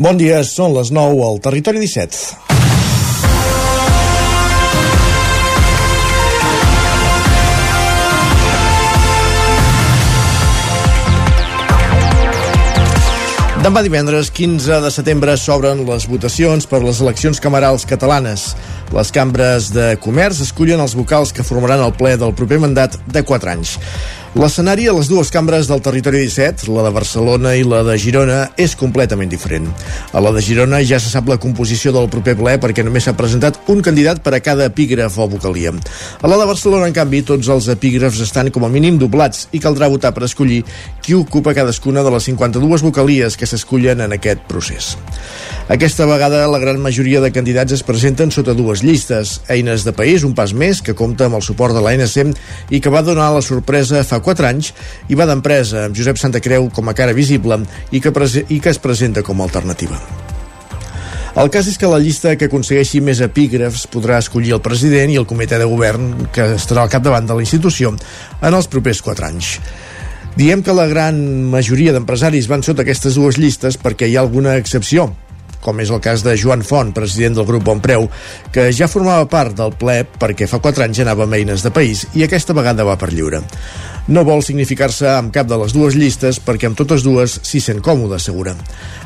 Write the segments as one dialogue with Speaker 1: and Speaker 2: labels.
Speaker 1: Bon dia, són les 9 al Territori 17. Demà divendres 15 de setembre s'obren les votacions per les eleccions camerals catalanes. Les cambres de comerç escullen els vocals que formaran el ple del proper mandat de 4 anys. L'escenari a les dues cambres del territori 17, la de Barcelona i la de Girona, és completament diferent. A la de Girona ja se sap la composició del proper ple perquè només s'ha presentat un candidat per a cada epígraf o vocalia. A la de Barcelona, en canvi, tots els epígrafs estan com a mínim doblats i caldrà votar per escollir qui ocupa cadascuna de les 52 vocalies que s'escullen en aquest procés. Aquesta vegada la gran majoria de candidats es presenten sota dues llistes. Eines de País, un pas més, que compta amb el suport de l'ANC i que va donar la sorpresa fa 4 anys i va d'empresa amb Josep Santa Creu com a cara visible i que, i que es presenta com a alternativa. El cas és que la llista que aconsegueixi més epígrafs podrà escollir el president i el comitè de govern que estarà al capdavant de la institució en els propers 4 anys. Diem que la gran majoria d'empresaris van sota aquestes dues llistes perquè hi ha alguna excepció, com és el cas de Joan Font, president del grup Bonpreu, que ja formava part del ple perquè fa 4 anys anava amb eines de país i aquesta vegada va per lliure no vol significar-se amb cap de les dues llistes perquè amb totes dues s'hi sent còmode, assegura.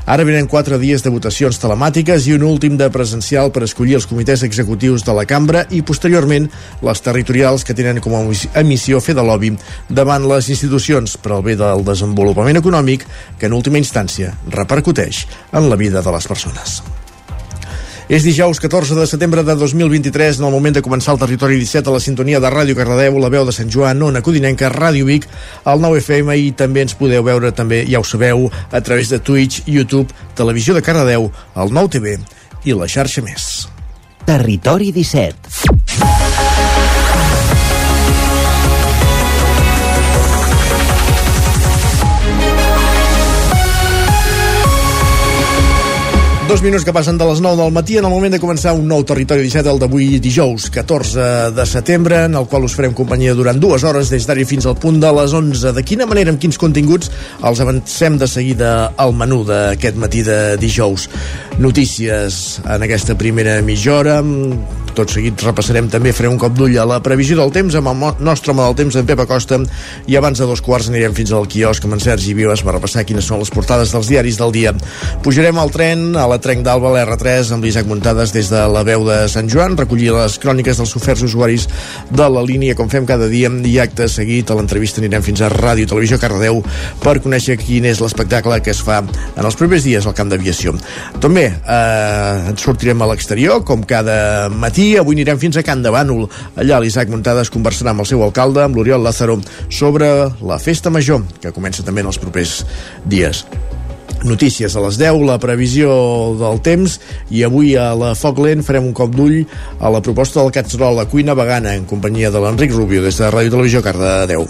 Speaker 1: Ara venen quatre dies de votacions telemàtiques i un últim de presencial per escollir els comitès executius de la cambra i posteriorment les territorials que tenen com a emissió fer de lobby davant les institucions per al bé del desenvolupament econòmic que en última instància repercuteix en la vida de les persones. És dijous 14 de setembre de 2023, en el moment de començar el Territori 17 a la sintonia de Ràdio Cardedeu, la veu de Sant Joan, Ona Codinenca, Ràdio Vic, al 9FM i també ens podeu veure, també ja ho sabeu, a través de Twitch, YouTube, Televisió de Cardedeu, el 9TV i la xarxa més.
Speaker 2: Territori 17
Speaker 1: Dos minuts que passen de les 9 del matí en el moment de començar un nou Territori 17, el d'avui dijous, 14 de setembre, en el qual us farem companyia durant dues hores des d'ara fins al punt de les 11. De quina manera, amb quins continguts, els avancem de seguida al menú d'aquest matí de dijous. Notícies en aquesta primera mitja hora, tot seguit repassarem també, farem un cop d'ull a la previsió del temps amb el nostre home del temps, en Pep Acosta, i abans de dos quarts anirem fins al quiosc amb en Sergi Vives per repassar quines són les portades dels diaris del dia. Pujarem al tren a la Trenc d'Alba, l'R3, amb l'Isaac Muntades des de la veu de Sant Joan, recollir les cròniques dels oferts usuaris de la línia, com fem cada dia, i acte seguit a l'entrevista anirem fins a Ràdio Televisió Cardedeu per conèixer quin és l'espectacle que es fa en els propers dies al camp d'aviació. També eh, sortirem a l'exterior, com cada matí. Avui anirem fins a Can de Bànol. Allà l'Isaac Muntades conversarà amb el seu alcalde, amb l'Oriol Lázaro, sobre la festa major, que comença també en els propers dies notícies a les 10, la previsió del temps i avui a la Foc Lent farem un cop d'ull a la proposta del Catserol a cuina vegana en companyia de l'Enric Rubio des de Ràdio Televisió Cardedeu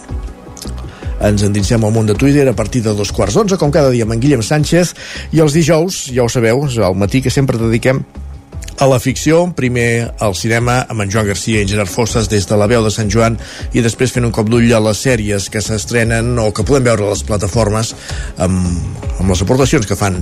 Speaker 1: ens endinsem al món de Twitter a partir de dos quarts d'onze, com cada dia amb en Guillem Sánchez i els dijous, ja ho sabeu, el matí que sempre dediquem a la ficció, primer al cinema amb en Joan Garcia i Gerard Fosses des de la veu de Sant Joan i després fent un cop d'ull a les sèries que s'estrenen o que podem veure a les plataformes amb, amb les aportacions que fan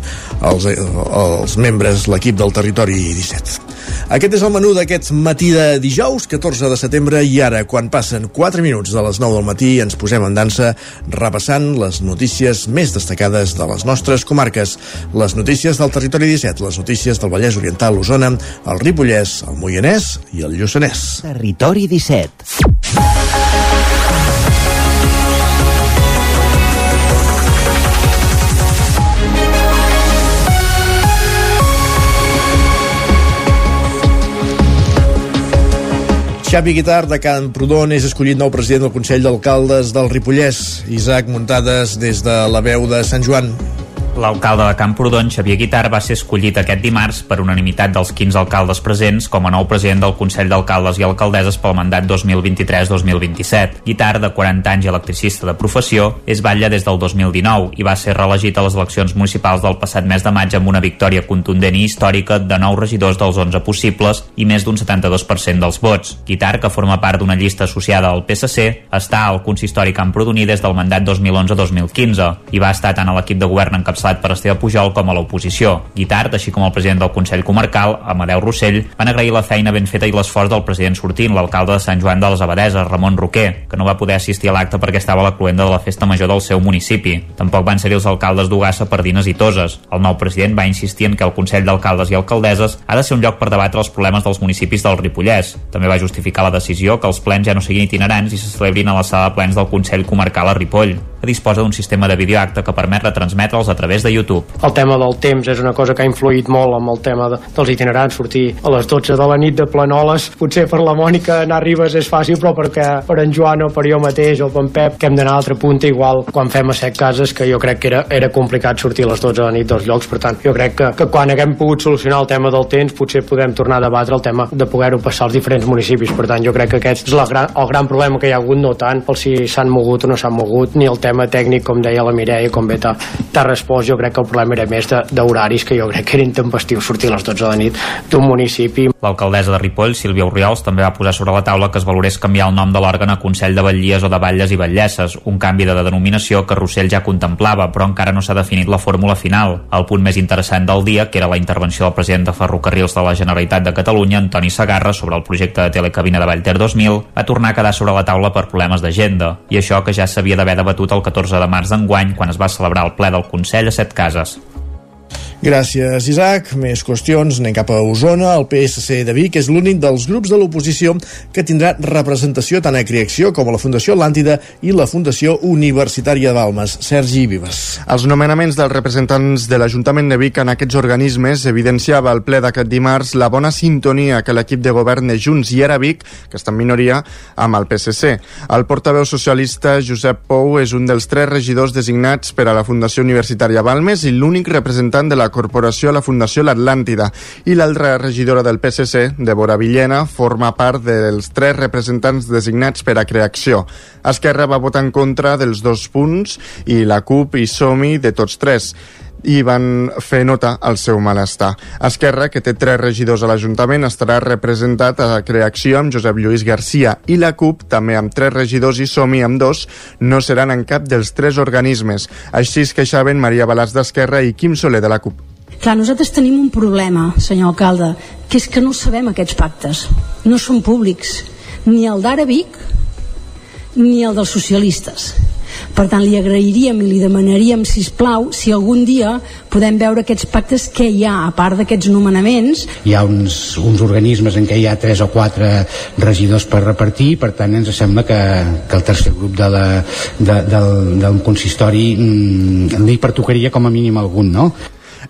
Speaker 1: els, els membres, l'equip del Territori 17. Aquest és el menú d'aquest matí de dijous, 14 de setembre, i ara, quan passen 4 minuts de les 9 del matí, ens posem en dansa repassant les notícies més destacades de les nostres comarques. Les notícies del Territori 17, les notícies del Vallès Oriental, l'Osona, el Ripollès, el Moianès i el Lluçanès.
Speaker 2: Territori 17
Speaker 1: Xavi Guitar de Can Prudon és escollit nou president del Consell d'Alcaldes del Ripollès. Isaac Muntades des de la veu de Sant Joan.
Speaker 3: L'alcalde de Camprodon, Xavier Guitar, va ser escollit aquest dimarts per unanimitat dels 15 alcaldes presents com a nou president del Consell d'Alcaldes i Alcaldesses pel mandat 2023-2027. Guitar, de 40 anys i electricista de professió, és batlle des del 2019 i va ser reelegit a les eleccions municipals del passat mes de maig amb una victòria contundent i històrica de 9 regidors dels 11 possibles i més d'un 72% dels vots. Guitar, que forma part d'una llista associada al PSC, està al consistori Camprodoní des del mandat 2011-2015 i va estar tant a l'equip de govern encapçalat
Speaker 4: encapçalat per Esteve Pujol, com a l'oposició. Guitart, així com el president del Consell Comarcal, Amadeu Rossell, van agrair la feina ben feta i l'esforç del president sortint, l'alcalde de Sant Joan de les Abadeses, Ramon Roquer, que no va poder assistir a l'acte perquè estava a la cluenda de la festa major del seu municipi. Tampoc van ser els alcaldes d'Ugassa, Pardines i Toses. El nou president va insistir en que el Consell d'Alcaldes i Alcaldesses ha de ser un lloc per debatre els problemes dels municipis del Ripollès. També va justificar la decisió que els plens ja no siguin itinerants i se celebrin a la sala de plens del Consell Comarcal a Ripoll que disposa d'un sistema de videoacte que permet retransmetre'ls a través de YouTube.
Speaker 5: El tema del temps és una cosa que ha influït molt amb el tema de, dels itinerants, sortir a les 12 de la nit de Planoles, potser per la Mònica anar a Ribes és fàcil, però perquè per en Joan o per jo mateix o per en Pep, que hem d'anar a altra punta, igual quan fem a set cases, que jo crec que era, era complicat sortir a les 12 de la nit dels llocs, per tant, jo crec que, que quan haguem pogut solucionar el tema del temps, potser podem tornar a debatre el tema de poder-ho passar als diferents municipis, per tant, jo crec que aquest és la gran, el gran problema que hi ha hagut, no tant el si s'han mogut o no s'han mogut, ni el tema tècnic, com deia la Mireia, com bé t'ha respost, jo crec que el problema era més d'horaris, que jo crec que era intempestiu sortir a les 12 de la nit d'un municipi.
Speaker 4: L'alcaldessa de Ripoll, Sílvia Oriols, també va posar sobre la taula que es valorés canviar el nom de l'òrgan a Consell de Batllies o de Batlles i Batllesses, un canvi de denominació que Rossell ja contemplava, però encara no s'ha definit la fórmula final. El punt més interessant del dia, que era la intervenció del president de Ferrocarrils de la Generalitat de Catalunya, Antoni Sagarra, sobre el projecte de telecabina de Vallter 2000, va tornar a quedar sobre la taula per problemes d'agenda, i això que ja s'havia d'haver debatut el el 14 de març d'enguany, quan es va celebrar el ple del Consell Set Cases.
Speaker 1: Gràcies, Isaac. Més qüestions. Anem cap a Osona. El PSC de Vic és l'únic dels grups de l'oposició que tindrà representació tant a Creacció com a la Fundació Atlàntida i la Fundació Universitària de Balmes. Sergi Vives.
Speaker 6: Els nomenaments dels representants de l'Ajuntament de Vic en aquests organismes evidenciava al ple d'aquest dimarts la bona sintonia que l'equip de govern de Junts i Era Vic, que està en minoria, amb el PSC. El portaveu socialista Josep Pou és un dels tres regidors designats per a la Fundació Universitària Balmes i l'únic representant de la corporació a la Fundació L'Atlàntida i l'altra regidora del PSC, Débora Villena, forma part dels tres representants designats per a Creacció. Esquerra va votar en contra dels dos punts i la CUP i Somi de tots tres i van fer nota al seu malestar. Esquerra, que té tres regidors a l'Ajuntament, estarà representat a Creacció amb Josep Lluís Garcia i la CUP, també amb tres regidors i Somi amb dos, no seran en cap dels tres organismes. Així es queixaven Maria Balàs d'Esquerra i Quim Soler de la CUP.
Speaker 7: Clar, nosaltres tenim un problema, senyor alcalde, que és que no sabem aquests pactes. No són públics. Ni el d'ara Vic, ni el dels socialistes. Per tant, li agrairíem i li demanaríem, si plau, si algun dia podem veure aquests pactes que hi ha, a part d'aquests nomenaments.
Speaker 8: Hi ha uns, uns organismes en què hi ha tres o quatre regidors per repartir, per tant ens sembla que, que el tercer grup de la, de, del, del consistori mm, li pertocaria com a mínim algun, no?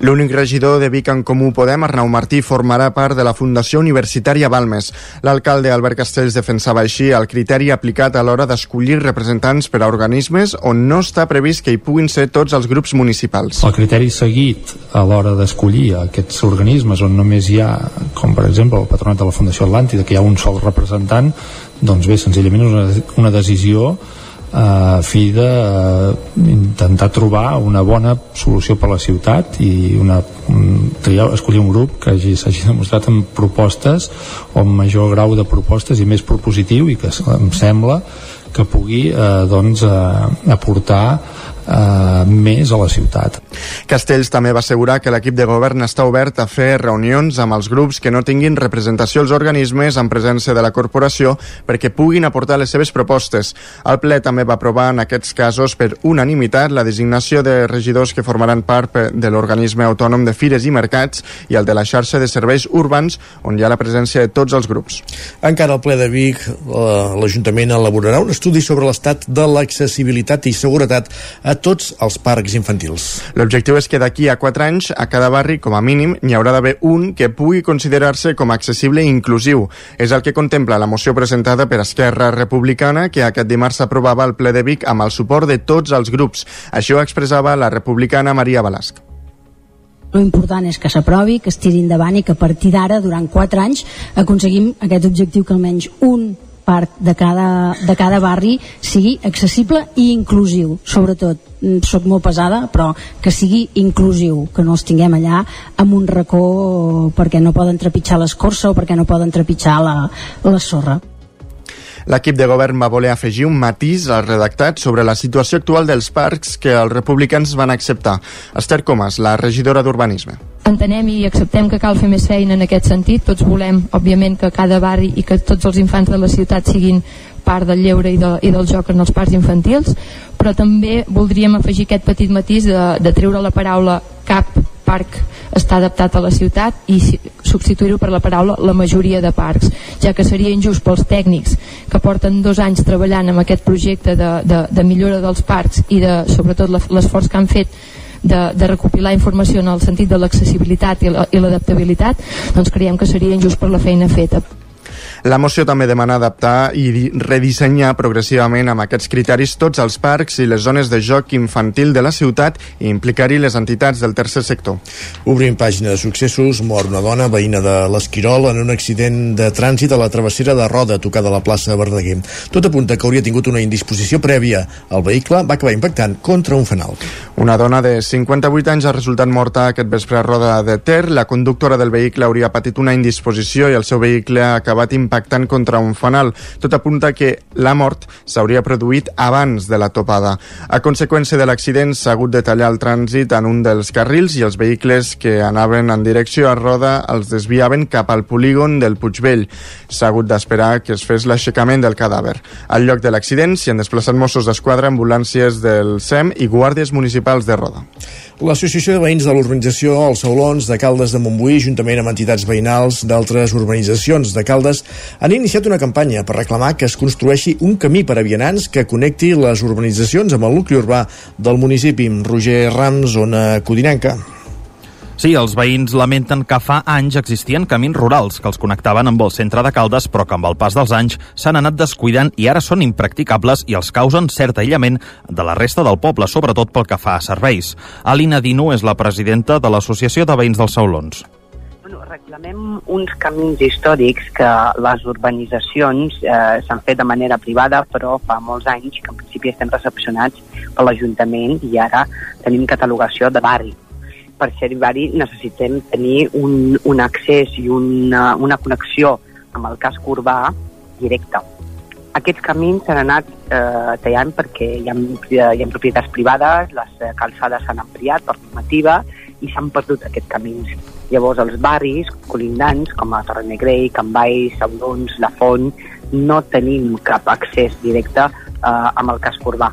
Speaker 6: L'únic regidor de Vic en Comú Podem, Arnau Martí, formarà part de la Fundació Universitària Balmes. L'alcalde Albert Castells defensava així el criteri aplicat a l'hora d'escollir representants per a organismes on no està previst que hi puguin ser tots els grups municipals.
Speaker 9: El criteri seguit a l'hora d'escollir aquests organismes on només hi ha, com per exemple el patronat de la Fundació Atlàntida, que hi ha un sol representant, doncs bé, senzillament és una, una decisió a fi de uh, intentar trobar una bona solució per a la ciutat i una, un, triar, escollir un grup que s'hagi demostrat amb propostes o amb major grau de propostes i més propositiu i que em sembla que pugui eh, doncs, eh, aportar eh, més a la ciutat.
Speaker 6: Castells també va assegurar que l'equip de govern està obert a fer reunions amb els grups que no tinguin representació als organismes en presència de la corporació perquè puguin aportar les seves propostes. El ple també va aprovar en aquests casos per unanimitat la designació de regidors que formaran part de l'organisme autònom de Fires i Mercats i el de la xarxa de serveis urbans on hi ha la presència de tots els grups.
Speaker 1: Encara al ple de Vic, l'Ajuntament elaborarà un estudi sobre l'estat de l'accessibilitat i seguretat a tots els parcs infantils.
Speaker 6: L'objectiu és que d'aquí a 4 anys a cada barri, com a mínim, n'hi haurà d'haver un que pugui considerar-se com a accessible i inclusiu. És el que contempla la moció presentada per Esquerra Republicana que aquest dimarts s'aprovava al ple de Vic amb el suport de tots els grups. Això expressava la republicana Maria Balasc.
Speaker 7: Lo important és que s'aprovi, que es tiri endavant i que a partir d'ara, durant 4 anys, aconseguim aquest objectiu que almenys un part de cada, de cada barri sigui accessible i inclusiu, sobretot mm, sóc molt pesada, però que sigui inclusiu, que no els tinguem allà amb un racó perquè no poden trepitjar l'escorça o perquè no poden trepitjar la, la sorra.
Speaker 6: L'equip de govern va voler afegir un matís al redactat sobre la situació actual dels parcs que els republicans van acceptar. Esther Comas, la regidora d'Urbanisme.
Speaker 10: Entenem i acceptem que cal fer més feina en aquest sentit. Tots volem, òbviament, que cada barri i que tots els infants de la ciutat siguin part del lleure i, de, i del joc en els parcs infantils, però també voldríem afegir aquest petit matís de, de treure la paraula cap parc està adaptat a la ciutat i substituir-ho per la paraula la majoria de parcs, ja que seria injust pels tècnics que porten dos anys treballant amb aquest projecte de, de, de millora dels parcs i de, sobretot l'esforç que han fet de, de recopilar informació en el sentit de l'accessibilitat i l'adaptabilitat, doncs creiem que seria injust per la feina feta.
Speaker 6: La moció també demana adaptar i redissenyar progressivament amb aquests criteris tots els parcs i les zones de joc infantil de la ciutat i implicar-hi les entitats del tercer sector.
Speaker 1: Obrim pàgina de successos, mor una dona veïna de l'Esquirol en un accident de trànsit a la travessera de Roda tocada a la plaça Verdaguer. Tot apunta que hauria tingut una indisposició prèvia. El vehicle va acabar impactant contra un fanal.
Speaker 6: Una dona de 58 anys ha resultat morta aquest vespre a Roda de Ter. La conductora del vehicle hauria patit una indisposició i el seu vehicle ha acabat impactant impactant contra un fanal. Tot apunta que la mort s'hauria produït abans de la topada. A conseqüència de l'accident s'ha hagut de tallar el trànsit en un dels carrils i els vehicles que anaven en direcció a Roda els desviaven cap al polígon del Puigvell. S'ha hagut d'esperar que es fes l'aixecament del cadàver. Al lloc de l'accident s'hi han desplaçat Mossos d'Esquadra, ambulàncies del SEM i guàrdies municipals de Roda.
Speaker 1: L'Associació de Veïns de l'Urbanització Els Saulons de Caldes de Montbui, juntament amb entitats veïnals d'altres urbanitzacions de Caldes, han iniciat una campanya per reclamar que es construeixi un camí per a vianants que connecti les urbanitzacions amb el nucli urbà del municipi. Roger Rams, zona Codinenca.
Speaker 11: Sí, els veïns lamenten que fa anys existien camins rurals que els connectaven amb el centre de Caldes, però que amb el pas dels anys s'han anat descuidant i ara són impracticables i els causen cert aïllament de la resta del poble, sobretot pel que fa a serveis. Alina Dino és la presidenta de l'Associació de Veïns dels Saulons.
Speaker 12: Bueno, reclamem uns camins històrics que les urbanitzacions eh, s'han fet de manera privada, però fa molts anys que en principi estem recepcionats per l'Ajuntament i ara tenim catalogació de barri per ser hi necessitem tenir un, un accés i una, una connexió amb el casc urbà directe. Aquests camins s'han anat eh, tallant perquè hi ha, hi ha propietats privades, les calçades s'han ampliat per normativa i s'han perdut aquests camins. Llavors els barris colindants, com a Torre Negrell, Can Baix, Saurons, La Font, no tenim cap accés directe eh, amb el casc urbà.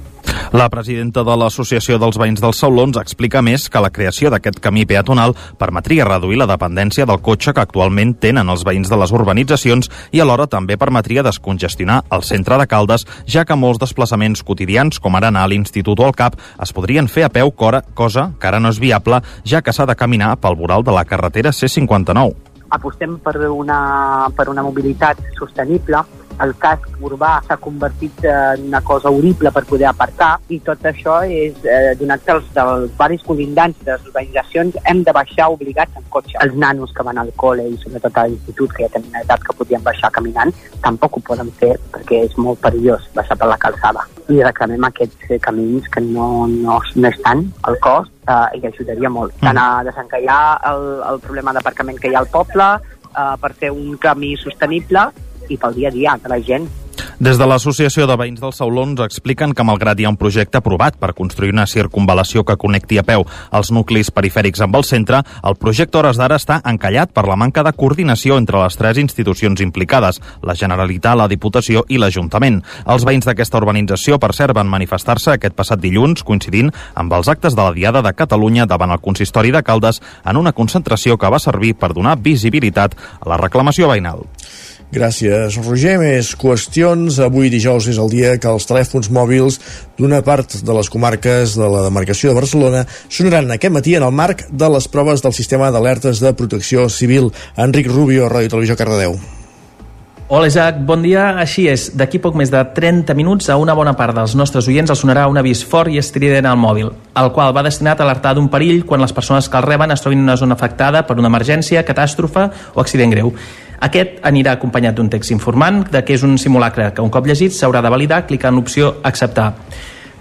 Speaker 11: La presidenta de l'Associació dels Veïns dels Saulons explica més que la creació d'aquest camí peatonal permetria reduir la dependència del cotxe que actualment tenen els veïns de les urbanitzacions i alhora també permetria descongestionar el centre de Caldes, ja que molts desplaçaments quotidians, com ara anar a l'Institut o al CAP, es podrien fer a peu, cosa que ara no és viable, ja que s'ha de caminar pel voral de la carretera C59.
Speaker 12: Apostem per una, per una mobilitat sostenible el casc urbà s'ha convertit en una cosa horrible per poder aparcar i tot això és eh, donat que els dels barris colindants de les urbanitzacions hem de baixar obligats en cotxe. Els nanos que van al col·le i sobretot a l'institut que ja tenen una edat que podien baixar caminant tampoc ho poden fer perquè és molt perillós baixar per la calçada. I reclamem aquests eh, camins que no, no, no estan al cost eh, i ajudaria molt. Tant a desencallar el, el problema d'aparcament que hi ha al poble, eh, per fer un camí sostenible i pel dia a dia de la gent.
Speaker 11: Des de l'Associació de Veïns dels Saulons expliquen que malgrat hi ha un projecte aprovat per construir una circunvalació que connecti a peu els nuclis perifèrics amb el centre, el projecte hores d'ara està encallat per la manca de coordinació entre les tres institucions implicades, la Generalitat, la Diputació i l'Ajuntament. Els veïns d'aquesta urbanització, per cert, van manifestar-se aquest passat dilluns, coincidint amb els actes de la Diada de Catalunya davant el consistori de Caldes en una concentració que va servir per donar visibilitat a la reclamació veïnal.
Speaker 1: Gràcies, Roger. Més qüestions. Avui dijous és el dia que els telèfons mòbils d'una part de les comarques de la demarcació de Barcelona sonaran aquest matí en el marc de les proves del sistema d'alertes de protecció civil. Enric Rubio, Ràdio Televisió Cardedeu.
Speaker 13: Hola Isaac, bon dia. Així és, d'aquí poc més de 30 minuts a una bona part dels nostres oients els sonarà un avís fort i estrident al mòbil, el qual va destinat a alertar d'un perill quan les persones que el reben es trobin en una zona afectada per una emergència, catàstrofe o accident greu. Aquest anirà acompanyat d'un text informant de que és un simulacre que un cop llegit s'haurà de validar clicant l'opció acceptar.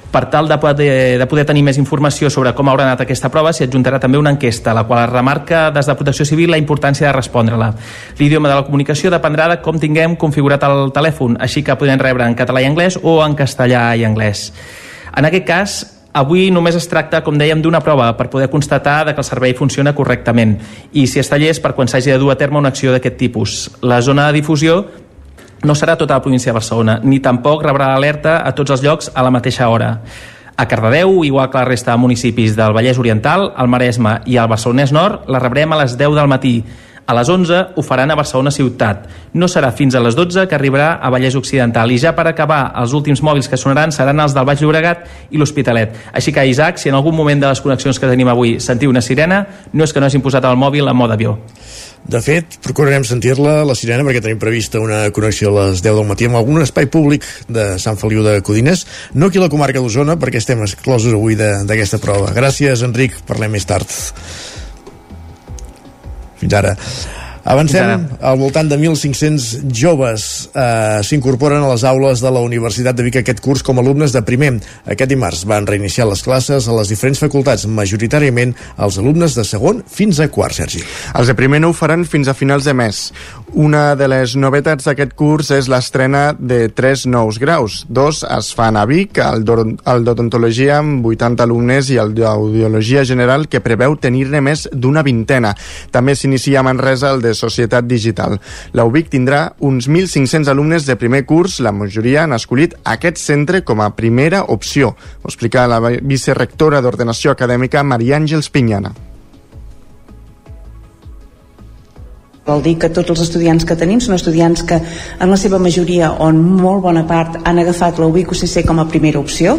Speaker 13: Per tal de poder, de poder tenir més informació sobre com haurà anat aquesta prova, s'hi adjuntarà també una enquesta, la qual remarca des de Protecció Civil la importància de respondre-la. L'idioma de la comunicació dependrà de com tinguem configurat el telèfon, així que podem rebre en català i anglès o en castellà i anglès. En aquest cas, Avui només es tracta, com dèiem, d'una prova per poder constatar que el servei funciona correctament i si està llest per quan s'hagi de dur a terme una acció d'aquest tipus. La zona de difusió no serà tota la província de Barcelona, ni tampoc rebrà alerta a tots els llocs a la mateixa hora. A Cardedeu, igual que la resta de municipis del Vallès Oriental, el Maresme i el Barcelonès Nord, la rebrem a les 10 del matí. A les 11 ho faran a Barcelona Ciutat. No serà fins a les 12 que arribarà a Vallès Occidental. I ja per acabar, els últims mòbils que sonaran seran els del Baix Llobregat i l'Hospitalet. Així que, Isaac, si en algun moment de les connexions que tenim avui sentiu una sirena, no és que no hagin posat el mòbil en mode avió.
Speaker 1: De fet, procurarem sentir-la, la sirena, perquè tenim prevista una connexió a les 10 del matí amb algun espai públic de Sant Feliu de Codines, no aquí a la comarca d'Osona, perquè estem exclosos avui d'aquesta prova. Gràcies, Enric, parlem més tard. Fins ara. Avancem, al voltant de 1.500 joves eh, s'incorporen a les aules de la Universitat de Vic aquest curs com a alumnes de primer. Aquest dimarts van reiniciar les classes a les diferents facultats, majoritàriament els alumnes de segon fins a quart, Sergi.
Speaker 6: Els de primer no ho faran fins a finals de mes. Una de les novetats d'aquest curs és l'estrena de tres nous graus. Dos es fan a Vic, el d'odontologia amb 80 alumnes i el d'audiologia general que preveu tenir-ne més d'una vintena. També s'inicia a Manresa el de Societat Digital. La UBIC tindrà uns 1.500 alumnes de primer curs, la majoria han escollit aquest centre com a primera opció. Ho explica la vicerectora d'Ordenació Acadèmica Maria Àngels Pinyana.
Speaker 14: Vol dir que tots els estudiants que tenim són estudiants que en la seva majoria o en molt bona part han agafat la UBIC-UCC com a primera opció.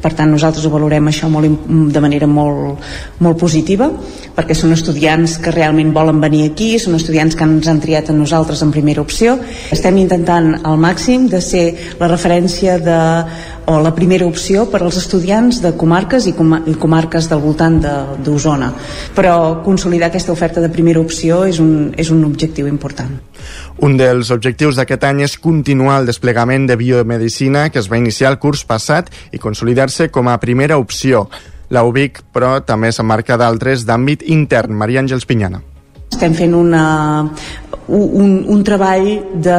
Speaker 14: Per tant nosaltres ho valorem això molt, de manera molt, molt positiva perquè són estudiants que realment volen venir aquí són estudiants que ens han triat a nosaltres en primera opció. Estem intentant al màxim de ser la referència de o la primera opció per als estudiants de comarques i, com i comarques del voltant d'Osona. Però consolidar aquesta oferta de primera opció és un, és un objectiu important.
Speaker 6: Un dels objectius d'aquest any és continuar el desplegament de biomedicina que es va iniciar el curs passat i consolidar-se com a primera opció. La UBIC, però, també s'emmarca d'altres d'àmbit intern. Maria Àngels Pinyana.
Speaker 14: Estem fent una, un, un treball de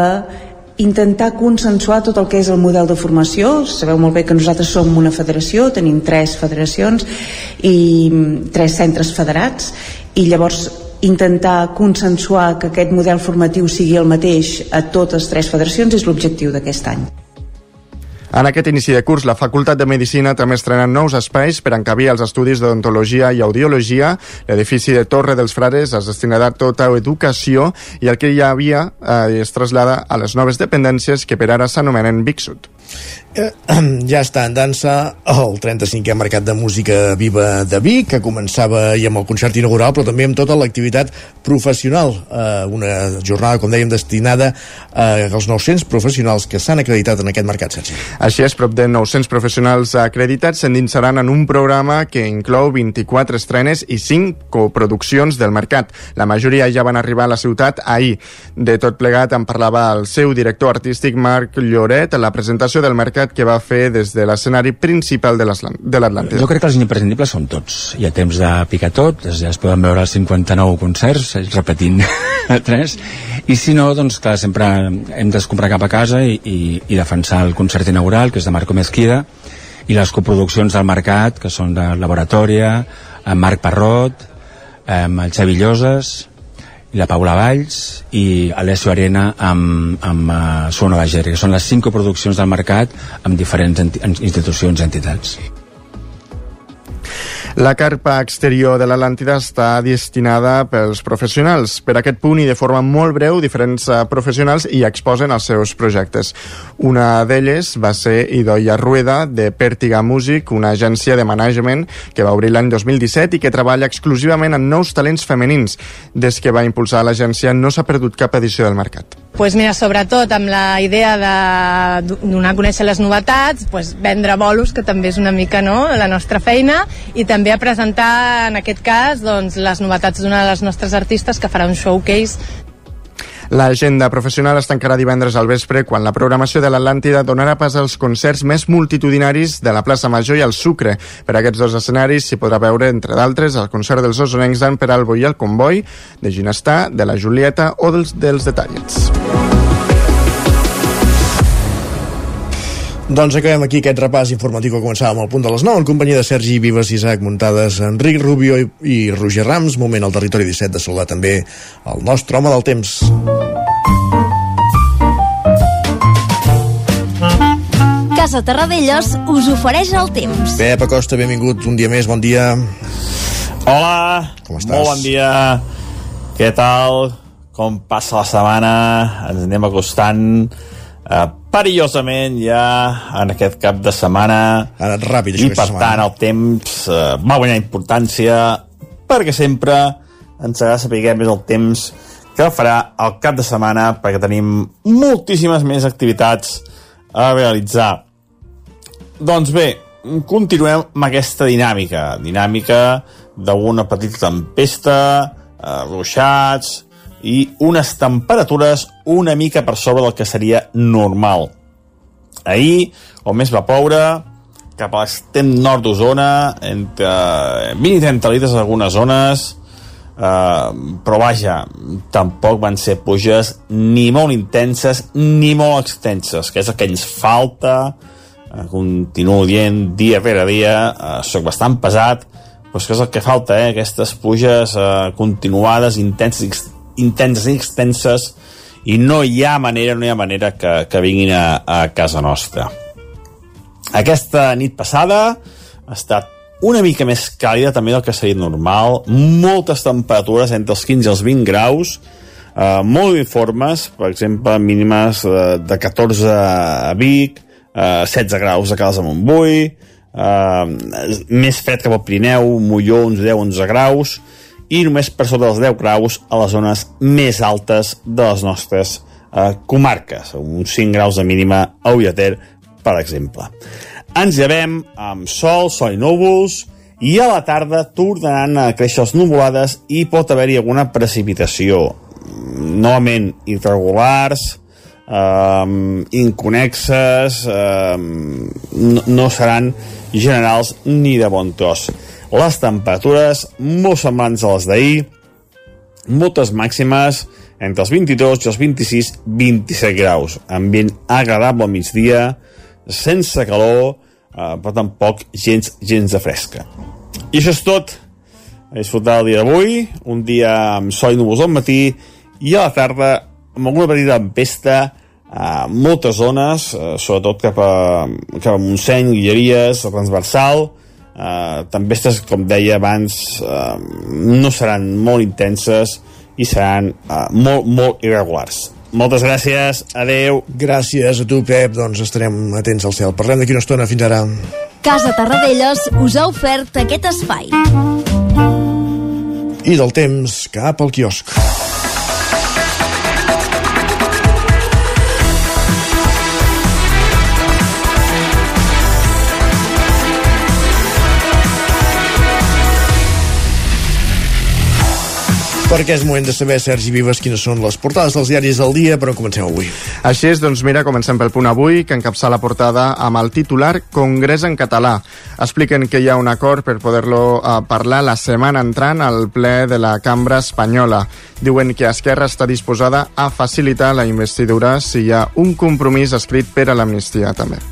Speaker 14: intentar consensuar tot el que és el model de formació. Sabeu molt bé que nosaltres som una federació, tenim tres federacions i mm, tres centres federats i llavors intentar consensuar que aquest model formatiu sigui el mateix a totes tres federacions és l'objectiu d'aquest any.
Speaker 6: En aquest inici de curs, la Facultat de Medicina també estrena nous espais per encabir els estudis d'odontologia i audiologia. L'edifici de Torre dels Frares es destinarà tota educació i el que hi havia eh, es trasllada a les noves dependències que per ara s'anomenen Vic Sud.
Speaker 1: Eh, ja està en dansa el 35è Mercat de Música Viva de Vic, que començava i amb el concert inaugural, però també amb tota l'activitat professional. Eh, una jornada, com dèiem, destinada eh, als 900 professionals que s'han acreditat en aquest mercat, Sergi.
Speaker 6: Així és, prop de 900 professionals acreditats s'endinsaran en un programa que inclou 24 estrenes i 5 coproduccions del mercat. La majoria ja van arribar a la ciutat ahir. De tot plegat en parlava el seu director artístic Marc Lloret a la presentació del mercat que va fer des de l'escenari principal de l'Atlàntida.
Speaker 15: Jo crec que els imprescindibles són tots. Hi ha temps de picar tot, ja es poden veure els 59 concerts, repetint tres, i si no, doncs clar, sempre hem d'escomprar cap a casa i, i, i defensar el concert inaugural, que és de Marco Mezquida, i les coproduccions del mercat, que són de Laboratòria, en Marc Parrot, amb el Xavi Lloses, la Paula Valls i Alessio Arena amb, amb uh, Suona Bager, que són les cinc produccions del mercat amb diferents institucions i entitats.
Speaker 6: La carpa exterior de l'Atlàntida està destinada pels professionals. Per aquest punt i de forma molt breu, diferents uh, professionals hi exposen els seus projectes. Una d'elles va ser Idoia Rueda, de Pèrtiga Music, una agència de management que va obrir l'any 2017 i que treballa exclusivament en nous talents femenins. Des que va impulsar l'agència no s'ha perdut cap edició del mercat.
Speaker 16: Pues mira, sobretot amb la idea de donar a conèixer les novetats, pues vendre bolos, que també és una mica no, la nostra feina, i també a presentar, en aquest cas, doncs, les novetats d'una de les nostres artistes que farà un showcase
Speaker 6: L'agenda professional es tancarà divendres al vespre quan la programació de l'Atlàntida donarà pas als concerts més multitudinaris de la plaça Major i el Sucre. Per aquests dos escenaris s'hi podrà veure, entre d'altres, el concert dels osonencs d'en Peralbo i el Comboi, de Ginestà, de la Julieta o dels, dels Detallets.
Speaker 1: Doncs acabem aquí aquest repàs informatiu que començàvem al punt de les 9 en companyia de Sergi Vives, Isaac Muntades, Enric Rubio i, i Roger Rams. Moment al territori 17 de saludar també el nostre home del temps.
Speaker 17: Casa Terradellos us ofereix el temps.
Speaker 1: Pep Acosta, benvingut un dia més, bon dia.
Speaker 18: Hola,
Speaker 1: Com estàs?
Speaker 18: molt bon dia. Què tal? Com passa la setmana? Ens anem acostant eh, perillosament ja en aquest cap de setmana.
Speaker 1: Ha anat ràpid,
Speaker 18: I
Speaker 1: això,
Speaker 18: per
Speaker 1: aquesta
Speaker 18: tant
Speaker 1: setmana.
Speaker 18: el temps eh, va guanyar importància perquè sempre ens agrada saber més el temps que farà el cap de setmana perquè tenim moltíssimes més activitats a realitzar. Doncs bé, continuem amb aquesta dinàmica. Dinàmica d'una petita tempesta, eh, ruixats i unes temperatures una mica per sobre del que seria normal. Ahir, on més va ploure, cap a l'extrem nord d'Osona, entre 20 i 30 litres en algunes zones, eh, però vaja, tampoc van ser pluges ni molt intenses ni molt extenses, que és el que ens falta, eh, continuo dient dia rere dia, eh, sóc bastant pesat, però és que és el que falta, eh? aquestes pluges eh, continuades, intenses, intenses i extenses, i no hi ha manera, no hi ha manera que, que vinguin a, a casa nostra. Aquesta nit passada ha estat una mica més càlida també del que seria normal, moltes temperatures entre els 15 i els 20 graus, eh, molt uniformes, per exemple, mínimes eh, de 14 a Vic, eh, 16 graus a Caldes de Montbui, eh, més fred cap al Pirineu, Molló, uns 10-11 graus, i només per sota dels 10 graus a les zones més altes de les nostres eh, comarques, uns 5 graus de mínima a Ullater, per exemple. Ens llevem amb sol, sol i núvols, i a la tarda tornaran a créixer les nuvolades i pot haver-hi alguna precipitació. Novament irregulars, um, inconexes, um, no, no seran generals ni de bon tros. Les temperatures molt semblants a les d'ahir, moltes màximes entre els 22 i els 26, 27 graus. Ambient agradable al migdia, sense calor, eh, però tampoc gens, gens de fresca. I això és tot. A disfrutar el dia d'avui, un dia amb sol i núvols al matí, i a la tarda amb alguna petita tempesta a moltes zones, eh, sobretot cap a, cap a Montseny, Guilleries, transversal, eh, tempestes, com deia abans, eh, no seran molt intenses i seran eh, molt, molt irregulars. Moltes gràcies, adeu.
Speaker 1: Gràcies a tu, Pep. Doncs estarem atents al cel. Parlem d'aquí una estona. Fins ara.
Speaker 17: Casa Tarradellas us ha ofert aquest espai.
Speaker 1: I del temps cap al quiosc. Perquè és moment de saber, Sergi Vives, quines són les portades dels diaris del dia, però comencem avui.
Speaker 6: Així és, doncs mira, comencem pel punt avui, que encapça la portada amb el titular Congrés en català. Expliquen que hi ha un acord per poder-lo eh, parlar la setmana entrant al ple de la cambra espanyola. Diuen que Esquerra està disposada a facilitar la investidura si hi ha un compromís escrit per a l'amnistia, també.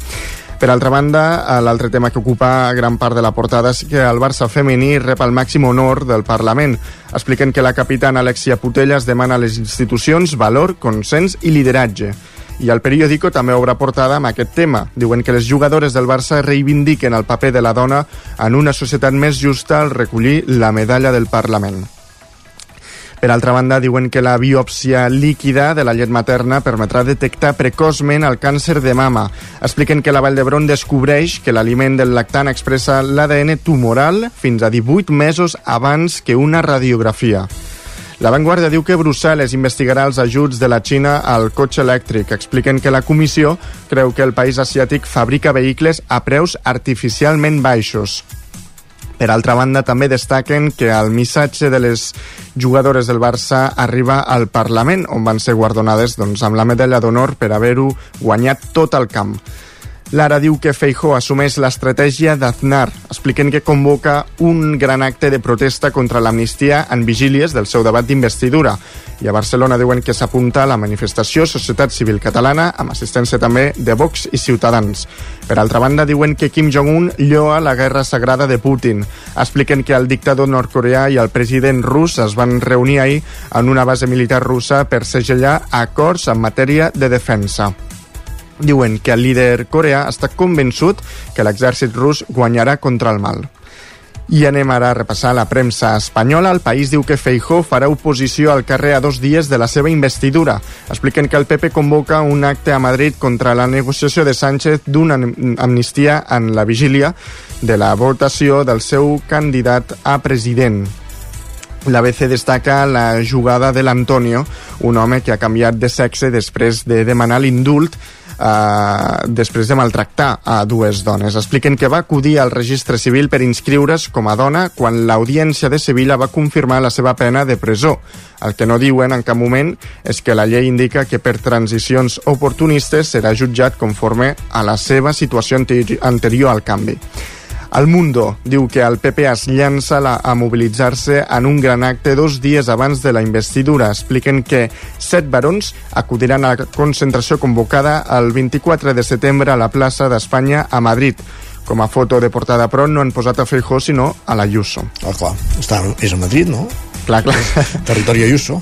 Speaker 6: Per altra banda, eh, l'altre tema que ocupa gran part de la portada és que el Barça femení rep el màxim honor del Parlament. Expliquen que la capitana Alexia Putellas demana a les institucions valor, consens i lideratge. I el periòdico també obre portada amb aquest tema. Diuen que les jugadores del Barça reivindiquen el paper de la dona en una societat més justa al recollir la medalla del Parlament. Per altra banda, diuen que la biòpsia líquida de la llet materna permetrà detectar precoçment el càncer de mama. Expliquen que la Vall d'Hebron descobreix que l'aliment del lactant expressa l'ADN tumoral fins a 18 mesos abans que una radiografia. La Vanguardia diu que Brussel·les investigarà els ajuts de la Xina al cotxe elèctric. Expliquen que la comissió creu que el país asiàtic fabrica vehicles a preus artificialment baixos. Per altra banda, també destaquen que el missatge de les jugadores del Barça arriba al Parlament, on van ser guardonades doncs, amb la medalla d'honor per haver-ho guanyat tot el camp. Lara diu que Feijó assumeix l'estratègia d'Aznar, expliquen que convoca un gran acte de protesta contra l'amnistia en vigílies del seu debat d'investidura. I a Barcelona diuen que s'apunta a la manifestació Societat Civil Catalana amb assistència també de Vox i Ciutadans. Per altra banda, diuen que Kim Jong-un lloa la guerra sagrada de Putin. Expliquen que el dictador nord-coreà i el president rus es van reunir ahir en una base militar russa per segellar acords en matèria de defensa diuen que el líder coreà està convençut que l'exèrcit rus guanyarà contra el mal. I anem ara a repassar la premsa espanyola. El país diu que Feijó farà oposició al carrer a dos dies de la seva investidura. Expliquen que el PP convoca un acte a Madrid contra la negociació de Sánchez d'una amnistia en la vigília de la votació del seu candidat a president. L'ABC destaca la jugada de l'Antonio, un home que ha canviat de sexe després de demanar l'indult eh, després de maltractar a dues dones. Expliquen que va acudir al registre civil per inscriure's com a dona quan l'Audiència de Sevilla va confirmar la seva pena de presó. El que no diuen en cap moment és que la llei indica que per transicions oportunistes serà jutjat conforme a la seva situació anterior al canvi. El Mundo diu que el PP es llança la, a mobilitzar-se en un gran acte dos dies abans de la investidura. Expliquen que set barons acudiran a la concentració convocada el 24 de setembre a la plaça d'Espanya a Madrid. Com a foto de portada, però, no han posat a Feijó, sinó a l'Ayuso.
Speaker 1: Ah, clar, està, és a Madrid, no?
Speaker 6: Clar, clar.
Speaker 1: Territori Ayuso.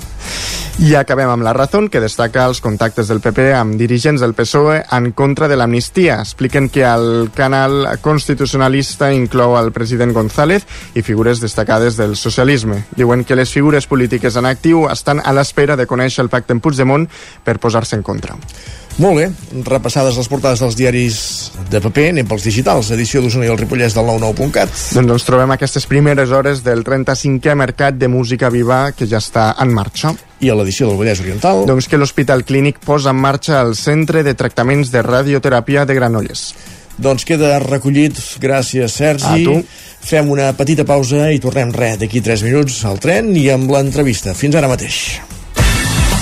Speaker 6: I acabem amb la Razón, que destaca els contactes del PP amb dirigents del PSOE en contra de l'amnistia. Expliquen que el canal constitucionalista inclou el president González i figures destacades del socialisme. Diuen que les figures polítiques en actiu estan a l'espera de conèixer el pacte en Puigdemont per posar-se en contra.
Speaker 1: Molt bé, repassades les portades dels diaris de paper, anem pels digitals, edició d'Osona i el Ripollès del 99.cat.
Speaker 6: Doncs ens trobem aquestes primeres hores del 35è Mercat de Música Viva que ja està en marxa.
Speaker 1: I a l'edició del Vallès Oriental?
Speaker 6: Doncs que l'Hospital Clínic posa en marxa el Centre de Tractaments de Radioteràpia de Granollers.
Speaker 1: Doncs queda recollit, gràcies Sergi.
Speaker 6: A tu.
Speaker 1: Fem una petita pausa i tornem res d'aquí 3 minuts al tren i amb l'entrevista. Fins ara mateix.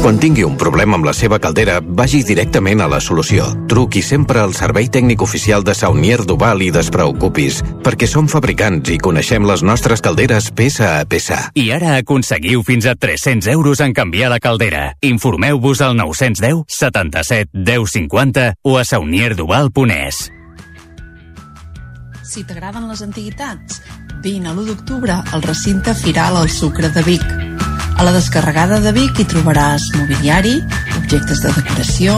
Speaker 19: Quan tingui un problema amb la seva caldera, vagi directament a la solució. Truqui sempre al servei tècnic oficial de Saunier Duval i despreocupis, perquè som fabricants i coneixem les nostres calderes peça a peça.
Speaker 20: I ara aconseguiu fins a 300 euros en canviar la caldera. Informeu-vos al 910 77 10 50 o a saunierduval.es.
Speaker 21: Si t'agraden les antiguitats, vine a l'1 d'octubre al recinte Firal al Sucre de Vic. A la descarregada de Vic hi trobaràs mobiliari, objectes de decoració,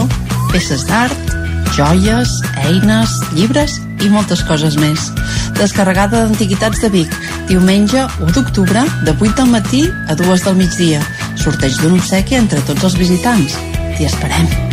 Speaker 21: peces d'art, joies, eines, llibres i moltes coses més. Descarregada d'Antiguitats de Vic, diumenge 1 d'octubre, de 8 del matí a 2 del migdia. Sorteig d'un obsequi entre tots els visitants. T'hi esperem.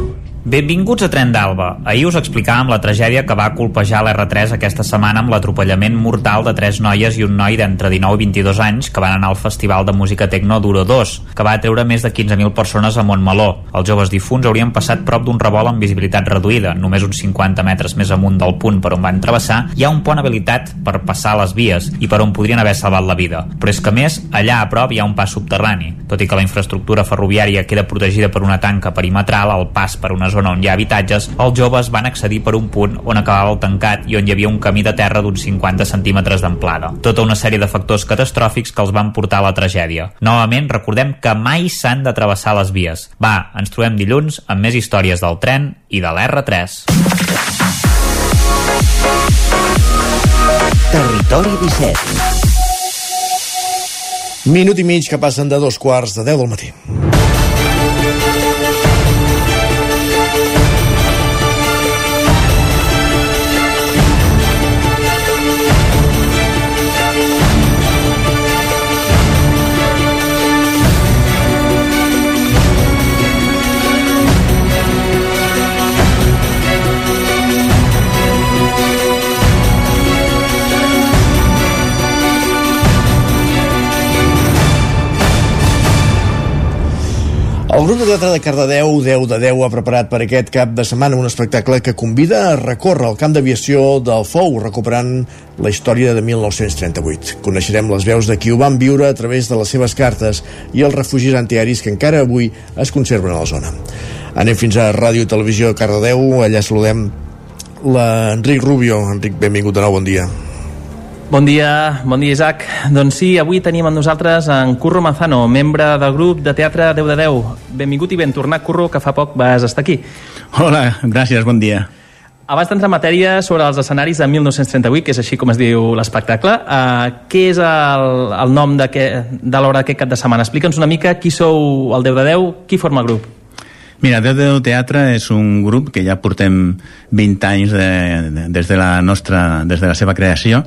Speaker 4: Benvinguts a Tren d'Alba. Ahir us explicàvem la tragèdia que va colpejar l'R3 aquesta setmana amb l'atropellament mortal de tres noies i un noi d'entre 19 i 22 anys que van anar al Festival de Música Tecno Duro 2, que va atreure més de 15.000 persones a Montmeló. Els joves difunts haurien passat prop d'un revolt amb visibilitat reduïda, només uns 50 metres més amunt del punt per on van travessar, hi ha un pont habilitat per passar les vies i per on podrien haver salvat la vida. Però és que més, allà a prop hi ha un pas subterrani. Tot i que la infraestructura ferroviària queda protegida per una tanca perimetral, al pas per una zona on hi ha habitatges, els joves van accedir per un punt on acabava el tancat i on hi havia un camí de terra d'uns 50 centímetres d'amplada. Tota una sèrie de factors catastròfics que els van portar a la tragèdia. Novament, recordem que mai s'han de travessar les vies. Va, ens trobem dilluns amb més històries del tren i de l'R3.
Speaker 22: Territori 17.
Speaker 1: Minut i mig que passen de dos quarts de 10 del matí. El grup de teatre de Cardedeu, 10 de 10, ha preparat per aquest cap de setmana un espectacle que convida a recórrer el camp d'aviació del Fou, recuperant la història de 1938. Coneixerem les veus de qui ho van viure a través de les seves cartes i els refugis antiaris que encara avui es conserven a la zona. Anem fins a Ràdio i Televisió Cardedeu, allà saludem l'Enric Rubio. Enric, benvingut de nou, bon dia.
Speaker 13: Bon dia, bon dia Isaac. Doncs sí, avui tenim amb nosaltres en Curro Manzano, membre del grup de teatre 10 de 10. Benvingut i ben tornat, Curro, que fa poc vas estar aquí.
Speaker 23: Hola, gràcies, bon dia.
Speaker 13: Abans d'entrar en matèria sobre els escenaris de 1938, que és així com es diu l'espectacle, uh, què és el, el nom de, que, de l'hora d'aquest cap de setmana? Explica'ns una mica qui sou el 10 de 10, qui forma el grup?
Speaker 23: Mira, 10 de 10 Teatre és un grup que ja portem 20 anys de, de, des, de la nostra, des de la seva creació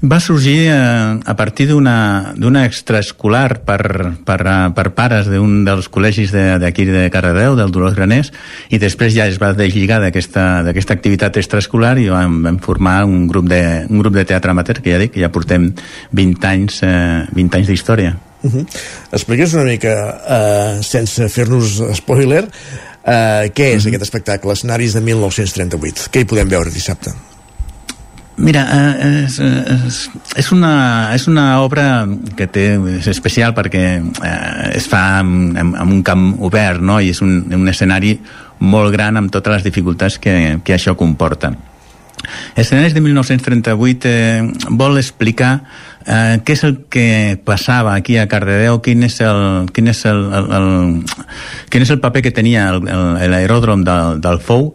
Speaker 23: va sorgir eh, a partir d'una extraescolar per, per, eh, per pares d'un dels col·legis d'aquí de, de Cardedeu, del Dolors Graners, i després ja es va deslligar d'aquesta activitat extraescolar i vam, vam formar un grup, de, un grup de teatre amateur, que ja dic, que ja portem 20 anys, eh, 20 anys d'història.
Speaker 1: Uh -huh. Expliqués una mica, eh, sense fer-nos spoiler, eh, què és uh -huh. aquest espectacle, escenaris de 1938? Què hi podem veure dissabte?
Speaker 23: Mira, eh, és, és, és, una, és una obra que té, és especial perquè eh, es fa amb, amb un camp obert no? i és un, un escenari molt gran amb totes les dificultats que, que això comporta. Escenaris de 1938 eh, vol explicar eh, què és el que passava aquí a Cardedeu, quin és el, quin és el, el, el, quin és el paper que tenia l'aeròdrom del, del Fou,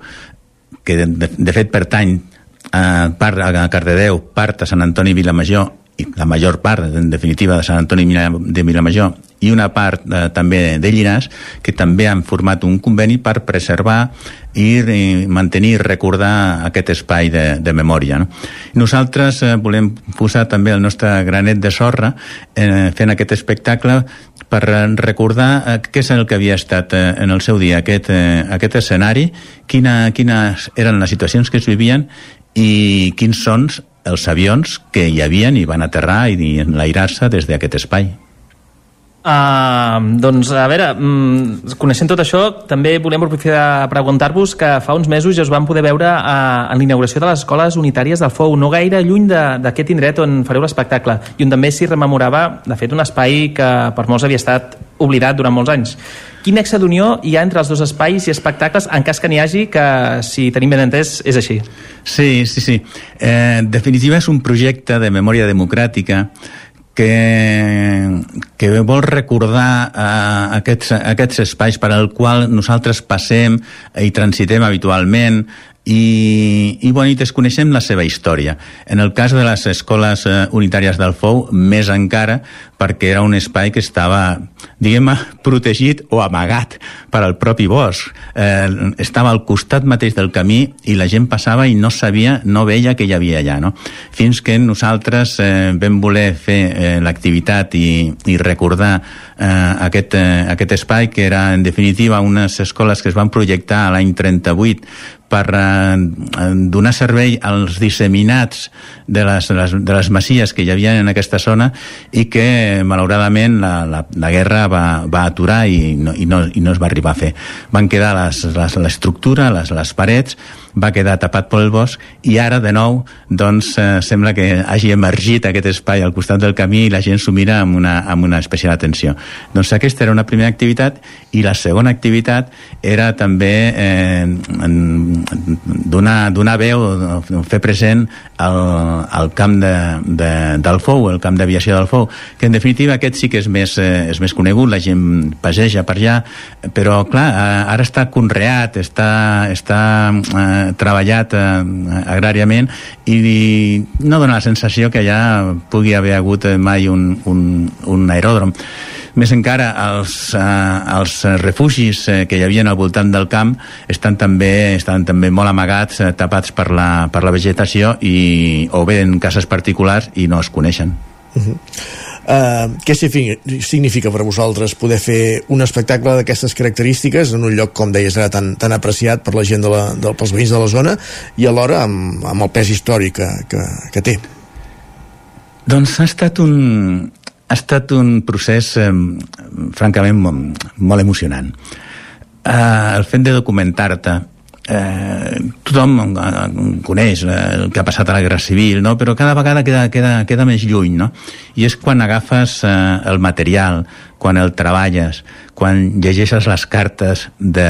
Speaker 23: que de, de fet pertany eh, part a Cardedeu, part a Sant Antoni Vilamajor, i la major part, en definitiva, de Sant Antoni de Vilamajor, i una part eh, també de Llinars, que també han format un conveni per preservar i, i mantenir i recordar aquest espai de, de memòria. No? Nosaltres eh, volem posar també el nostre granet de sorra eh, fent aquest espectacle per recordar eh, què és el que havia estat eh, en el seu dia aquest, eh, aquest escenari, quina, quines eren les situacions que es vivien i quins són els avions que hi havien i van aterrar i enlairar-se des d'aquest espai.
Speaker 13: Uh, doncs, a veure, mm, coneixent tot això, també volem aprofitar preguntar-vos que fa uns mesos ja us vam poder veure uh, en l'inauguració de les escoles unitàries del FOU, no gaire lluny d'aquest indret on fareu l'espectacle, i on també s'hi rememorava, de fet, un espai que per molts havia estat oblidat durant molts anys. Quin nexe d'unió hi ha entre els dos espais i espectacles, en cas que n'hi hagi, que, si tenim ben entès, és així?
Speaker 23: Sí, sí, sí. Eh, en definitiva, és un projecte de memòria democràtica que, que vol recordar uh, aquests, aquests espais per al qual nosaltres passem i transitem habitualment i, i, bueno, i desconeixem la seva història. En el cas de les escoles eh, unitàries del FOU, més encara, perquè era un espai que estava, diguem protegit o amagat per al propi bosc. Eh, estava al costat mateix del camí i la gent passava i no sabia, no veia que hi havia allà, no? Fins que nosaltres eh, vam voler fer eh, l'activitat i, i recordar eh, aquest, eh, aquest espai, que era, en definitiva, unes escoles que es van projectar a l'any 38 per eh, donar servei als disseminats de les, de, les, de les masies que hi havia en aquesta zona i que malauradament la, la, la guerra va, va aturar i no, i, no, i no es va arribar a fer. Van quedar l'estructura, les, les parets, va quedar tapat pel bosc i ara de nou doncs eh, sembla que hagi emergit aquest espai al costat del camí i la gent s'ho mira amb una, amb una especial atenció. Doncs aquesta era una primera activitat i la segona activitat era també eh, donar, donar veu, fer present el, el camp de, de, del Fou, el camp d'aviació del Fou, que en definitiva aquest sí que és més, eh, és més conegut, la gent passeja per allà, però clar, eh, ara està conreat, està, està eh, treballat eh, agràriament i, i no dona la sensació que allà pugui haver hagut mai un, un, un aeròdrom. Més encara, els, eh, els refugis eh, que hi havia al voltant del camp estan també, estan també molt amagats, eh, tapats per la, per la vegetació i, o bé en cases particulars i no es coneixen.
Speaker 1: Uh -huh. Uh, què significa per vosaltres poder fer un espectacle d'aquestes característiques en un lloc, com deies ara, tan, tan apreciat per la gent de la, de, pels veïns de la zona i alhora amb, amb el pes històric que, que, que té?
Speaker 23: Doncs ha estat un, ha estat un procés eh, francament molt, molt emocionant. Eh, el fet de documentar-te eh, tothom coneix el que ha passat a la Guerra Civil, no? però cada vegada queda, queda, queda més lluny, no? I és quan agafes eh, el material, quan el treballes, quan llegeixes les cartes de,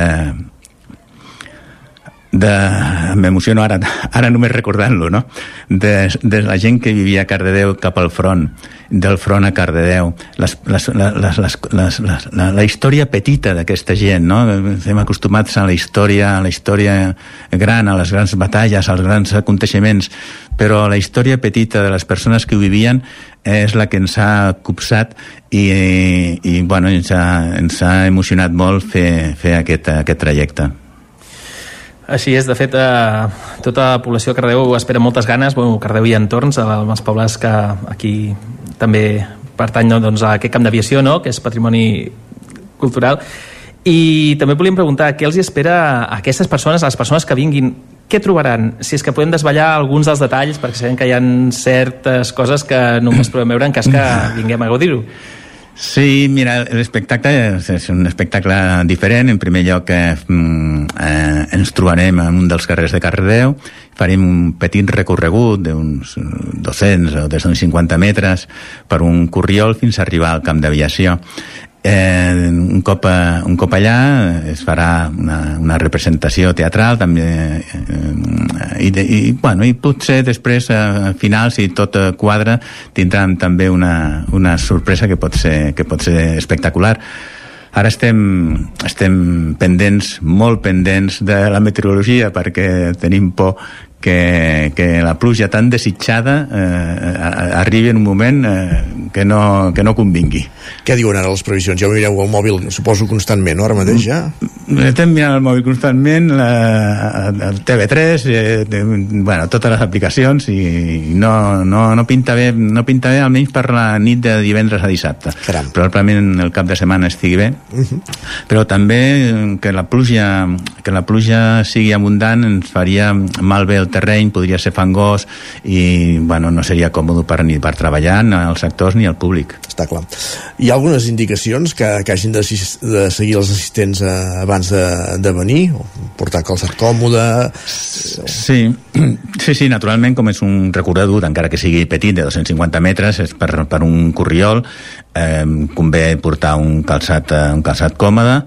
Speaker 23: de... m'emociono ara, ara només recordant-lo, no? De, de la gent que vivia a Cardedeu cap al front, del front a Cardedeu, les, les, les, les, les, les, la, la història petita d'aquesta gent, no? Estem acostumats a la història, a la història gran, a les grans batalles, als grans aconteixements, però la història petita de les persones que ho vivien és la que ens ha copsat i, i bueno, ens ha, ens ha emocionat molt fer, fer aquest, aquest trajecte.
Speaker 13: Així és, de fet, eh, tota la població de Cardeu espera moltes ganes, bueno, Cardeu i entorns, amb els pobles que aquí també pertany doncs, a aquest camp d'aviació, no?, que és patrimoni cultural. I també volíem preguntar què els espera a aquestes persones, a les persones que vinguin, què trobaran? Si és que podem desvetllar alguns dels detalls, perquè sabem que hi ha certes coses que només podem veure en cas que vinguem a gaudir-ho.
Speaker 23: Sí, mira, l'espectacle és, és un espectacle diferent. En primer lloc, eh, mm, eh, ens trobarem en un dels carrers de Cardedeu, farem un petit recorregut d'uns 200 o 250 metres per un corriol fins a arribar al camp d'aviació. Eh, un, cop, eh, un cop allà es farà una, una representació teatral també eh, i, i, bueno, i potser després eh, al final si tot quadra tindran també una, una sorpresa que pot ser, que pot ser espectacular. Ara estem, estem pendents, molt pendents de la meteorologia perquè tenim por que, que la pluja tan desitjada eh, arribi en un moment eh, que, no, que no convingui.
Speaker 1: Què diuen ara les previsions? Ja ho mireu al mòbil, suposo, constantment, no? Ara mateix ja?
Speaker 23: Mm, estem mirant el mòbil constantment, la, el TV3, eh, bueno, totes les aplicacions i no, no, no, pinta bé, no pinta bé almenys per la nit de divendres a dissabte.
Speaker 1: Caram.
Speaker 23: Probablement el cap de setmana estigui bé, uh
Speaker 1: Mhm.
Speaker 23: -huh. però també que la pluja que la pluja sigui abundant ens faria malbé el terreny podria ser fangós i bueno, no seria còmode per, ni per treballar ni als sectors ni al públic.
Speaker 1: Està clar. Hi ha algunes indicacions que, que hagin de, de seguir els assistents eh, abans de, de venir? O portar calçat còmode?
Speaker 23: Sí, sí, sí, naturalment, com és un recorregut, encara que sigui petit, de 250 metres, és per, per un corriol, eh, convé portar un calçat, eh, un calçat còmode,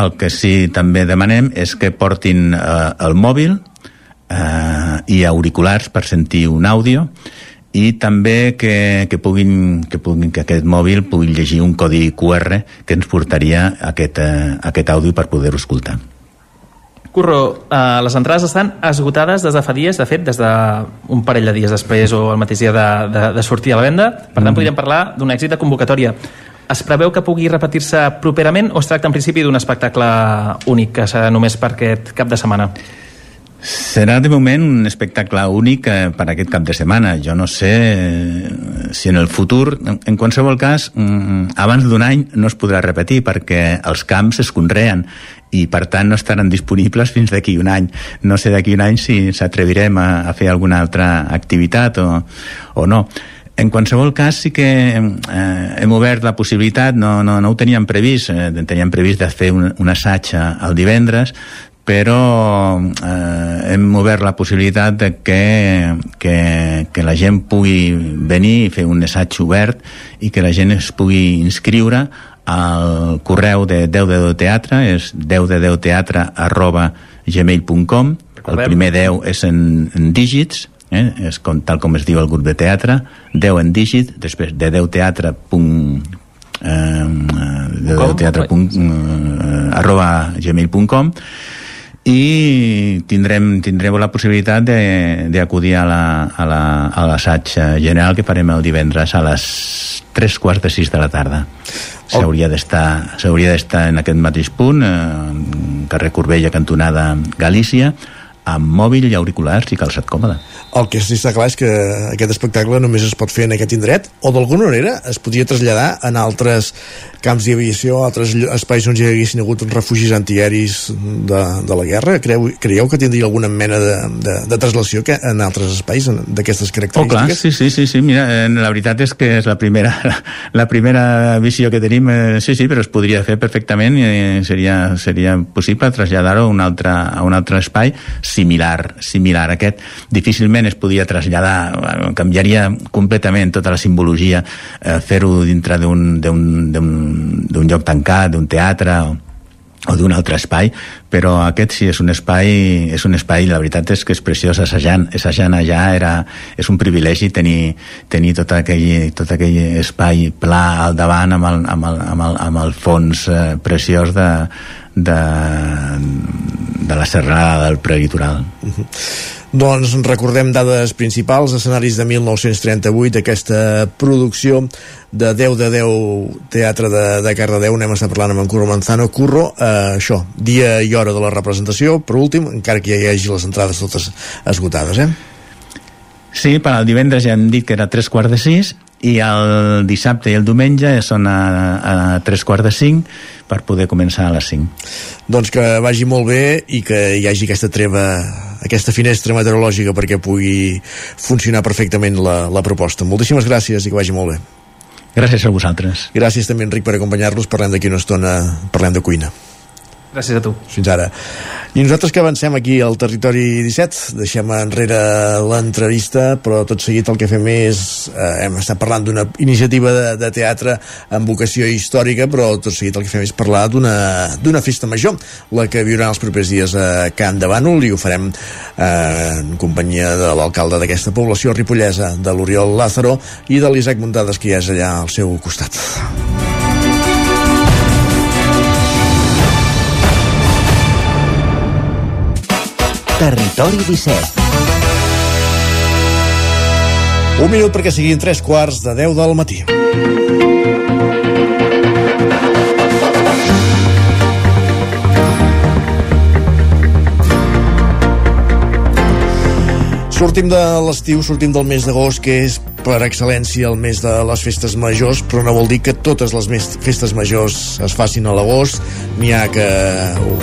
Speaker 23: el que sí també demanem és que portin eh, el mòbil eh, i auriculars per sentir un àudio i també que, que, puguin, que, puguin, que aquest mòbil pugui llegir un codi QR que ens portaria aquest, eh, aquest àudio per poder-ho escoltar.
Speaker 13: Curro, eh, les entrades estan esgotades des de fa dies, de fet, des d'un parell de dies després o el mateix dia de, de, de sortir a la venda. Per tant, mm. podríem parlar d'un èxit de convocatòria. Es preveu que pugui repetir-se properament o es tracta en principi d'un espectacle únic que serà només per aquest cap de setmana?
Speaker 23: Serà de moment un espectacle únic eh, per aquest cap de setmana. Jo no sé eh, si en el futur, en qualsevol cas, mm, abans d'un any no es podrà repetir perquè els camps es conreen i per tant no estaran disponibles fins d'aquí un any. No sé d'aquí un any si s'atrevirem a, a fer alguna altra activitat o, o no. En qualsevol cas, sí que eh, hem obert la possibilitat, no, no, no ho teníem previst, eh, teníem previst de fer un, un assaig el divendres, però eh, hem obert la possibilitat de que, que, que la gent pugui venir i fer un assaig obert i que la gent es pugui inscriure al correu de 10 de 10 teatre, és 10 de 10 teatre arroba gmail.com el primer 10 és en, en dígits eh? és com, tal com es diu el grup de teatre 10 en dígit, després de 10 teatre punt, eh, de 10 teatre punt, eh, arroba gmail.com i tindrem, tindrem la possibilitat d'acudir a l'assaig la, a general que farem el divendres a les 3 quarts de 6 de la tarda. S'hauria d'estar en aquest mateix punt eh, carrer Corbella, cantonada Galícia amb mòbil i auriculars i calçat còmode.
Speaker 1: El que sí està clar és que aquest espectacle només es pot fer en aquest indret o d'alguna manera es podria traslladar en altres camps d'aviació, altres espais on hi haguessin hagut refugis antiaeris de, de la guerra. Creu, creieu que tindria alguna mena de, de, de traslació que en altres espais d'aquestes característiques?
Speaker 23: Oh, clar, sí, sí, sí, sí. Mira, eh, la veritat és que és la primera, la primera visió que tenim, eh, sí, sí, però es podria fer perfectament i seria, seria possible traslladar-ho a un altre, a un altre espai similar, similar a aquest. Difícilment es podia traslladar, canviaria completament tota la simbologia, eh, fer-ho dintre d'un lloc tancat, d'un teatre o, o d'un altre espai, però aquest sí és un espai, és un espai, la veritat és que és preciós assajant, assajant allà era, és un privilegi tenir, tenir tot, aquell, tot aquell espai pla al davant amb el, amb el, amb el, amb el fons eh, preciós de, de, de la serrada del prelitoral. Uh
Speaker 1: -huh. Doncs recordem dades principals, escenaris de 1938, aquesta producció de 10 de 10 Teatre de, de Cardedeu, anem a estar parlant amb en Curro Manzano. Curro, eh, això, dia i hora de la representació, per últim, encara que ja hi hagi les entrades totes esgotades, eh?
Speaker 23: Sí, per al divendres ja hem dit que era 3 quarts de 6 i el dissabte i el diumenge són a, a tres quarts de cinc per poder començar a les 5.
Speaker 1: Doncs que vagi molt bé i que hi hagi aquesta treva, aquesta finestra meteorològica perquè pugui funcionar perfectament la, la proposta. Moltíssimes gràcies i que vagi molt bé.
Speaker 23: Gràcies a vosaltres.
Speaker 1: Gràcies també, Enric, per acompanyar-nos. Parlem d'aquí una estona, parlem de cuina.
Speaker 13: Gràcies a tu.
Speaker 1: Fins ara. I nosaltres que avancem aquí al territori 17, deixem enrere l'entrevista, però tot seguit el que fem és, eh, hem estat parlant d'una iniciativa de, de teatre amb vocació històrica, però tot seguit el que fem és parlar d'una festa major, la que viurà els propers dies a Can de Bànol, i ho farem eh, en companyia de l'alcalde d'aquesta població ripollesa, de l'Oriol Lázaro, i de l'Isaac Muntades, que ja és allà al seu costat.
Speaker 22: Territori 17
Speaker 1: Un minut perquè siguin tres quarts de 10 del matí. Sortim de l'estiu, sortim del mes d'agost, que és per excel·lència el mes de les festes majors, però no vol dir que totes les festes majors es facin a l'agost. N'hi ha que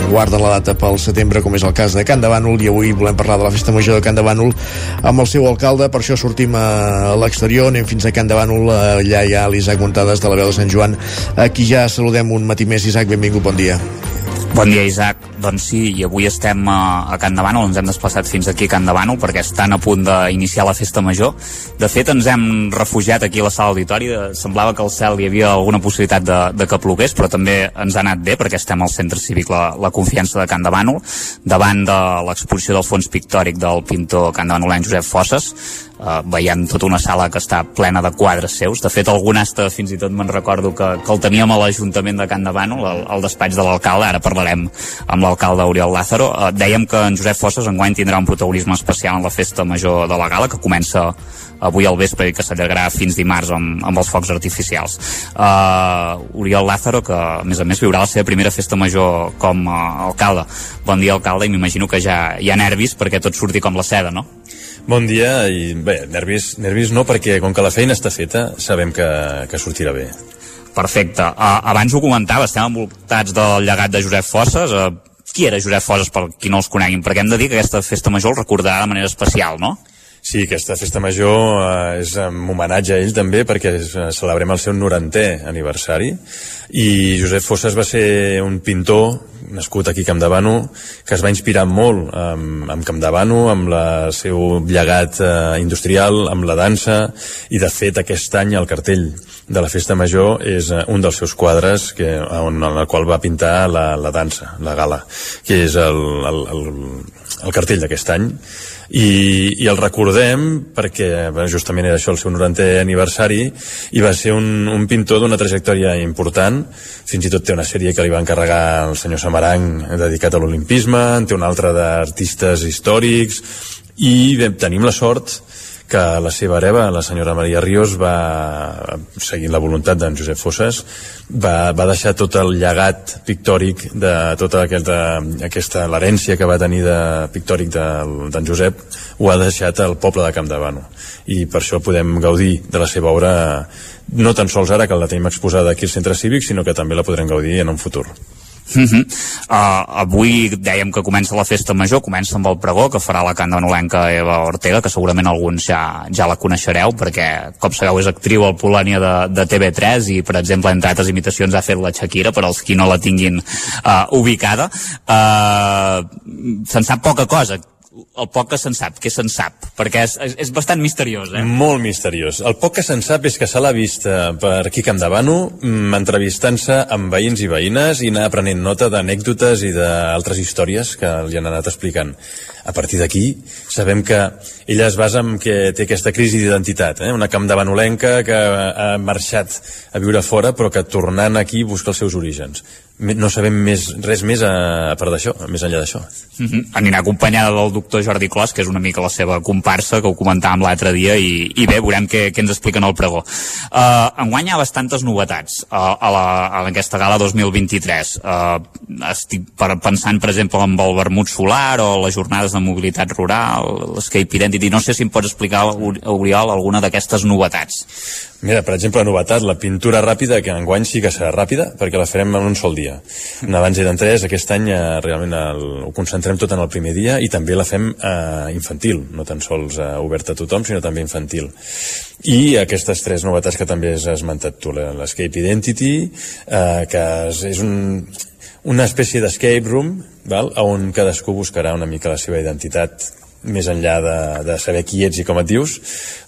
Speaker 1: guarden la data pel setembre, com és el cas de Can de Bànol, i avui volem parlar de la festa major de Can de Bànol amb el seu alcalde, per això sortim a l'exterior, anem fins a Can de Bànol, allà hi ha l'Isaac Montades de la veu de Sant Joan. Aquí ja saludem un matí més. Isaac, benvingut, bon dia.
Speaker 4: Bon dia, Isaac. Doncs sí, i avui estem a, a Can Bànol, ens hem desplaçat fins aquí a Can Bànol perquè estan a punt d'iniciar la festa major. De fet, ens hem refugiat aquí a la sala auditori, semblava que al cel hi havia alguna possibilitat de, de que plogués, però també ens ha anat bé perquè estem al centre cívic La, la Confiança de Can Bànol, davant de l'exposició del fons pictòric del pintor can de Banolenc Josep Fosses, uh, veiem tota una sala que està plena de quadres seus. De fet, algun asta fins i tot me'n recordo que, que el teníem a l'Ajuntament de Can Bànol, al, al despatx de l'alcalde, ara parlarem amb l'alcalde Oriol Lázaro. Uh, dèiem que en Josep Fosses enguany tindrà un protagonisme especial en la festa major de la gala, que comença avui al vespre i que s'allargarà fins dimarts amb, amb els focs artificials. Uh, Oriol Lázaro, que a més a més viurà la seva primera festa major com a alcalde. Bon dia, alcalde, i m'imagino que ja hi ha nervis perquè tot surti com la seda, no?
Speaker 24: Bon dia i bé, nervis, nervis no perquè com que la feina està feta sabem que, que sortirà bé.
Speaker 4: Perfecte. Uh, abans ho comentava, estem envoltats del llegat de Josep Fosses. Uh, qui era Josep Fosses per qui no els coneguin? Perquè hem de dir que aquesta festa major el recordarà de manera especial, no?
Speaker 24: Sí, aquesta festa major eh, és en homenatge a ell també perquè eh, celebrem el seu 90è aniversari. I Josep Fosses va ser un pintor nascut aquí a Campdevànol, que es va inspirar molt amb, amb Campdevànol, amb el seu llegat eh, industrial, amb la dansa, i de fet aquest any el cartell de la Festa Major és eh, un dels seus quadres que, on, en el qual va pintar la, la dansa, la gala, que és el, el, el, el cartell d'aquest any i, i el recordem perquè bueno, justament era això el seu 90è aniversari i va ser un, un pintor d'una trajectòria important. Fins i tot té una sèrie que li va encarregar el senyor Samarang dedicat a l'olimpisme té una altra d'artistes històrics i tenim la sort que la seva hereva, la senyora Maria Ríos, va, seguint la voluntat d'en Josep Fosses, va, va deixar tot el llegat pictòric de tota aquesta, aquesta l'herència que va tenir de pictòric d'en de, Josep, ho ha deixat al poble de Campdevànol. I per això podem gaudir de la seva obra no tan sols ara que la tenim exposada aquí al centre cívic, sinó que també la podrem gaudir en un futur.
Speaker 4: Uh -huh. uh, avui dèiem que comença la festa major, comença amb el pregó que farà la candanolenca Eva Ortega, que segurament alguns ja, ja la coneixereu perquè, com sabeu, és actriu al Polònia de, de TV3 i, per exemple, entre altres imitacions ha fet la Shakira, per als qui no la tinguin uh, ubicada. Uh, Se'n sap poca cosa el poc que se'n sap, què se'n sap? Perquè és, és, és bastant misteriós, eh?
Speaker 24: Molt misteriós. El poc que se'n sap és que se l'ha vist eh, per aquí Camp de Bano, mm, entrevistant-se amb veïns i veïnes i anar prenent nota d'anècdotes i d'altres històries que li han anat explicant. A partir d'aquí, sabem que ella es basa en que té aquesta crisi d'identitat, eh? una camp de Banolenca que ha marxat a viure fora però que tornant aquí busca els seus orígens no sabem més, res més a, a part d'això, més enllà d'això.
Speaker 4: Mm -hmm. Anirà acompanyada del doctor Jordi Clos, que és una mica la seva comparsa, que ho comentàvem l'altre dia, i, i bé, veurem què, què ens expliquen al pregó. Uh, enguany hi ha bastantes novetats uh, a, la, a aquesta gala 2023. Uh, estic per, pensant, per exemple, en el vermut solar o les jornades de mobilitat rural, l'Escape Identity. No sé si em pots explicar, Oriol, alguna d'aquestes novetats.
Speaker 24: Mira, per exemple, novetat, la pintura ràpida, que enguany sí que serà ràpida, perquè la farem en un sol dia. Abans eren tres, aquest any eh, realment el, ho concentrem tot en el primer dia i també la fem eh, infantil, no tan sols eh, oberta a tothom, sinó també infantil. I aquestes tres novetats que també has esmentat tu, l'Escape Identity, eh, que és un, una espècie d'escape room val? on cadascú buscarà una mica la seva identitat més enllà de, de saber qui ets i com et dius,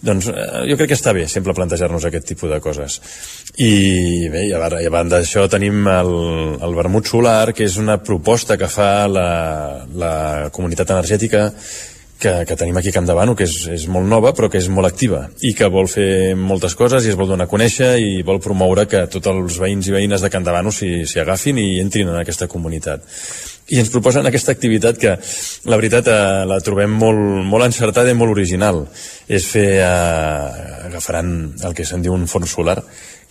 Speaker 24: doncs eh, jo crec que està bé sempre plantejar-nos aquest tipus de coses. I bé, i a, a banda d'això tenim el, el vermut solar, que és una proposta que fa la, la comunitat energètica que, que tenim aquí a Camp de Bano, que és, és molt nova però que és molt activa i que vol fer moltes coses i es vol donar a conèixer i vol promoure que tots els veïns i veïnes de Camp de Bano s'hi agafin i entrin en aquesta comunitat i ens proposen aquesta activitat que la veritat eh, la trobem molt, molt encertada i molt original. És fer, eh, agafaran el que se'n diu un forn solar,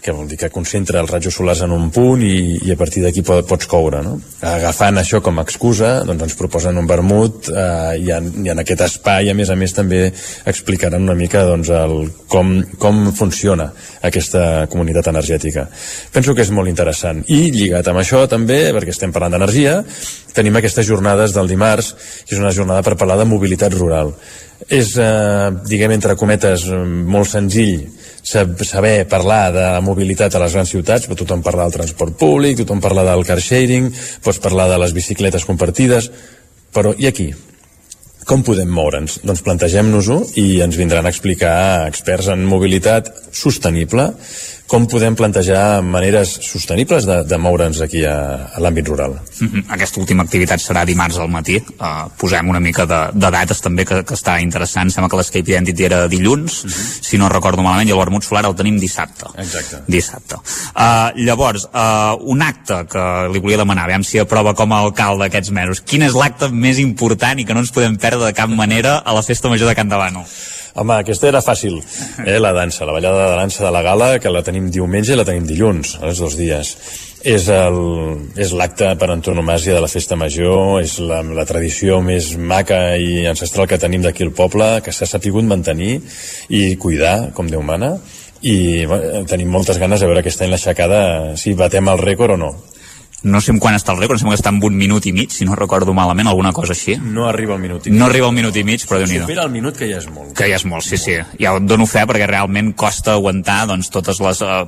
Speaker 24: que vol dir? Que concentra els rajos solars en un punt i, i a partir d'aquí pots coure no? agafant això com a excusa doncs ens proposen un vermut eh, i, en, i en aquest espai a més a més també explicaran una mica doncs, el, com, com funciona aquesta comunitat energètica. Penso que és molt interessant. I lligat amb això també, perquè estem parlant d'energia tenim aquestes jornades del dimarts que és una jornada per parlar de mobilitat rural. És, eh, diguem, entre cometes, molt senzill saber parlar de mobilitat a les grans ciutats, però tothom parla del transport públic, tothom parla del car sharing, pots parlar de les bicicletes compartides, però i aquí? Com podem moure'ns? Doncs plantegem-nos-ho i ens vindran a explicar experts en mobilitat sostenible com podem plantejar maneres sostenibles de, de moure'ns aquí a, a l'àmbit rural.
Speaker 4: Mm -hmm. Aquesta última activitat serà dimarts al matí. Uh, posem una mica de, de dates també que, que està interessant. Sembla que l'Escape Identity era dilluns, mm -hmm. si no recordo malament, i el vermut solar el tenim dissabte.
Speaker 24: Exacte.
Speaker 4: Dissabte. Uh, llavors, uh, un acte que li volia demanar, veiem si aprova com a alcalde aquests mesos. Quin és l'acte més important i que no ens podem perdre de cap manera a la Festa Major de Can Davano?
Speaker 24: Home, aquesta era fàcil, eh, la dansa, la ballada de dansa de la gala, que la tenim diumenge i la tenim dilluns, els dos dies. És l'acte per antonomàsia de la festa major, és la, la tradició més maca i ancestral que tenim d'aquí al poble, que s'ha sapigut mantenir i cuidar, com Déu mana, i bueno, tenim moltes ganes de veure aquest any l'aixecada, si batem el rècord o no.
Speaker 4: No sé en quan està el rècord, em sembla que està en un minut i mig, si no recordo malament, alguna cosa així.
Speaker 24: No arriba al minut i mig.
Speaker 4: No arriba al minut i mig, però déu nhi
Speaker 24: Supera el minut, que ja és molt.
Speaker 4: que ja és molt, sí, sí. Ja ho dono fe perquè realment costa aguantar doncs, totes les uh,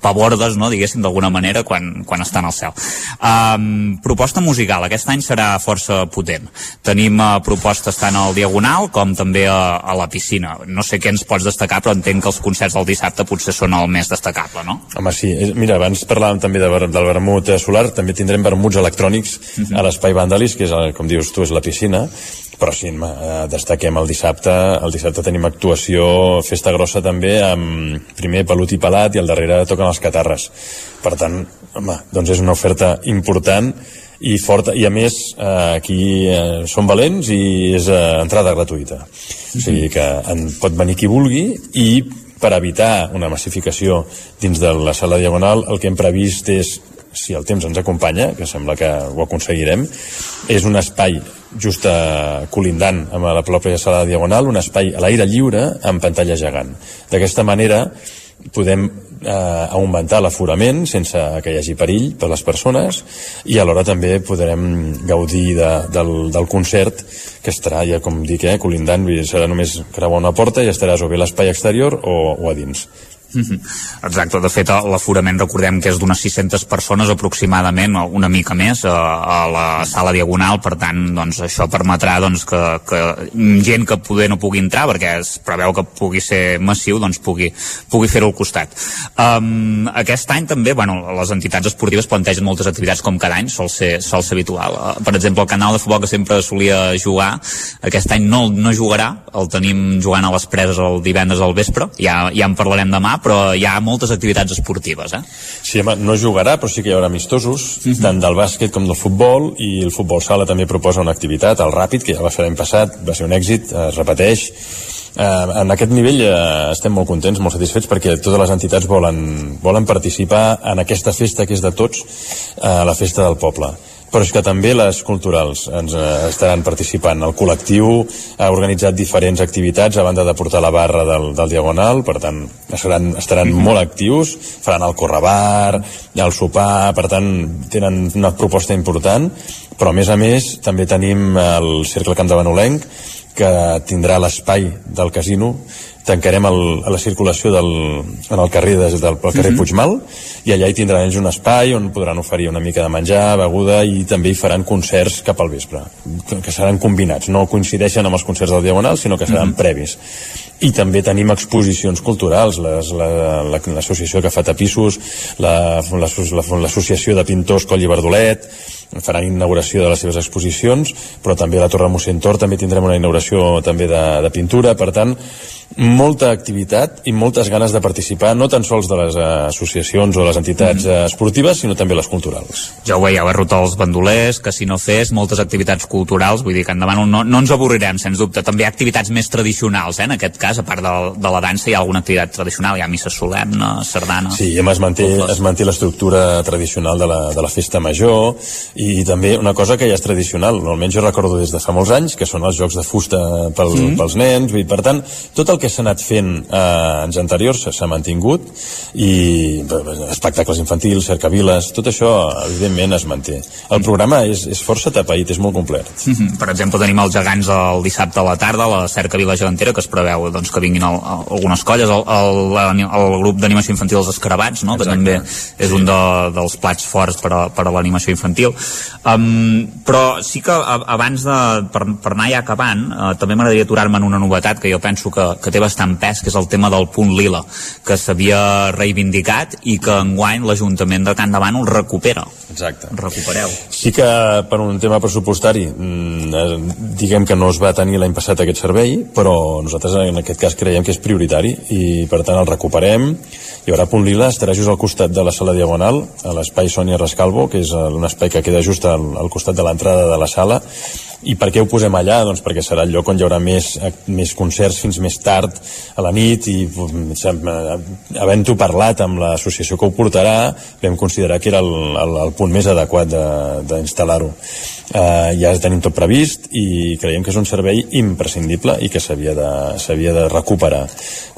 Speaker 4: pavordes, no, diguéssim, d'alguna manera, quan, quan estan al cel. Um, proposta musical. Aquest any serà força potent. Tenim uh, propostes tant al Diagonal com també a, a la piscina. No sé què ens pots destacar, però entenc que els concerts del dissabte potser són el més destacable, no?
Speaker 24: Home, sí. Mira, abans parlàvem també de, del vermut eh, solar, també tindrem vermuts electrònics a l'Espai Vandalis, que és, el, com dius tu, és la piscina, però sí, eh, destaquem el dissabte, el dissabte tenim actuació, festa grossa també, amb primer pelut i pelat i al darrere toquen els catarres. Per tant, home, doncs és una oferta important i forta, i a més eh, aquí eh, som valents i és eh, entrada gratuïta. O sigui que en pot venir qui vulgui i per evitar una massificació dins de la sala diagonal el que hem previst és si el temps ens acompanya, que sembla que ho aconseguirem, és un espai just eh, colindant amb la pròpia sala diagonal, un espai a l'aire lliure amb pantalla gegant. D'aquesta manera podem eh, augmentar l'aforament sense que hi hagi perill per a les persones i alhora també podrem gaudir de, del, del concert que estarà ja com dic, eh, colindant serà només creuar una porta i estaràs o bé a l'espai exterior o, o a dins.
Speaker 4: Exacte, de fet l'aforament recordem que és d'unes 600 persones aproximadament, una mica més a, a la sala diagonal, per tant doncs, això permetrà doncs, que, que gent que poder no pugui entrar perquè es preveu que pugui ser massiu doncs pugui, pugui fer-ho al costat. Um, aquest any també bueno, les entitats esportives plantegen moltes activitats com cada any, sol ser, sol ser habitual. Uh, per exemple el canal de futbol que sempre solia jugar aquest any no, no jugarà. El tenim jugant a les preses el divendres al vespre, ja, ja en parlarem demà però hi ha moltes activitats esportives eh?
Speaker 24: Sí, home, no jugarà, però sí que hi haurà amistosos, tant del bàsquet com del futbol, i el futbol sala també proposa una activitat, el ràpid, que ja va fer l'any passat, va ser un èxit, es repeteix. Eh, en aquest nivell eh, estem molt contents, molt satisfets, perquè totes les entitats volen, volen participar en aquesta festa que és de tots, eh, la festa del poble però és que també les culturals ens eh, estaran participant. El col·lectiu ha organitzat diferents activitats a banda de portar la barra del, del Diagonal, per tant estaran, estaran molt actius, faran el correbar, el sopar, per tant tenen una proposta important, però a més a més també tenim el Cercle Camp de Banolenc, que tindrà l'espai del casino tancarem el, a la circulació del, en el carrer des del pel carrer
Speaker 4: Mhm.
Speaker 24: Puigmal i allà hi tindran ells un espai on podran oferir una mica de menjar, beguda i també hi faran concerts cap al vespre que, que seran combinats, no coincideixen amb els concerts del Diagonal sinó que seran
Speaker 4: Mhm.
Speaker 24: previs i també tenim exposicions culturals les- la- la- l'associació que fa tapissos la- la- la- l'associació de pintors Coll i Verdolet faran inauguració de les seves exposicions però també a la Torre Mocentor també tindrem una inauguració també de, de pintura per tant molta activitat i moltes ganes de participar, no tan sols de les eh, associacions o les entitats mm. esportives, sinó també les culturals.
Speaker 4: Ja ho veieu, eh, ruta als bandolers, que si no fes, moltes activitats culturals, vull dir que endavant no, no ens avorrirem, sens dubte. També activitats més tradicionals, eh? en aquest cas, a part de, de la dansa, hi ha alguna activitat tradicional, hi ha missa solemne, sardana...
Speaker 24: Sí, a es manté, es manté l'estructura tradicional de la, de la festa major i també una cosa que ja és tradicional, almenys jo recordo des de fa molts anys, que són els jocs de fusta pel, mm. pels nens, i per tant, tot el que s'ha anat fent eh, anys anteriors s'ha mantingut i espectacles infantils, cercaviles, tot això evidentment es manté. El programa és, és força tapaït, és molt complet.
Speaker 4: Mm -hmm. Per exemple, tenim els gegants el dissabte a la tarda, a la cercavila gegantera, que es preveu doncs, que vinguin el, el, algunes colles, el, el, el grup d'animació infantil Els Escarabats, no? que també és un de, dels plats forts per a, per a l'animació infantil. Um, però sí que abans de, per, per anar ja acabant, uh, també m'agradaria aturar-me en una novetat que jo penso que, que té bastant pes, que és el tema del punt lila, que s'havia reivindicat i que enguany l'Ajuntament de Can de Bànol recupera.
Speaker 24: Exacte.
Speaker 4: Recupereu.
Speaker 24: Sí que per un tema pressupostari mm, eh, diguem que no es va tenir l'any passat aquest servei, però nosaltres en aquest cas creiem que és prioritari i per tant el recuperem. Hi haurà punt lila, estarà just al costat de la sala diagonal, a l'espai Sònia Rescalvo, que és un espai que queda just al, al costat de l'entrada de la sala, i per què ho posem allà? Doncs perquè serà el lloc on hi haurà més, més concerts fins més tard a la nit i mm, havent-ho parlat amb l'associació que ho portarà vam considerar que era el, el, el punt més adequat d'instal·lar-ho. Uh, ja tenim tot previst i creiem que és un servei imprescindible i que s'havia de, de recuperar.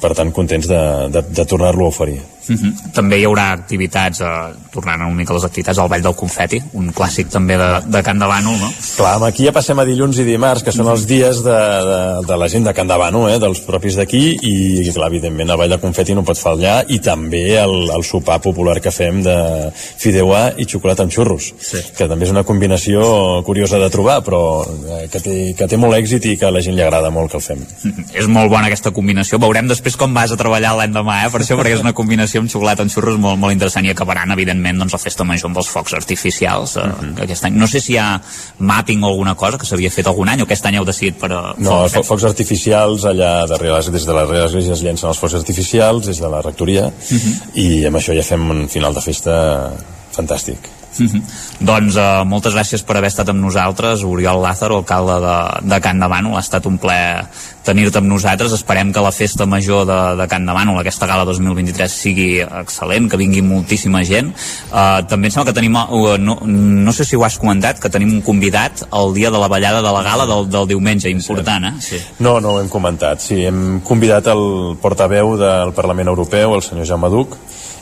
Speaker 24: Per tant contents de, de, de tornar-lo a oferir
Speaker 4: Uh mhm. -huh. També hi haurà activitats, eh, tornant una mica a les activitats, al Vall del Confeti, un clàssic també de, de Can de Bànol, no?
Speaker 24: Clar, aquí ja passem a dilluns i dimarts, que són els dies de, de, de la gent de Can de Bànol, eh, dels propis d'aquí, i clar, evidentment el Vall del Confeti no pot fallar, i també el, el sopar popular que fem de fideuà i xocolata amb xurros,
Speaker 4: sí.
Speaker 24: que també és una combinació curiosa de trobar, però eh, que, té, que té molt èxit i que a la gent li agrada molt que el fem.
Speaker 4: Uh -huh. És molt bona aquesta combinació, veurem després com vas a treballar l'endemà, eh, per això, perquè és una combinació amb xocolata amb xurros molt, molt interessant i acabaran, evidentment, doncs, la festa major amb els focs artificials eh, uh mhm. -huh. aquest any. No sé si hi ha mapping o alguna cosa que s'havia fet algun any o aquest any heu decidit per... A...
Speaker 24: No, els focs artificials allà darrere, des de les església es llencen els focs artificials des de la rectoria uh
Speaker 4: Mhm.
Speaker 24: -huh. i amb això ja fem un final de festa fantàstic.
Speaker 4: -hmm. Doncs uh, moltes gràcies per haver estat amb nosaltres, Oriol Lázaro, alcalde de, de Can de Bànol. Ha estat un plaer tenir-te amb nosaltres. Esperem que la festa major de, de Can de Bànol, aquesta gala 2023, sigui excel·lent, que vingui moltíssima gent. Uh, també em sembla que tenim, uh, no, no sé si ho has comentat, que tenim un convidat el dia de la ballada de la gala del, del diumenge, important, eh? Sí.
Speaker 24: No, no ho hem comentat. Sí, hem convidat el portaveu del Parlament Europeu, el senyor Jaume Duc,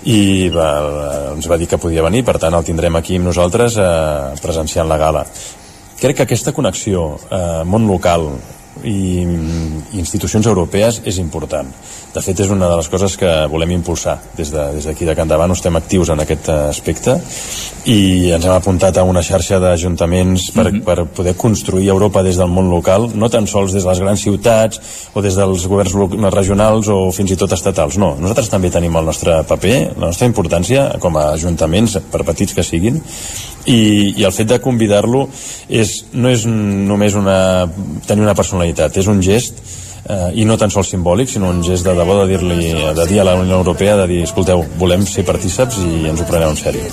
Speaker 24: i va, ens va dir que podia venir, per tant el tindrem aquí amb nosaltres eh, presenciant la gala. Crec que aquesta connexió eh, món local i, i institucions europees és important. De fet, és una de les coses que volem impulsar des d'aquí de, des de Can Davant. Estem actius en aquest aspecte i ens hem apuntat a una xarxa d'ajuntaments per, mm -hmm. per poder construir Europa des del món local, no tan sols des de les grans ciutats o des dels governs regionals o fins i tot estatals. No, nosaltres també tenim el nostre paper, la nostra importància com a ajuntaments, per petits que siguin, i, i el fet de convidar-lo és, no és només una, tenir una personalitat, és un gest eh, i no tan sols simbòlic, sinó un gest de debò de dir-li, de dir a la Unió Europea de dir, escolteu, volem ser partíceps i ens ho preneu en sèrio.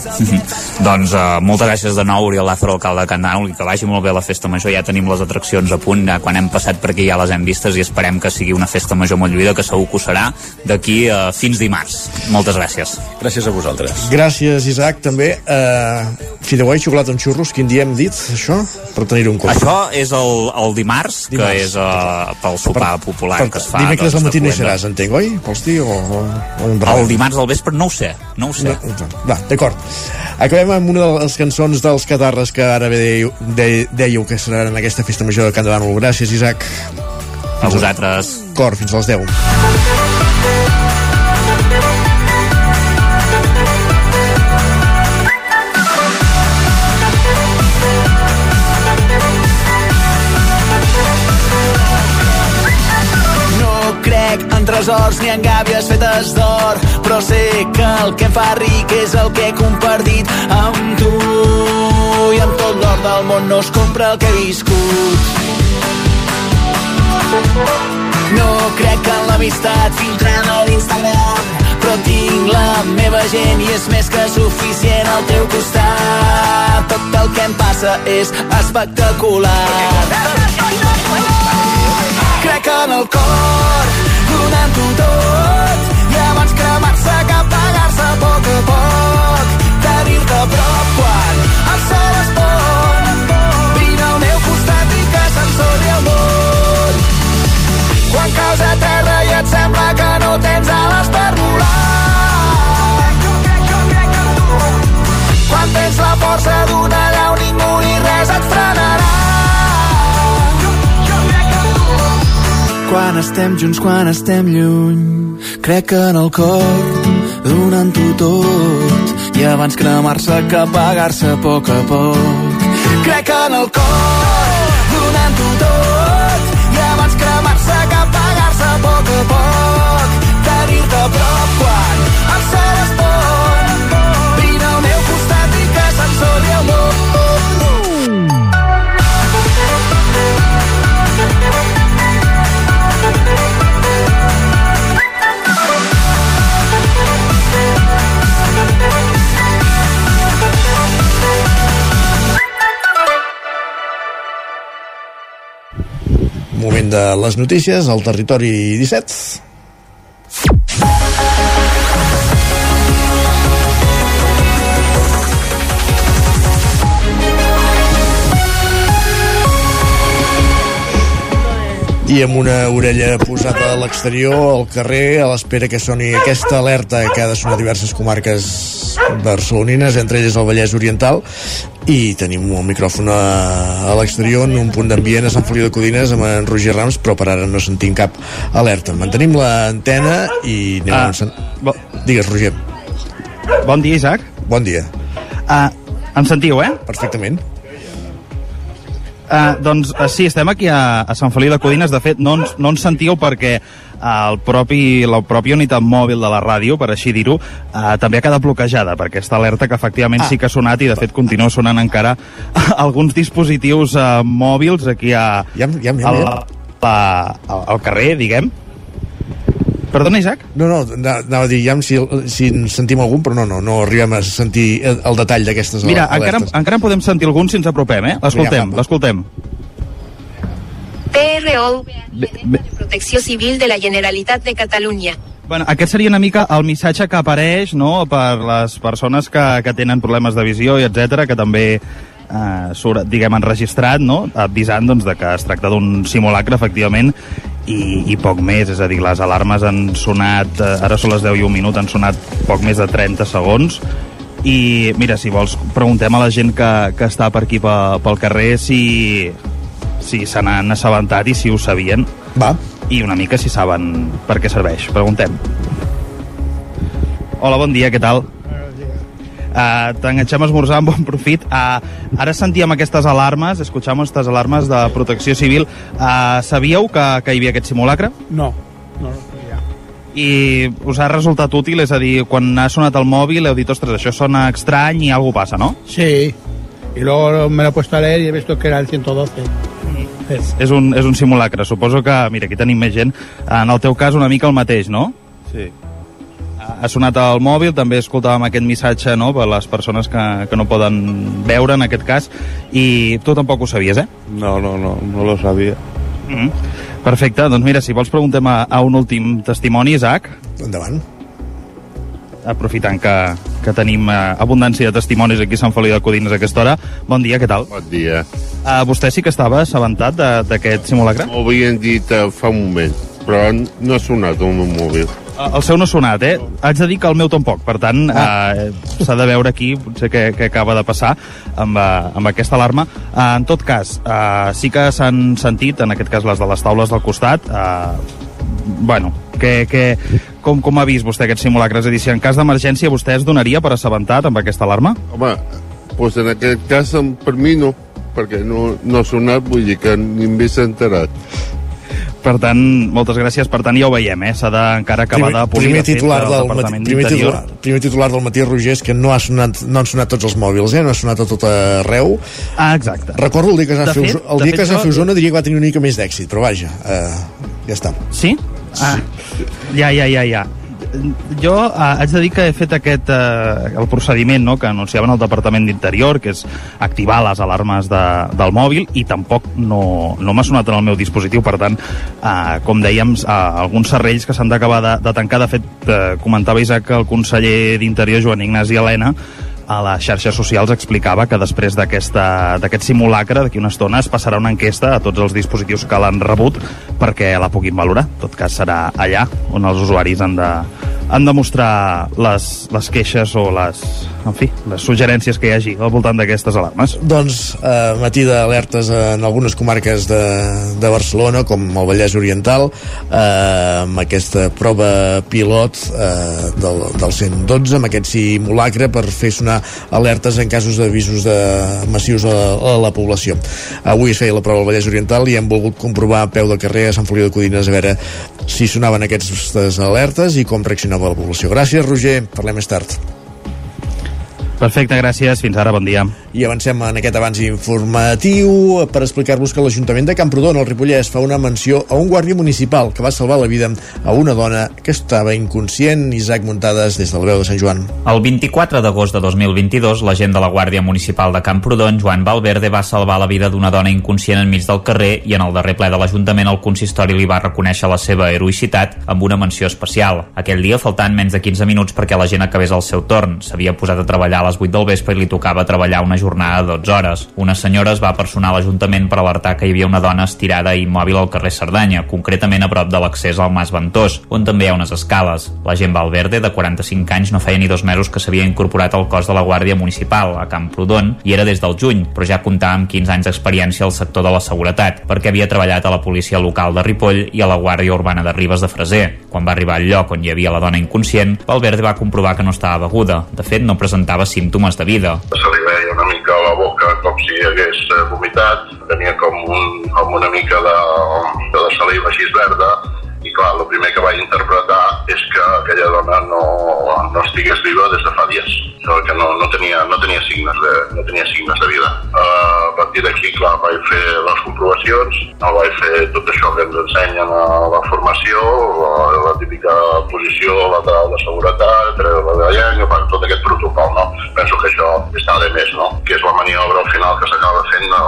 Speaker 4: doncs uh, moltes gràcies de nou, Oriol Lázaro, alcalde de Candanol, i que vagi molt bé la festa major. Ja tenim les atraccions a punt, ja, quan hem passat per aquí ja les hem vistes i esperem que sigui una festa major molt lluïda, que segur que ho serà d'aquí uh, fins dimarts. Moltes gràcies.
Speaker 24: Gràcies a vosaltres.
Speaker 1: Gràcies, Isaac, també. Uh, fideuà i xocolata amb xurros, quin dia hem dit, això? Per tenir un compte.
Speaker 4: Això és el, el dimarts, dimarts, que és uh, pel sopar popular per, que es fa.
Speaker 1: Dimecres
Speaker 4: doncs,
Speaker 1: al matí no hi seràs, entenc, oi? Dir? O, o,
Speaker 4: o el dimarts al vespre no ho sé, no ho sé.
Speaker 1: No, va, d'acord. Acabem amb una de les cançons dels Catarres que ara bé dèieu, dèieu que seran en aquesta festa major de Can de. Gràcies, Isaac.
Speaker 4: A vosaltres.
Speaker 1: Cor, fins a les 10.
Speaker 25: Tresors ni en gàbies fetes d'or però sé que el que fa ric és el que he compartit amb tu i amb tot l'or del món no es compra el que he viscut No crec en l'amistat filtrada d'Instagram però tinc la meva gent i és més que suficient al teu costat. Tot el que em passa és espectacular. Crec en el cor, donant-ho tot, i abans cremar-se que apagar-se a poc a poc. Tenir-te a prop quan el cel es pon, vine al meu costat i que s'ensoli el món. Quan caus a terra i et sembla que Quan estem junts, quan estem lluny, crec en el cor, donant-ho tot, i abans cremar-se que apagar-se a poc a poc. Crec en el cor,
Speaker 1: de les notícies al territori 17. I amb una orella posada a l'exterior, al carrer, a l'espera que soni aquesta alerta que ha de sonar diverses comarques barcelonines, entre elles el Vallès Oriental, i tenim un micròfon a, a l'exterior en un punt d'ambient a Sant Feliu de Codines amb en Roger Rams, però per ara no sentim cap alerta. Mantenim l'antena i anem
Speaker 11: Ah,
Speaker 1: a... Sen... Digues, Roger.
Speaker 11: Bon dia, Isaac.
Speaker 1: Bon dia.
Speaker 11: Uh, em sentiu, eh?
Speaker 1: Perfectament.
Speaker 11: Uh, doncs uh, sí, estem aquí a, a Sant Feliu de Codines. De fet, no ens, no ens sentiu perquè uh, el propi, la pròpia unitat mòbil de la ràdio, per així dir-ho, uh, també ha quedat bloquejada per aquesta alerta que efectivament ah. sí que ha sonat i de fet continua sonant encara alguns dispositius uh, mòbils aquí a,
Speaker 1: ja, ja, ja,
Speaker 11: al, a, al, al carrer, diguem. Perdona, Isaac?
Speaker 1: No, no, ana- anava a dir, ja si, si en sentim algun, però no, no, no arribem a sentir el, el detall d'aquestes
Speaker 11: Mira, encara,
Speaker 1: alertes.
Speaker 11: encara en podem sentir algun si ens apropem, eh? L'escoltem, l'escoltem.
Speaker 26: PRO de Protecció Civil de la Generalitat de Catalunya.
Speaker 11: Bueno, aquest seria una mica el missatge que apareix no, per les persones que, que tenen problemes de visió i etc que també eh, surt, diguem, enregistrat, no? avisant doncs, de que es tracta d'un simulacre, efectivament, i, i poc més, és a dir, les alarmes han sonat, eh, ara són les 10 i un minut, han sonat poc més de 30 segons, i mira, si vols, preguntem a la gent que, que està per aquí pe, pel carrer si, si se n'han assabentat i si ho sabien.
Speaker 1: Va.
Speaker 11: I una mica si saben per què serveix. Preguntem. Hola, bon dia, què tal? Uh, T'enganxem a esmorzar amb bon profit. Uh, ara sentíem aquestes alarmes, escuchamos estas alarmes de protecció civil. Uh, sabíeu que, que hi havia aquest simulacre?
Speaker 27: No, no, ja.
Speaker 11: I us ha resultat útil? És a dir, quan ha sonat el mòbil heu dit, ostres, això sona estrany i alguna passa, no?
Speaker 27: Sí, y luego me lo he puesto a leer y he visto que era el 112. Es-
Speaker 11: És un, és un simulacre. Suposo que, mira, aquí tenim més gent. En el teu cas, una mica el mateix, no?
Speaker 28: Sí.
Speaker 11: Ha sonat el mòbil, també escoltàvem aquest missatge no, per les persones que, que no poden veure, en aquest cas, i tu tampoc ho sabies, eh?
Speaker 28: No, no, no, no lo sabía.
Speaker 11: Mm -hmm. Perfecte, doncs mira, si vols preguntem a, a un últim testimoni, Isaac.
Speaker 1: Endavant.
Speaker 11: Aprofitant que, que tenim eh, abundància de testimonis aquí a Sant Feliu de Codines a aquesta hora. Bon dia, què tal?
Speaker 28: Bon dia.
Speaker 11: Uh, vostè sí que estava assabentat de- d'aquest simulacre?
Speaker 28: M'ho havien dit eh, fa un moment, però no ha sonat meu mòbil.
Speaker 11: Uh, el seu no ha sonat, eh? Haig de dir que el meu tampoc, per tant, ah. uh, s'ha de veure aquí potser què, què acaba de passar amb, uh, amb aquesta alarma. Uh, en tot cas, uh, sí que s'han sentit, en aquest cas les de les taules del costat, uh, bueno, que, que, com, com ha vist vostè aquest simulacre? És a dir, si en cas d'emergència vostè es donaria per assabentat amb aquesta alarma?
Speaker 28: Home, doncs en aquest cas em- per mi no, perquè no, no ha sonat, vull dir que ningú s'ha enterat.
Speaker 11: Per tant, moltes gràcies. Per tant, ja ho veiem, eh? S'ha d'encara acabar de polir
Speaker 1: primer
Speaker 11: de fet,
Speaker 1: titular
Speaker 11: el
Speaker 1: del matí, primer titular, primer titular del matí Roger és que no, ha sonat, no han sonat tots els mòbils, eh? no ha sonat a tot arreu.
Speaker 11: Ah, exacte.
Speaker 1: Recordo el dia que es va fer,
Speaker 11: fet-
Speaker 1: el dia
Speaker 11: fet,
Speaker 1: que es va fer Osona diria que va tenir una mica més d'èxit, però vaja, eh, Ja està.
Speaker 11: Sí? Ah, ja, ja, ja, ja. Jo eh, haig de dir que he fet aquest, eh, el procediment no, que anunciaven el Departament d'Interior, que és activar les alarmes de, del mòbil, i tampoc no, no m'ha sonat en el meu dispositiu. Per tant, eh, com dèiem, eh, alguns serrells que s'han d'acabar de, de tancar. De fet, eh, comentava Isaac que el conseller d'Interior, Joan Ignasi Helena, a les xarxes socials explicava que després d'aquest simulacre, d'aquí una estona, es passarà una enquesta a tots els dispositius que l'han rebut perquè la puguin valorar. En tot cas, serà allà on els usuaris han de, han de mostrar les, les queixes o les, en fi, les suggerències que hi hagi al voltant d'aquestes alarmes.
Speaker 1: Doncs eh, matí d'alertes en algunes comarques de, de Barcelona, com el Vallès Oriental, eh, amb aquesta prova pilot eh, del, del 112, amb aquest simulacre per fer sonar alertes en casos d'avisos de massius a, a la població. Avui es feia la prova al Vallès Oriental i hem volgut comprovar a peu de carrer a Sant Feliu de Codines a veure si sonaven aquestes alertes i com reaccionava la població. Gràcies, Roger. Parlem més tard.
Speaker 11: Perfecte, gràcies. Fins ara, bon dia.
Speaker 1: I avancem en aquest abans informatiu per explicar-vos que l'Ajuntament de Camprodon, al Ripollès, fa una menció a un guàrdia municipal que va salvar la vida a una dona que estava inconscient. Isaac Muntades, des de la veu de Sant Joan.
Speaker 4: El 24 d'agost de 2022, l'agent de la Guàrdia Municipal de Camprodon, Joan Valverde, va salvar la vida d'una dona inconscient enmig del carrer i en el darrer ple de l'Ajuntament el consistori li va reconèixer la seva heroïcitat amb una menció especial. Aquell dia faltant menys de 15 minuts perquè la gent acabés el seu torn. S'havia posat a treballar a les 8 del vespre i li tocava treballar una jornada de 12 hores. Una senyora es va personar a l'Ajuntament per alertar que hi havia una dona estirada i immòbil al carrer Cerdanya, concretament a prop de l'accés al Mas Ventós, on també hi ha unes escales. La gent Valverde, de 45 anys, no feia ni dos mesos que s'havia incorporat al cos de la Guàrdia Municipal, a Camprodon, i era des del juny, però ja comptava amb 15 anys d'experiència al sector de la seguretat, perquè havia treballat a la policia local de Ripoll i a la Guàrdia Urbana de Ribes de Freser. Quan va arribar al lloc on hi havia la dona inconscient, Valverde va comprovar que no estava beguda. De fet, no presentava símptomes de vida.
Speaker 29: Se li veia una mica a la boca com si hagués eh, vomitat, tenia com, un, com una mica de, de saliva així verda, i clar, el primer que vaig interpretar és que aquella dona no, no estigués viva des de fa dies, que no, no, tenia, no, tenia signes de, no tenia signes de vida. Uh, a partir d'aquí, clar, vaig fer les comprovacions, no vaig fer tot això que ens ensenyen a la formació, la, la típica posició lateral de seguretat, la de llengua, tot aquest protocol, no? Penso que això està de més, no? Que és la maniobra al final que s'acaba fent a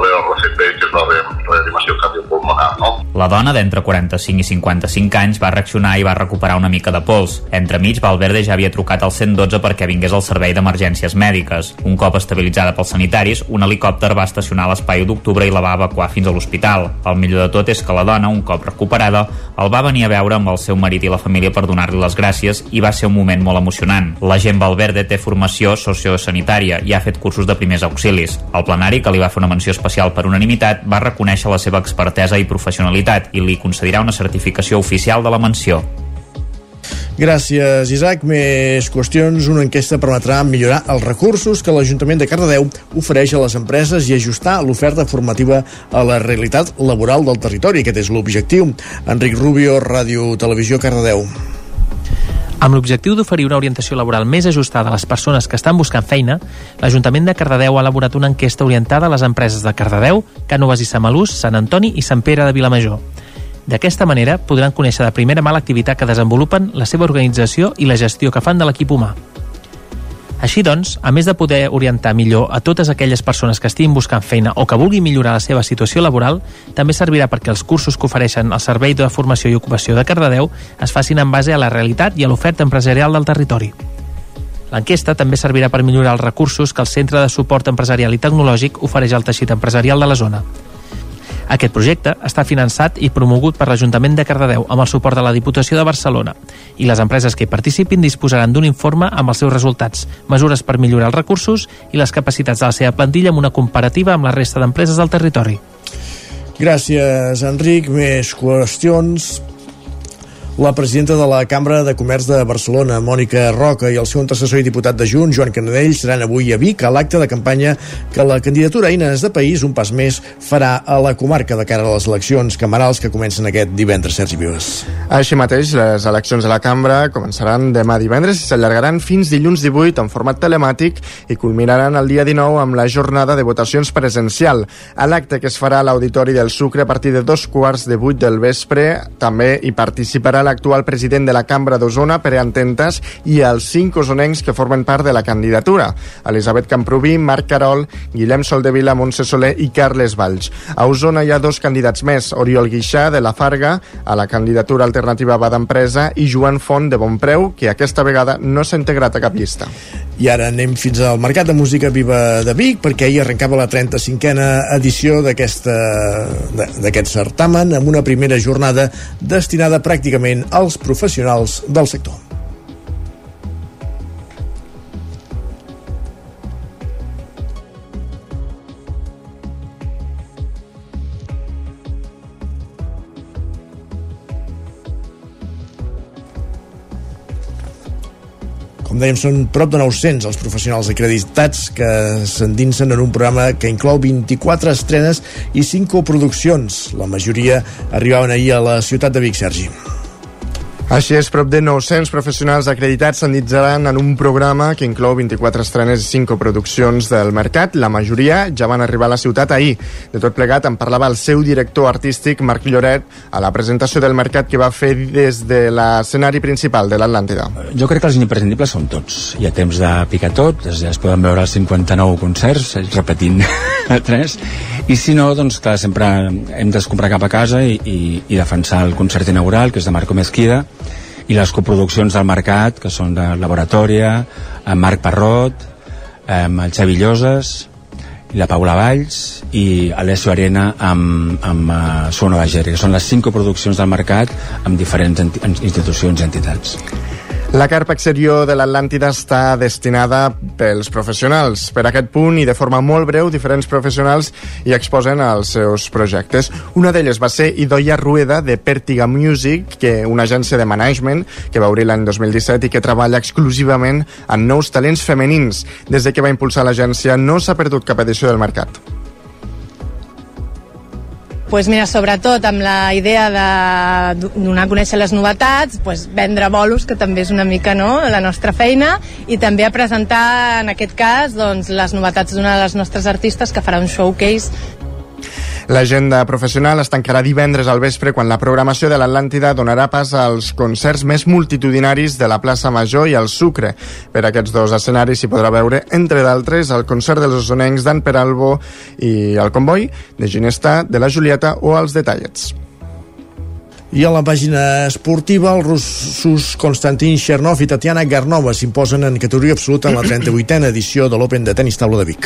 Speaker 29: l'RCP, que és la reanimació cardiopulmonar, no?
Speaker 4: La dona d'entre 45 i 55 anys va reaccionar i va recuperar una mica de pols. Entremig, Valverde ja havia trucat al 112 perquè vingués al servei d'emergències mèdiques. Un cop estabilitzada pels sanitaris, un helicòpter va estacionar a l'espai d'octubre i la va evacuar fins a l'hospital. El millor de tot és que la dona, un cop recuperada, el va venir a veure amb el seu marit i la família per donar-li les gràcies i va ser un moment molt emocionant. La gent Valverde té formació sociosanitària i ha fet cursos de primers auxilis. El plenari, que li va fer una menció especial per unanimitat, va reconèixer la seva expertesa i professionalitat i li concedirà una certificació oficial de la menció.
Speaker 1: Gràcies, Isaac. Més qüestions. Una enquesta permetrà millorar els recursos que l'Ajuntament de Cardedeu ofereix a les empreses i ajustar l'oferta formativa a la realitat laboral del territori. Aquest és l'objectiu. Enric Rubio, Ràdio Televisió, Cardedeu.
Speaker 30: Amb l'objectiu d'oferir una orientació laboral més ajustada a les persones que estan buscant feina, l'Ajuntament de Cardedeu ha elaborat una enquesta orientada a les empreses de Cardedeu, Cànoves i Samalús, Sant Antoni i Sant Pere de Vilamajor. D'aquesta manera podran conèixer de primera mà l'activitat que desenvolupen, la seva organització i la gestió que fan de l'equip humà. Així doncs, a més de poder orientar millor a totes aquelles persones que estiguin buscant feina o que vulguin millorar la seva situació laboral, també servirà perquè els cursos que ofereixen el Servei de Formació i Ocupació de Cardedeu es facin en base a la realitat i a l'oferta empresarial del territori. L'enquesta també servirà per millorar els recursos que el Centre de Suport Empresarial i Tecnològic ofereix al teixit empresarial de la zona. Aquest projecte està finançat i promogut per l'Ajuntament de Cardedeu amb el suport de la Diputació de Barcelona i les empreses que hi participin disposaran d'un informe amb els seus resultats, mesures per millorar els recursos i les capacitats de la seva plantilla amb una comparativa amb la resta d'empreses del territori.
Speaker 1: Gràcies, Enric. Més qüestions. La presidenta de la Cambra de Comerç de Barcelona, Mònica Roca, i el seu antecessor i diputat de Junts, Joan Canadell, seran avui a Vic a l'acte de campanya que la candidatura Eines de País, un pas més, farà a la comarca de cara a les eleccions camarals que comencen aquest divendres, Sergi Vives.
Speaker 6: Així mateix, les eleccions a la cambra començaran demà divendres i s'allargaran fins dilluns 18 en format telemàtic i culminaran el dia 19 amb la jornada de votacions presencial. A l'acte que es farà a l'Auditori del Sucre a partir de dos quarts de vuit del vespre també hi participarà l'actual president de la Cambra d'Osona, Pere Antentes, i els cinc osonencs que formen part de la candidatura, Elisabet Camproví, Marc Carol, Guillem Soldevila, Montse Soler i Carles Valls. A Osona hi ha dos candidats més, Oriol Guixà, de la Farga, a la candidatura alternativa va d'empresa, i Joan Font, de Bonpreu, que aquesta vegada no s'ha integrat a cap llista.
Speaker 1: I ara anem fins al Mercat de Música Viva de Vic, perquè ahir arrencava la 35a edició d'aquest certamen, amb una primera jornada destinada pràcticament als professionals del sector. Com dèiem, són prop de 900 els professionals acreditats que s'endinsen en un programa que inclou 24 estrenes i 5 coproduccions. La majoria arribaven ahir a la ciutat de Vic, Sergi.
Speaker 6: Així és, prop de 900 professionals acreditats s'enditzaran en un programa que inclou 24 estrenes i 5 produccions del mercat. La majoria ja van arribar a la ciutat ahir. De tot plegat en parlava el seu director artístic, Marc Lloret, a la presentació del mercat que va fer des de l'escenari principal de l'Atlàntida.
Speaker 31: Jo crec que els imprescindibles són tots. Hi ha temps de picar tot, ja es poden veure els 59 concerts, repetint tres, i si no, doncs clar, sempre hem de comprar cap a casa i, i, i defensar el concert inaugural, que és de Marco Mesquida, i les coproduccions del mercat, que són de Laboratòria, amb Marc Parrot, amb el Xavi Lloses, i la Paula Valls i Alessio Arena amb, amb uh, Suona Bageri, que són les cinc coproduccions del mercat amb diferents institucions i entitats.
Speaker 6: La carpa exterior de l'Atlàntida està destinada pels professionals. Per aquest punt i de forma molt breu, diferents professionals hi exposen els seus projectes. Una d'elles va ser Idoia Rueda, de Pertiga Music, que una agència de management que va obrir l'any 2017 i que treballa exclusivament en nous talents femenins. Des de que va impulsar l'agència no s'ha perdut cap edició del mercat
Speaker 16: pues mira, sobretot amb la idea de donar a conèixer les novetats, pues vendre bolos, que també és una mica no, la nostra feina, i també a presentar, en aquest cas, doncs, les novetats d'una de les nostres artistes que farà un showcase
Speaker 6: L'agenda professional es tancarà divendres al vespre quan la programació de l'Atlàntida donarà pas als concerts més multitudinaris de la plaça Major i el Sucre. Per aquests dos escenaris s'hi podrà veure, entre d'altres, el concert dels osonencs d'en Peralbo i el Comboi, de Ginesta, de la Julieta o els Detallets.
Speaker 1: I a la pàgina esportiva, els russos Konstantin Chernov i Tatiana Garnova s'imposen en categoria absoluta en la 38a edició de l'Open de tenis taula de Vic.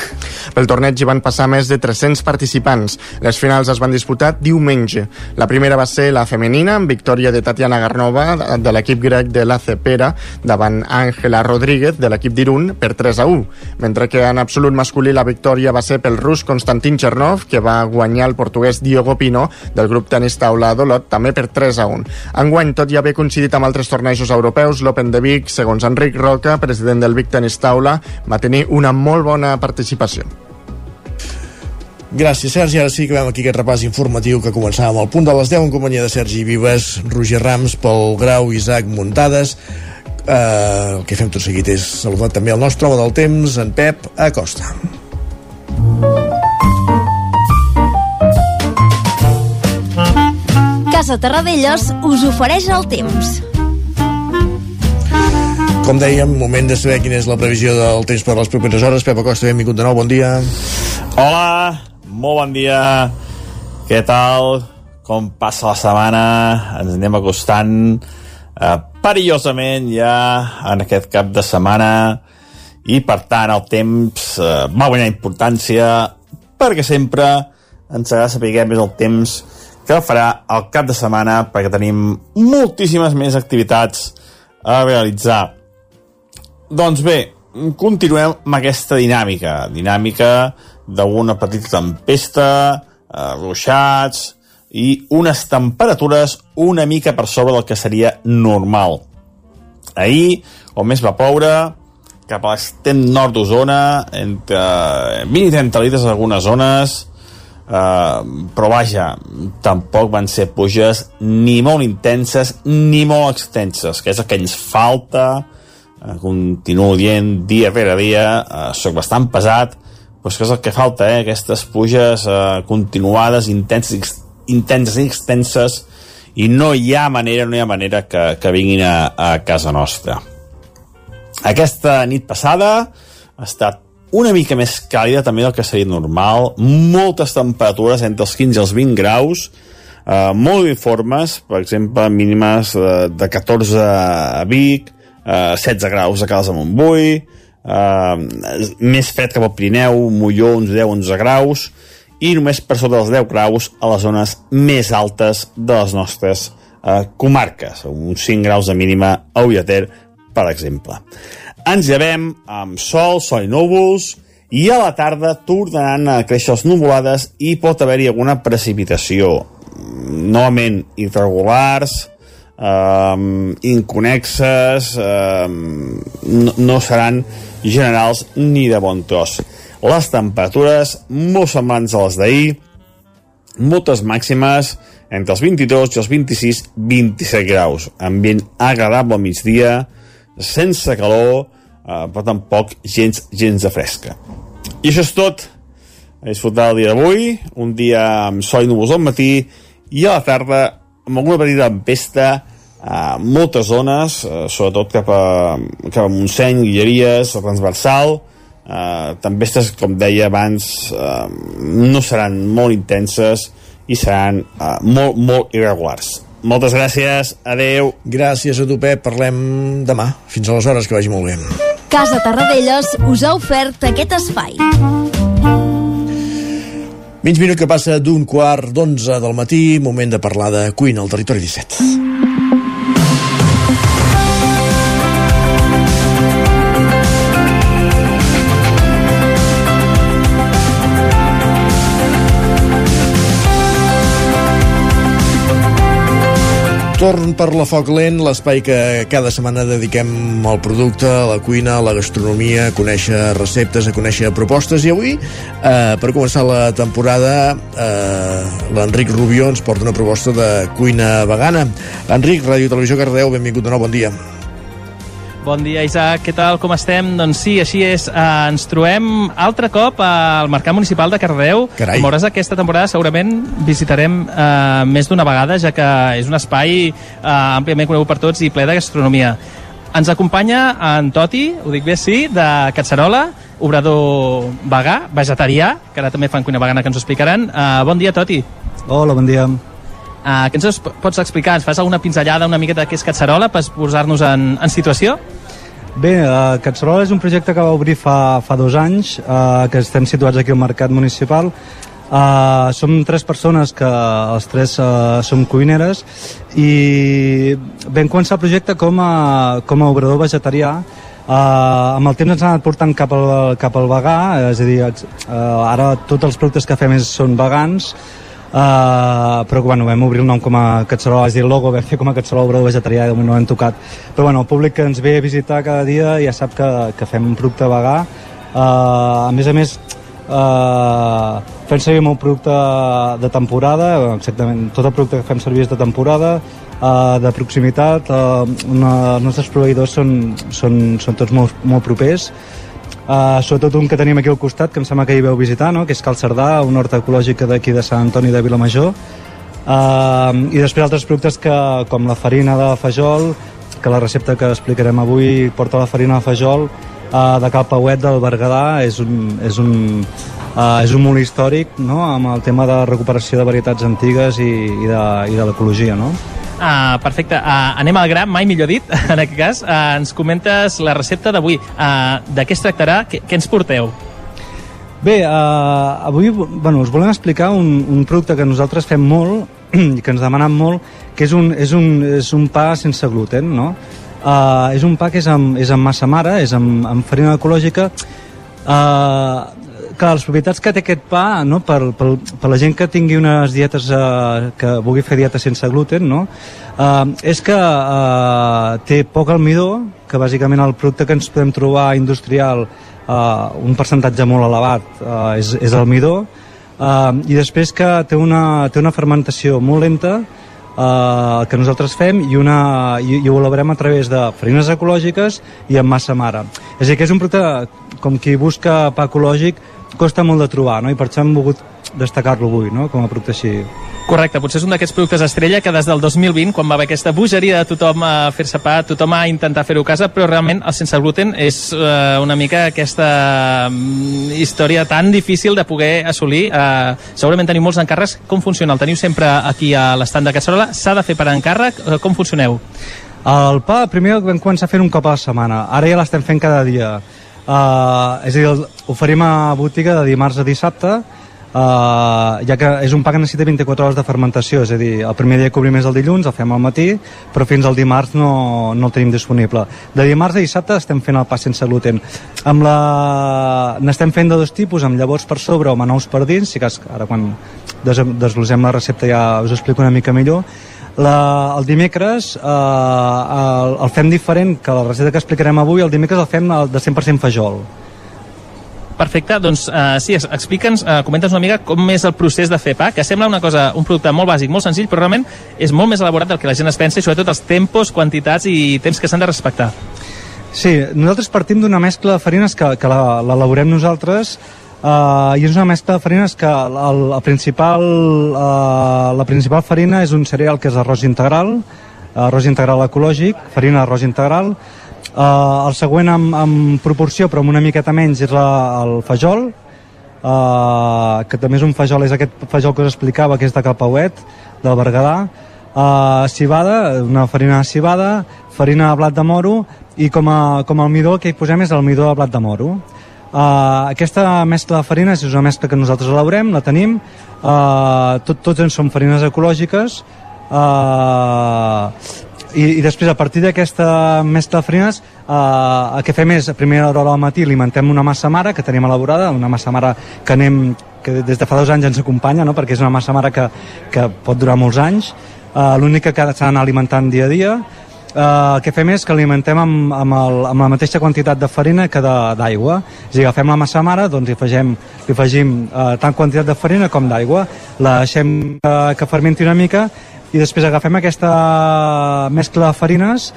Speaker 6: Pel torneig hi van passar més de 300 participants. Les finals es van disputar diumenge. La primera va ser la femenina, amb victòria de Tatiana Garnova, de l'equip grec de l'AC Pera, davant Àngela Rodríguez, de l'equip d'Irun, per 3 a 1. Mentre que en absolut masculí la victòria va ser pel rus Konstantin Chernov, que va guanyar el portuguès Diogo Pino, del grup tenis taula d'Olot, també per 3 a 1. Enguany, tot i haver coincidit amb altres tornejos europeus, l'Open de Vic, segons Enric Roca, president del Vic Tenis Taula, va tenir una molt bona participació.
Speaker 1: Gràcies, Sergi. Ara sí que veiem aquí aquest repàs informatiu que començàvem al punt de les 10 en companyia de Sergi Vives, Roger Rams, Pol Grau, Isaac Muntades. Uh, el que fem tot seguit és saludar també el nostre home del temps, en Pep Acosta.
Speaker 26: Casa Terradellos us ofereix el temps.
Speaker 1: Com dèiem, moment de saber quina és la previsió del temps per les properes hores. Pep Acosta, benvingut de nou, bon dia.
Speaker 18: Hola, molt bon dia. Què tal? Com passa la setmana? Ens anem acostant eh, perillosament ja en aquest cap de setmana i per tant el temps eh, va guanyar importància perquè sempre ens agrada saber més el temps que farà el cap de setmana perquè tenim moltíssimes més activitats a realitzar. Doncs bé, continuem amb aquesta dinàmica, dinàmica d'una petita tempesta, eh, ruixats, i unes temperatures una mica per sobre del que seria normal. Ahir, on més va ploure, cap a l'extrem nord d'Osona, entre 20 i 30 litres en algunes zones, eh, però vaja, tampoc van ser pluges ni molt intenses ni molt extenses, que és el que ens falta, eh, continuo dient dia rere dia, eh, sóc bastant pesat, però és que és el que falta, eh, aquestes pluges eh, continuades, intenses, intenses i extenses, i no hi ha manera, no hi ha manera que, que vinguin a, a casa nostra. Aquesta nit passada ha estat una mica més càlida també del que seria normal, moltes temperatures entre els 15 i els 20 graus, eh, molt uniformes, per exemple, mínimes de, de 14 a Vic, eh, 16 graus a Caldes de Montbui, eh, més fred cap al Pirineu, Molló, uns 10-11 graus, i només per sota dels 10 graus a les zones més altes de les nostres eh, comarques, uns 5 graus de mínima a Ullater, per exemple. Ens llevem amb sol, sol i núvols, i a la tarda tornaran a créixer les nuvolades i pot haver-hi alguna precipitació. Novament irregulars um, inconexes um, no, no seran generals ni de bon tros. Les temperatures molt semblants a les d'ahir moltes màximes entre els 22 i els 26 27 graus. Ambient agradable al migdia sense calor eh, però tampoc gens, gens de fresca. I això és tot. A disfrutar el dia d'avui, un dia amb sol i núvols al matí i a la tarda amb alguna petita tempesta a moltes zones, eh, sobretot cap a, cap a Montseny, Guilleries, transversal, eh, tempestes, com deia abans, eh, no seran molt intenses i seran eh, molt, molt irregulars. Moltes gràcies, adeu.
Speaker 1: Gràcies a tu, Pep. Parlem demà. Fins aleshores, que vagi molt bé.
Speaker 32: Casa Tarradellas us ha ofert aquest espai.
Speaker 1: 20 minuts que passa d'un quart d'onze del matí, moment de parlar de cuina al territori 17. Torn per la Foc Lent, l'espai que cada setmana dediquem al producte, a la cuina, a la gastronomia, a conèixer receptes, a conèixer propostes. I avui, eh, per començar la temporada, eh, l'Enric Rubió ens porta una proposta de cuina vegana. Enric, Ràdio Televisió Cardeu, benvingut de nou, bon dia.
Speaker 13: Bon dia, Isaac. Què tal? Com estem? Doncs sí, així és. Uh, ens trobem altre cop al Mercat Municipal de Cardeu.
Speaker 1: Carai.
Speaker 13: Com veuràs, aquesta temporada segurament visitarem uh, més d'una vegada, ja que és un espai uh, àmpliament conegut per tots i ple de gastronomia. Ens acompanya en Toti, ho dic bé, sí, de Catzerola, obrador vegà, vegetarià, que ara també fan cuina vegana, que ens ho explicaran. Uh, bon dia, Toti.
Speaker 33: Hola, bon dia.
Speaker 13: Uh, què ens pots explicar? Ens fas alguna pinzellada una miqueta de què és Catzerola per posar-nos en, en situació?
Speaker 33: Bé, uh, Catzerola és un projecte que va obrir fa, fa dos anys, uh, que estem situats aquí al Mercat Municipal. Uh, som tres persones que els tres uh, som cuineres i vam començar el projecte com a, com a obrador vegetarià Uh, amb el temps ens ha anat portant cap al, cap al vegà, és a dir, uh, ara tots els productes que fem són vegans, Uh, però bueno, vam obrir el nom com a Catzerola, és dir, el logo vam fer com a Catzerola Obrador Vegetarià i no l'hem tocat. Però bueno, el públic que ens ve a visitar cada dia ja sap que, que fem un producte vegà. Uh, a més a més, uh, fem servir molt producte de temporada, exactament, tot el producte que fem servir és de temporada, uh, de proximitat, uh, una, els nostres proveïdors són, són, són tots molt, molt propers, Uh, sobretot un que tenim aquí al costat, que em sembla que hi veu visitar, no? que és Cal Cerdà, un hort ecològic d'aquí de Sant Antoni de Vilamajor. Uh, I després altres productes que, com la farina de fajol, que la recepta que explicarem avui porta la farina de fajol uh, de Cal Pauet del Berguedà, és un, és un, uh, és un molt històric no? amb el tema de recuperació de varietats antigues i, i de, i de l'ecologia. No?
Speaker 13: Uh, perfecte, uh, anem al gra, mai millor dit, en aquest cas. Uh, ens comentes la recepta d'avui. Uh, de què es tractarà? Què, què ens porteu?
Speaker 33: Bé, uh, avui bueno, us volem explicar un, un producte que nosaltres fem molt i que ens demanen molt, que és un, és un, és un pa sense gluten, no? Uh, és un pa que és amb, és amb massa mare, és amb, amb farina ecològica. Uh, que les propietats que té aquest pa, no, per, per, per la gent que tingui unes dietes, eh, que vulgui fer dieta sense gluten, no, eh, és que eh, té poc almidó, que bàsicament el producte que ens podem trobar industrial, eh, un percentatge molt elevat eh, és, és almidó, eh, i després que té una, té una fermentació molt lenta, eh, que nosaltres fem i, una, i, i ho elaborem a través de farines ecològiques i amb massa mare. És a dir, que és un producte, com qui busca pa ecològic, costa molt de trobar, no? i per això hem volgut destacar-lo avui, no? com a producte així.
Speaker 13: Correcte, potser és un d'aquests productes estrella que des del 2020, quan va haver aquesta bogeria de tothom a fer-se pa, tothom a intentar fer-ho a casa, però realment el sense gluten és eh, una mica aquesta mm, història tan difícil de poder assolir. Eh, segurament teniu molts encàrrecs. Com funciona? El teniu sempre aquí a l'estand de Cassola? S'ha de fer per encàrrec? Eh, Com funcioneu?
Speaker 33: El pa, primer vam començar fent un cop a la setmana. Ara ja l'estem fent cada dia. Uh, és a dir, oferim a botiga de dimarts a dissabte, Uh, ja que és un pa que necessita 24 hores de fermentació, és a dir, el primer dia que obrim és el dilluns, el fem al matí, però fins al dimarts no, no el tenim disponible. De dimarts a dissabte estem fent el pa sense gluten. Amb la... N'estem fent de dos tipus, amb llavors per sobre o manous per dins, si cas ara quan des desglosem la recepta ja us explico una mica millor. La, el dimecres eh, el, el fem diferent que la recepta que explicarem avui, el dimecres el fem de 100% fajol.
Speaker 13: Perfecte, doncs uh, sí, ex- explica'ns, uh, comenta'ns una mica com és el procés de fer pa, que sembla una cosa, un producte molt bàsic, molt senzill, però realment és molt més elaborat del que la gent es pensa i sobretot els tempos, quantitats i temps que s'han de respectar.
Speaker 33: Sí, nosaltres partim d'una mescla de farines que, que la- l'elaborem nosaltres uh, i és una mescla de farines que el, el principal, uh, la principal farina és un cereal que és arròs integral, arròs integral ecològic, farina d'arròs integral. Uh, el següent en, en proporció, però amb una miqueta menys, és la, el fajol, uh, que també és un fajol, és aquest fajol que us explicava, que és de Capauet, del Berguedà, uh, cibada, una farina de cibada, farina de blat de moro, i com a, com a almidó que hi posem és el midó de blat de moro. Uh, aquesta mescla de farines és una mescla que nosaltres elaborem, la tenim, uh, tot, tots en som farines ecològiques, uh, i, i després a partir d'aquesta mescla de farines uh, el que fem és a primera hora al matí alimentem una massa mare que tenim elaborada, una massa mare que anem que des de fa dos anys ens acompanya no? perquè és una massa mare que, que pot durar molts anys. Uh, l'única que s'ha d'anar alimentant dia a dia Uh, el que fem és que alimentem amb, amb, el, amb la mateixa quantitat de farina que d'aigua. És agafem la massa mare, doncs hi afegim, hi afegim uh, tant quantitat de farina com d'aigua, la deixem uh, que fermenti una mica i després agafem aquesta mescla de farines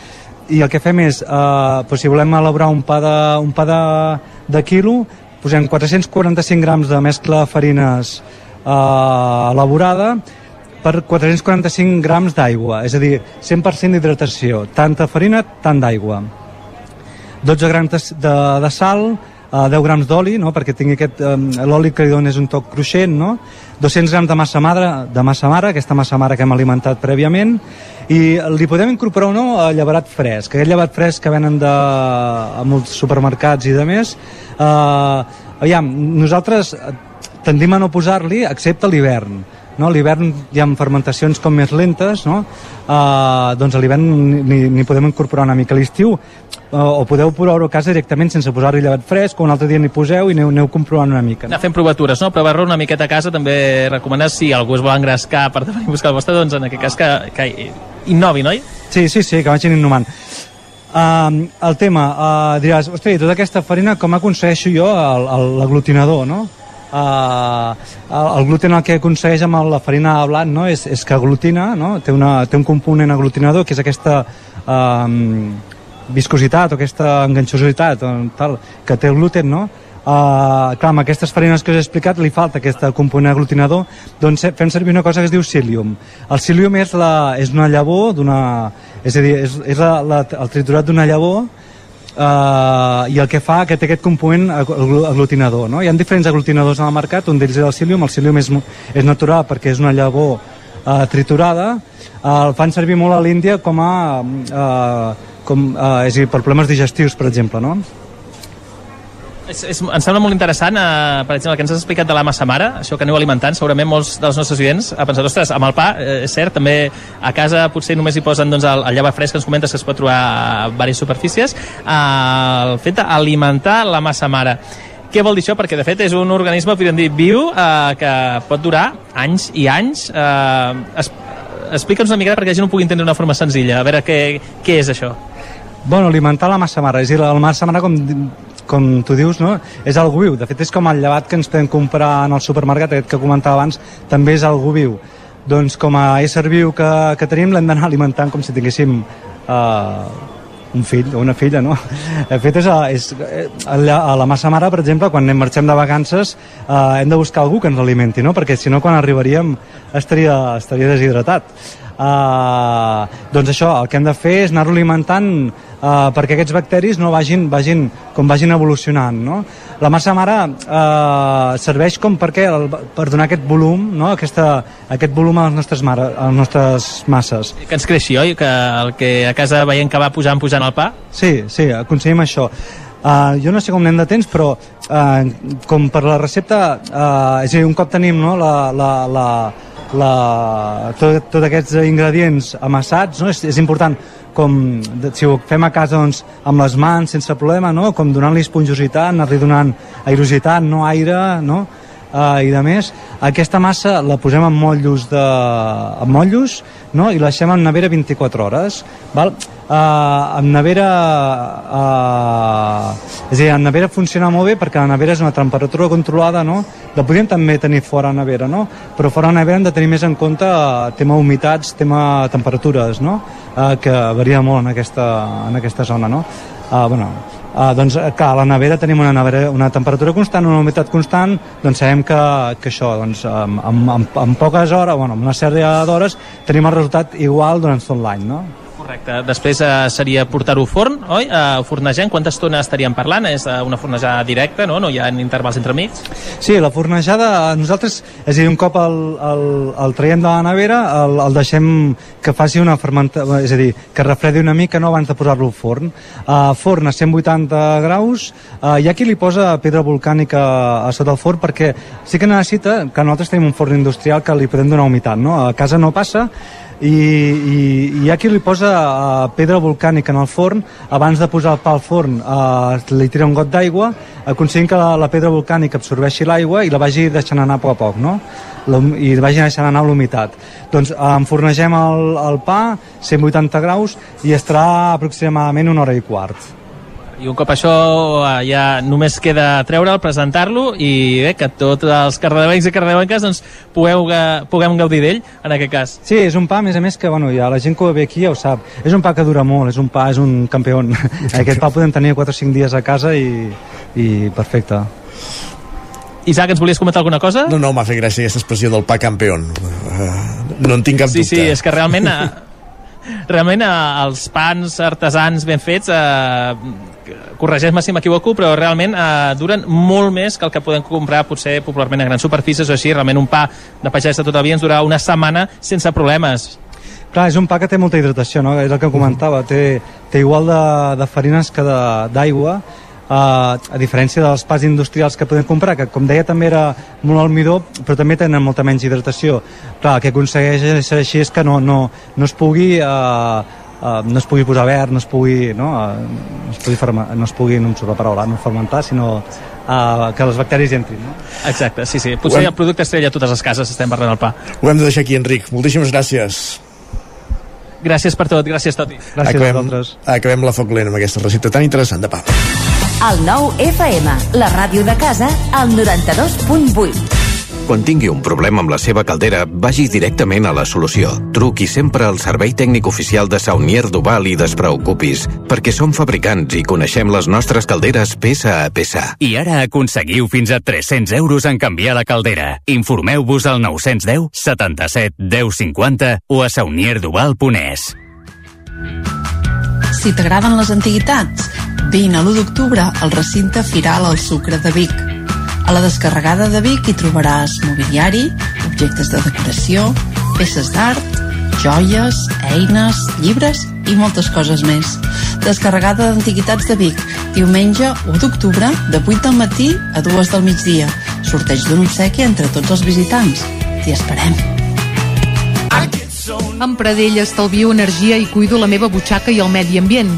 Speaker 33: i el que fem és, uh, doncs si volem elaborar un pa de, un pa de, de quilo, posem 445 grams de mescla de farines uh, elaborada per 445 grams d'aigua, és a dir, 100% d'hidratació, tanta farina, tant d'aigua. 12 grams de, de, sal, eh, 10 grams d'oli, no? perquè tingui aquest, eh, l'oli que li dona és un toc cruixent, no? 200 grams de massa mare, de massa mare, aquesta massa mare que hem alimentat prèviament, i li podem incorporar o no a llevarat fresc, aquest llevat fresc que venen de, a molts supermercats i de més, eh, aviam, nosaltres tendim a no posar-li excepte l'hivern, no? a l'hivern hi ha fermentacions com més lentes, no? uh, doncs a l'hivern n'hi n'hi podem incorporar una mica a l'estiu, uh, o podeu provar-ho a casa directament sense posar-hi llevat fresc, o un altre dia n'hi poseu i aneu, aneu comprovant una mica.
Speaker 13: Anar fent provatures, no? Provar-lo una miqueta a casa també recomanes si algú es vol engrescar per venir a buscar el vostre, doncs en aquest cas que, que innovi, no?
Speaker 33: Sí, sí, sí, que vagin innovant. Um, el tema, uh, diràs, hosti, tota aquesta farina com aconsegueixo jo l'aglutinador, no? Uh, el, el gluten el que aconsegueix amb la farina de blat no? és, és que aglutina, no? té, una, té un component aglutinador que és aquesta um, viscositat o aquesta enganxosositat o tal, que té el gluten, no? Uh, clar, amb aquestes farines que us he explicat li falta aquest component aglutinador doncs eh, fem servir una cosa que es diu psyllium el psyllium és, la, és una llavor és a dir, és, és la, la, el triturat d'una llavor uh, i el que fa que té aquest component aglu- aglutinador no? hi ha diferents aglutinadors al mercat un d'ells és el psyllium el psyllium és, és natural perquè és una llavor uh, triturada uh, el fan servir molt a l'Índia com a uh, com, uh, és a dir, per problemes digestius per exemple no?
Speaker 13: És, és, em sembla molt interessant, eh, per exemple, el que ens has explicat de la massa mare, això que aneu alimentant, segurament molts dels nostres oients ha pensat, ostres, amb el pa, eh, és cert, també a casa potser només hi posen doncs, el, el lleva fresc que ens comentes que es pot trobar a diverses superfícies, eh, el fet d'alimentar la massa mare. què vol dir això? Perquè, de fet, és un organisme, podríem dir, viu, eh, que pot durar anys i anys. Eh, es, Explica'ns una mica perquè la gent ho pugui entendre d'una forma senzilla. A veure, què, què és això?
Speaker 33: Bueno, alimentar la massa mare. És dir, la massa mare, com, com tu dius, no? és algú viu. De fet, és com el llevat que ens podem comprar en el supermercat, aquest que comentava abans, també és algú viu. Doncs com a ésser viu que, que tenim, l'hem d'anar alimentant com si tinguéssim eh, un fill o una filla, no? De fet, és, a, és allà, a la massa mare, per exemple, quan anem marxem de vacances, eh, hem de buscar algú que ens alimenti, no? Perquè si no, quan arribaríem estaria, estaria deshidratat. Uh, doncs això, el que hem de fer és anar-lo alimentant uh, perquè aquests bacteris no vagin, vagin com vagin evolucionant no? la massa mare uh, serveix com perquè, el, per donar aquest volum no? Aquesta, aquest volum a les nostres, mare, a les nostres masses
Speaker 13: Que ens creixi, oi? Que el que a casa veiem que va pujant, pujant el pa?
Speaker 33: Sí, sí, aconseguim això Uh, jo no sé com anem de temps, però uh, com per la recepta, uh, és a dir, un cop tenim no, la, la, la, la, tot, tots aquests ingredients amassats, no? és, és important com si ho fem a casa doncs, amb les mans sense problema, no? com donant-li esponjositat, anar-li donant aerositat, no aire, no? Uh, i de més, aquesta massa la posem en motllos, de, en motllos no? i la deixem en nevera 24 hores. Val? Uh, en nevera uh, és a dir, en nevera funciona molt bé perquè la nevera és una temperatura controlada no? la podríem també tenir fora a nevera no? però fora a nevera hem de tenir més en compte uh, tema humitats, tema temperatures no? uh, que varia molt en aquesta, en aquesta zona no? uh, bueno, Uh, doncs que a la nevera tenim una, nevera, una temperatura constant, una humitat constant, doncs sabem que, que això, doncs, en, en, en poques hores, bueno, en una sèrie d'hores, tenim el resultat igual durant tot l'any, no?
Speaker 13: Correcte. Després eh, seria portar-ho forn, oi? Uh, fornejant, quanta estona estaríem parlant? És uh, una fornejada directa, no? No hi ha intervals entre mig?
Speaker 33: Sí, la fornejada, nosaltres, és a dir, un cop el, el, el traiem de la nevera, el, el deixem que faci una fermentació, és a dir, que refredi una mica no, abans de posar-lo al forn. Uh, forn a 180 graus, uh, hi ha qui li posa pedra volcànica a sota el forn perquè sí que necessita, que nosaltres tenim un forn industrial que li podem donar humitat, no? A casa no passa, i, i, hi ha qui li posa uh, pedra volcànica en el forn abans de posar el pa al forn uh, li tira un got d'aigua aconseguint que la, la pedra volcànica absorbeixi l'aigua i la vagi deixant anar a poc a poc no? i vagi deixant anar l'humitat doncs uh, enfornegem el, el pa 180 graus i estarà aproximadament una hora i quart
Speaker 13: i un cop això eh, ja només queda treure'l, presentar-lo i bé, que tots els carredevencs i carredevenques doncs, pugueu, puguem gaudir d'ell en aquest cas.
Speaker 33: Sí, és un pa, a més a més, que bueno, ja la gent que ho ve aquí ja ho sap. És un pa que dura molt, és un pa, és un campió. aquest pa podem tenir 4 o 5 dies a casa i, i perfecte.
Speaker 13: Isaac, ens volies comentar alguna cosa?
Speaker 1: No, no, m'ha fet gràcia aquesta expressió del pa campió. Uh, no en tinc cap
Speaker 13: sí,
Speaker 1: dubte.
Speaker 13: Sí, sí, és que realment... Uh, realment els pans artesans ben fets uh, corregeix-me si m'equivoco, però realment eh, duren molt més que el que podem comprar potser popularment a grans superfícies o així, realment un pa de pagès de tot el dia ens durarà una setmana sense problemes.
Speaker 33: Clar, és un pa que té molta hidratació, no? És el que comentava, té, té igual de, de farines que d'aigua, Uh, a diferència dels pas industrials que podem comprar, que com deia també era molt almidó, però també tenen molta menys hidratació. Clar, el que aconsegueix ser així és que no, no, no es pugui uh, uh, no es pugui posar verd, no es pugui, no, uh, no es pugui, ferma, no es pugui no em surt la paraula, no fermentar, sinó uh, que les bacteris entrin. No?
Speaker 13: Exacte, sí, sí. Potser hem... el producte estrella a totes les cases, estem parlant del pa.
Speaker 1: Ho hem de deixar aquí, Enric. Moltíssimes gràcies.
Speaker 13: Gràcies per tot, gràcies, Toti.
Speaker 33: Gràcies acabem, a vosaltres.
Speaker 1: Acabem la foc lent amb aquesta recepta tan interessant de pa.
Speaker 34: El nou FM, la ràdio de casa, al 92.8.
Speaker 19: Quan tingui un problema amb la seva caldera, vagi directament a la solució. Truqui sempre al servei tècnic oficial de Saunier Duval i despreocupis, perquè som fabricants i coneixem les nostres calderes peça a peça.
Speaker 35: I ara aconseguiu fins a 300 euros en canviar la caldera. Informeu-vos al 910 77 10 50 o a saunierduval.es.
Speaker 21: Si t'agraden les antiguitats, vine a l'1 d'octubre al recinte Firal al Sucre de Vic. A la descarregada de Vic hi trobaràs mobiliari, objectes de decoració, peces d'art, joies, eines, llibres i moltes coses més. Descarregada d'Antiguitats de Vic, diumenge 1 d'octubre, de 8 del matí a 2 del migdia. Sorteig d'un obsequi entre tots els visitants. T'hi esperem.
Speaker 36: Amb Pradell estalvio energia i cuido la meva butxaca i el medi ambient.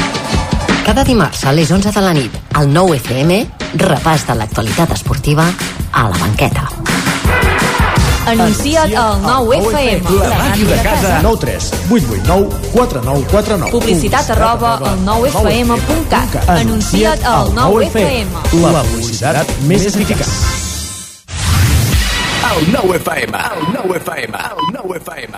Speaker 34: Cada dimarts a les 11 de la nit, al 9 FM, repàs de l'actualitat esportiva a la banqueta.
Speaker 26: Anuncia't al 9FM.
Speaker 1: La màquina de casa. 9 3 8 8 9 4 9 4 9.
Speaker 26: Publicitat arroba al 9FM.cat. Anuncia't al 9FM.
Speaker 1: La publicitat més eficaç.
Speaker 19: El 9 FM, el 9 FM, el 9 FM.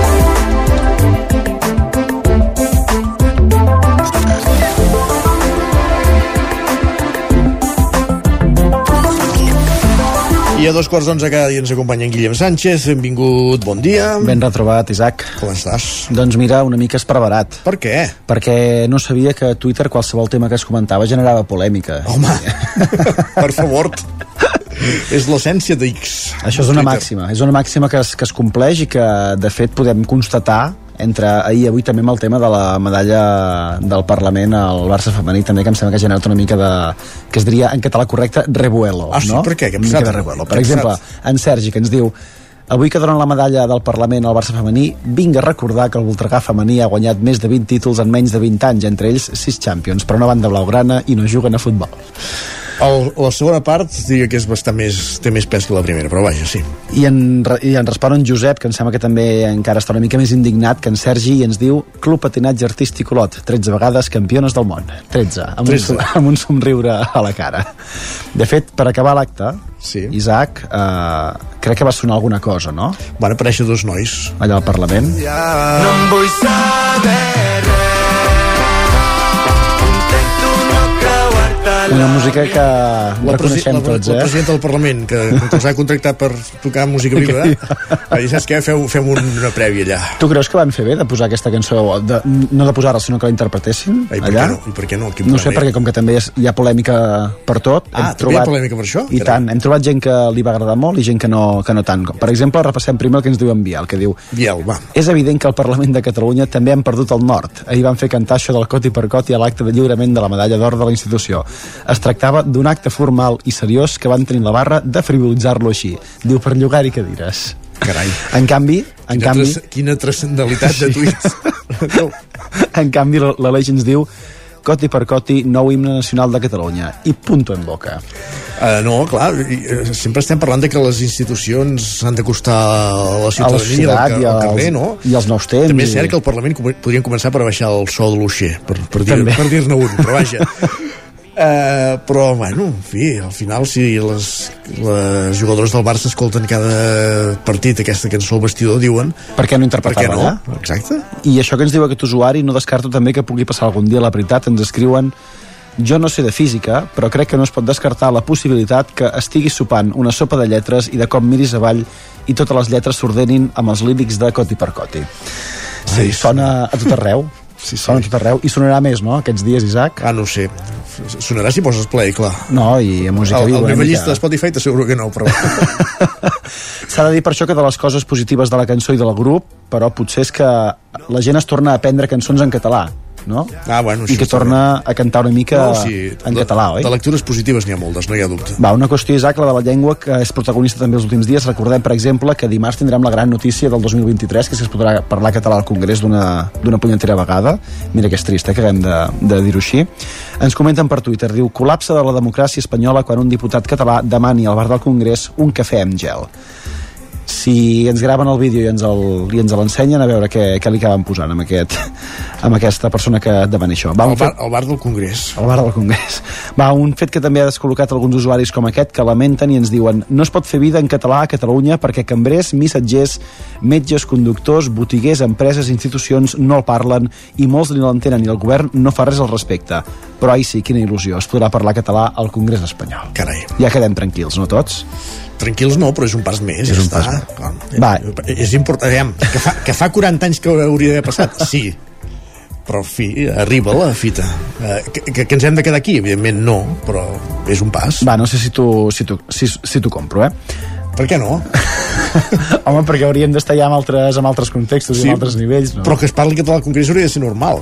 Speaker 1: I a dos quarts d'onze cada dia ens acompanya en Guillem Sánchez. Benvingut, bon dia.
Speaker 37: Ben retrobat, Isaac.
Speaker 1: Com estàs?
Speaker 37: Doncs mira, una mica esparverat.
Speaker 1: Per què?
Speaker 37: Perquè no sabia que a Twitter qualsevol tema que es comentava generava polèmica.
Speaker 1: Home, per favor. és l'essència d'X.
Speaker 37: Això és una màxima. És una màxima que es, que es compleix i que, de fet, podem constatar entre ahir i avui també amb el tema de la medalla del Parlament al Barça femení també que em sembla que ha generat una mica de que es diria en català correcte revuelo
Speaker 1: Ah, sí?
Speaker 37: no?
Speaker 1: Per què? Ha
Speaker 37: una mica de revuelo. Per exemple, en Sergi que ens diu Avui que donen la medalla del Parlament al Barça femení, vinc a recordar que el Voltregà femení ha guanyat més de 20 títols en menys de 20 anys, entre ells 6 Champions, però no van de blaugrana i no juguen a futbol.
Speaker 1: El, la segona part diria que és bastant més, té més pes que la primera, però vaja, sí.
Speaker 37: I en, I en respon en Josep, que em sembla que també encara està una mica més indignat que en Sergi, i ens diu Club Patinatge Artístic Olot, 13 vegades campiones del món. 13, amb,
Speaker 1: 13.
Speaker 37: Un, amb un somriure a la cara. De fet, per acabar l'acte,
Speaker 1: sí.
Speaker 37: Isaac, eh, crec que va sonar alguna cosa, no?
Speaker 1: Van aparèixer dos nois.
Speaker 37: Allà al Parlament.
Speaker 32: No em vull saber
Speaker 37: Una música que la reconeixem
Speaker 1: la,
Speaker 37: tots, eh?
Speaker 1: la presidenta del Parlament, que, que els ha contractat per tocar música viva, va dir, saps què, feu, fem un, una prèvia allà.
Speaker 37: Tu creus que van fer bé de posar aquesta cançó, de, no de posar-la, sinó que la interpretessin
Speaker 1: I per
Speaker 37: allà?
Speaker 1: no? I per què no? Quin
Speaker 37: No sé, perquè com que també hi ha polèmica per tot,
Speaker 1: Ah, també hi ha polèmica per això?
Speaker 37: I
Speaker 1: Carai.
Speaker 37: tant, hem trobat gent que li va agradar molt i gent que no, que no tant. Per exemple, repassem primer el que ens diu en Biel, que diu
Speaker 1: Biel, va.
Speaker 37: És evident que al Parlament de Catalunya també han perdut el nord. Ahir van fer cantar això del coti per coti a l'acte de lliurament de la medalla d'or de la institució. Es tractava d'un acte formal i seriós que van tenir la barra de frivolitzar-lo així. Diu per llogar-hi cadires.
Speaker 1: Carai.
Speaker 37: En canvi, en
Speaker 1: Quina,
Speaker 37: canvi,
Speaker 1: tras, quina transcendentalitat de tuits.
Speaker 37: en canvi la, la ens diu Coti per coti, nou himne nacional de Catalunya. I punto en boca.
Speaker 1: Uh, no, clar, i, eh, sempre estem parlant de que les institucions han de costar a la ciutadania
Speaker 37: societat
Speaker 1: al,
Speaker 37: i
Speaker 1: al
Speaker 37: als-
Speaker 1: carrer, no?
Speaker 37: i als nous temps
Speaker 1: També és
Speaker 37: i-
Speaker 1: cert que al Parlament podrien començar per baixar el so de l'uixer, per, per dir- dir-ne un, però vaja. Uh, però, bueno, en fi, al final si les, les jugadores del Barça escolten cada partit aquesta cançó al vestidor, diuen
Speaker 37: Per què no interpretar-la
Speaker 1: no?
Speaker 37: allà?
Speaker 1: Exacte.
Speaker 37: I això que ens diu aquest usuari no descarto també que pugui passar algun dia la veritat. Ens escriuen jo no sé de física, però crec que no es pot descartar la possibilitat que estiguis sopant una sopa de lletres i de cop miris avall i totes les lletres s'ordenin amb els lírics de coti per coti. Sí, sona a tot arreu. Sí, sona a tot arreu. I sonarà més, no?, aquests dies, Isaac?
Speaker 1: Ah, no sé. Sonarà si poses play, clar.
Speaker 37: No, i a música
Speaker 1: el,
Speaker 37: viva.
Speaker 1: el
Speaker 37: una
Speaker 1: meva llista de Spotify t'asseguro que no, però...
Speaker 37: S'ha de dir per això que de les coses positives de la cançó i del grup, però potser és que la gent es torna a aprendre cançons en català, no?
Speaker 1: Ah, bueno,
Speaker 37: I que torna a cantar una mica
Speaker 1: No, sí,
Speaker 37: en
Speaker 1: de,
Speaker 37: català, oi?
Speaker 1: De lectures positives n'hi ha moltes, no hi ha dubte.
Speaker 37: Va, una qüestió, Isaac, la de la llengua, que és protagonista també els últims dies. Recordem, per exemple, que dimarts tindrem la gran notícia del 2023, que és que es podrà parlar català al Congrés d'una punyentera vegada. Mira que és trist, eh, que haguem de, de dir-ho així. Ens comenten per Twitter, diu, col·lapse de la democràcia espanyola quan un diputat català demani al bar del Congrés un cafè amb gel. Si ens graven el vídeo i ens el- i ens l'ensenyen, a veure què, què li acaben posant amb, aquest, amb aquesta persona que demana això. Va, un
Speaker 1: bar,
Speaker 37: fet-
Speaker 1: al bar del Congrés.
Speaker 37: al bar del Congrés. Va, un fet que també ha descol·locat alguns usuaris com aquest que lamenten i ens diuen no es pot fer vida en català a Catalunya perquè cambrers, missatgers, metges, conductors, botiguers, empreses, institucions no el parlen i molts ni l'entenen i el govern no fa res al respecte. Però ai sí, quina il·lusió, es podrà parlar català al Congrés espanyol.
Speaker 1: Carai.
Speaker 37: Ja quedem tranquils, no tots?
Speaker 1: Tranquils no, però és un pas més.
Speaker 37: És
Speaker 1: ja
Speaker 37: un
Speaker 1: està.
Speaker 37: pas
Speaker 1: Clar.
Speaker 37: Va.
Speaker 1: És important, aviam, que fa, que fa 40 anys que hauria d'haver passat, sí. Però, fi, arriba la fita. Eh, que, que, ens hem de quedar aquí? Evidentment no, però és un pas.
Speaker 37: Va, no sé si t'ho si tu, si, si tu compro, eh?
Speaker 1: Per què no?
Speaker 37: Home, perquè hauríem d'estar ja en altres, en altres contextos sí, i en altres nivells, no?
Speaker 1: Però que es parli català al Congrés hauria de ser normal,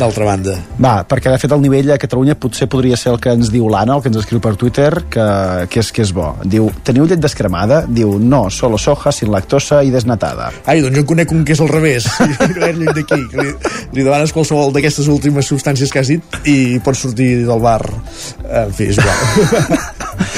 Speaker 1: d'altra banda.
Speaker 37: Va, perquè de fet el nivell a Catalunya potser podria ser el que ens diu l'Anna, el que ens escriu per Twitter, que, que, és, que és bo. Diu, teniu llet descremada? Diu, no, solo soja, sin lactosa i desnatada.
Speaker 1: Ai, doncs jo en conec un que és al revés. no és d'aquí. Li, li demanes qualsevol d'aquestes últimes substàncies que has dit i pots sortir del bar. En fi, és igual.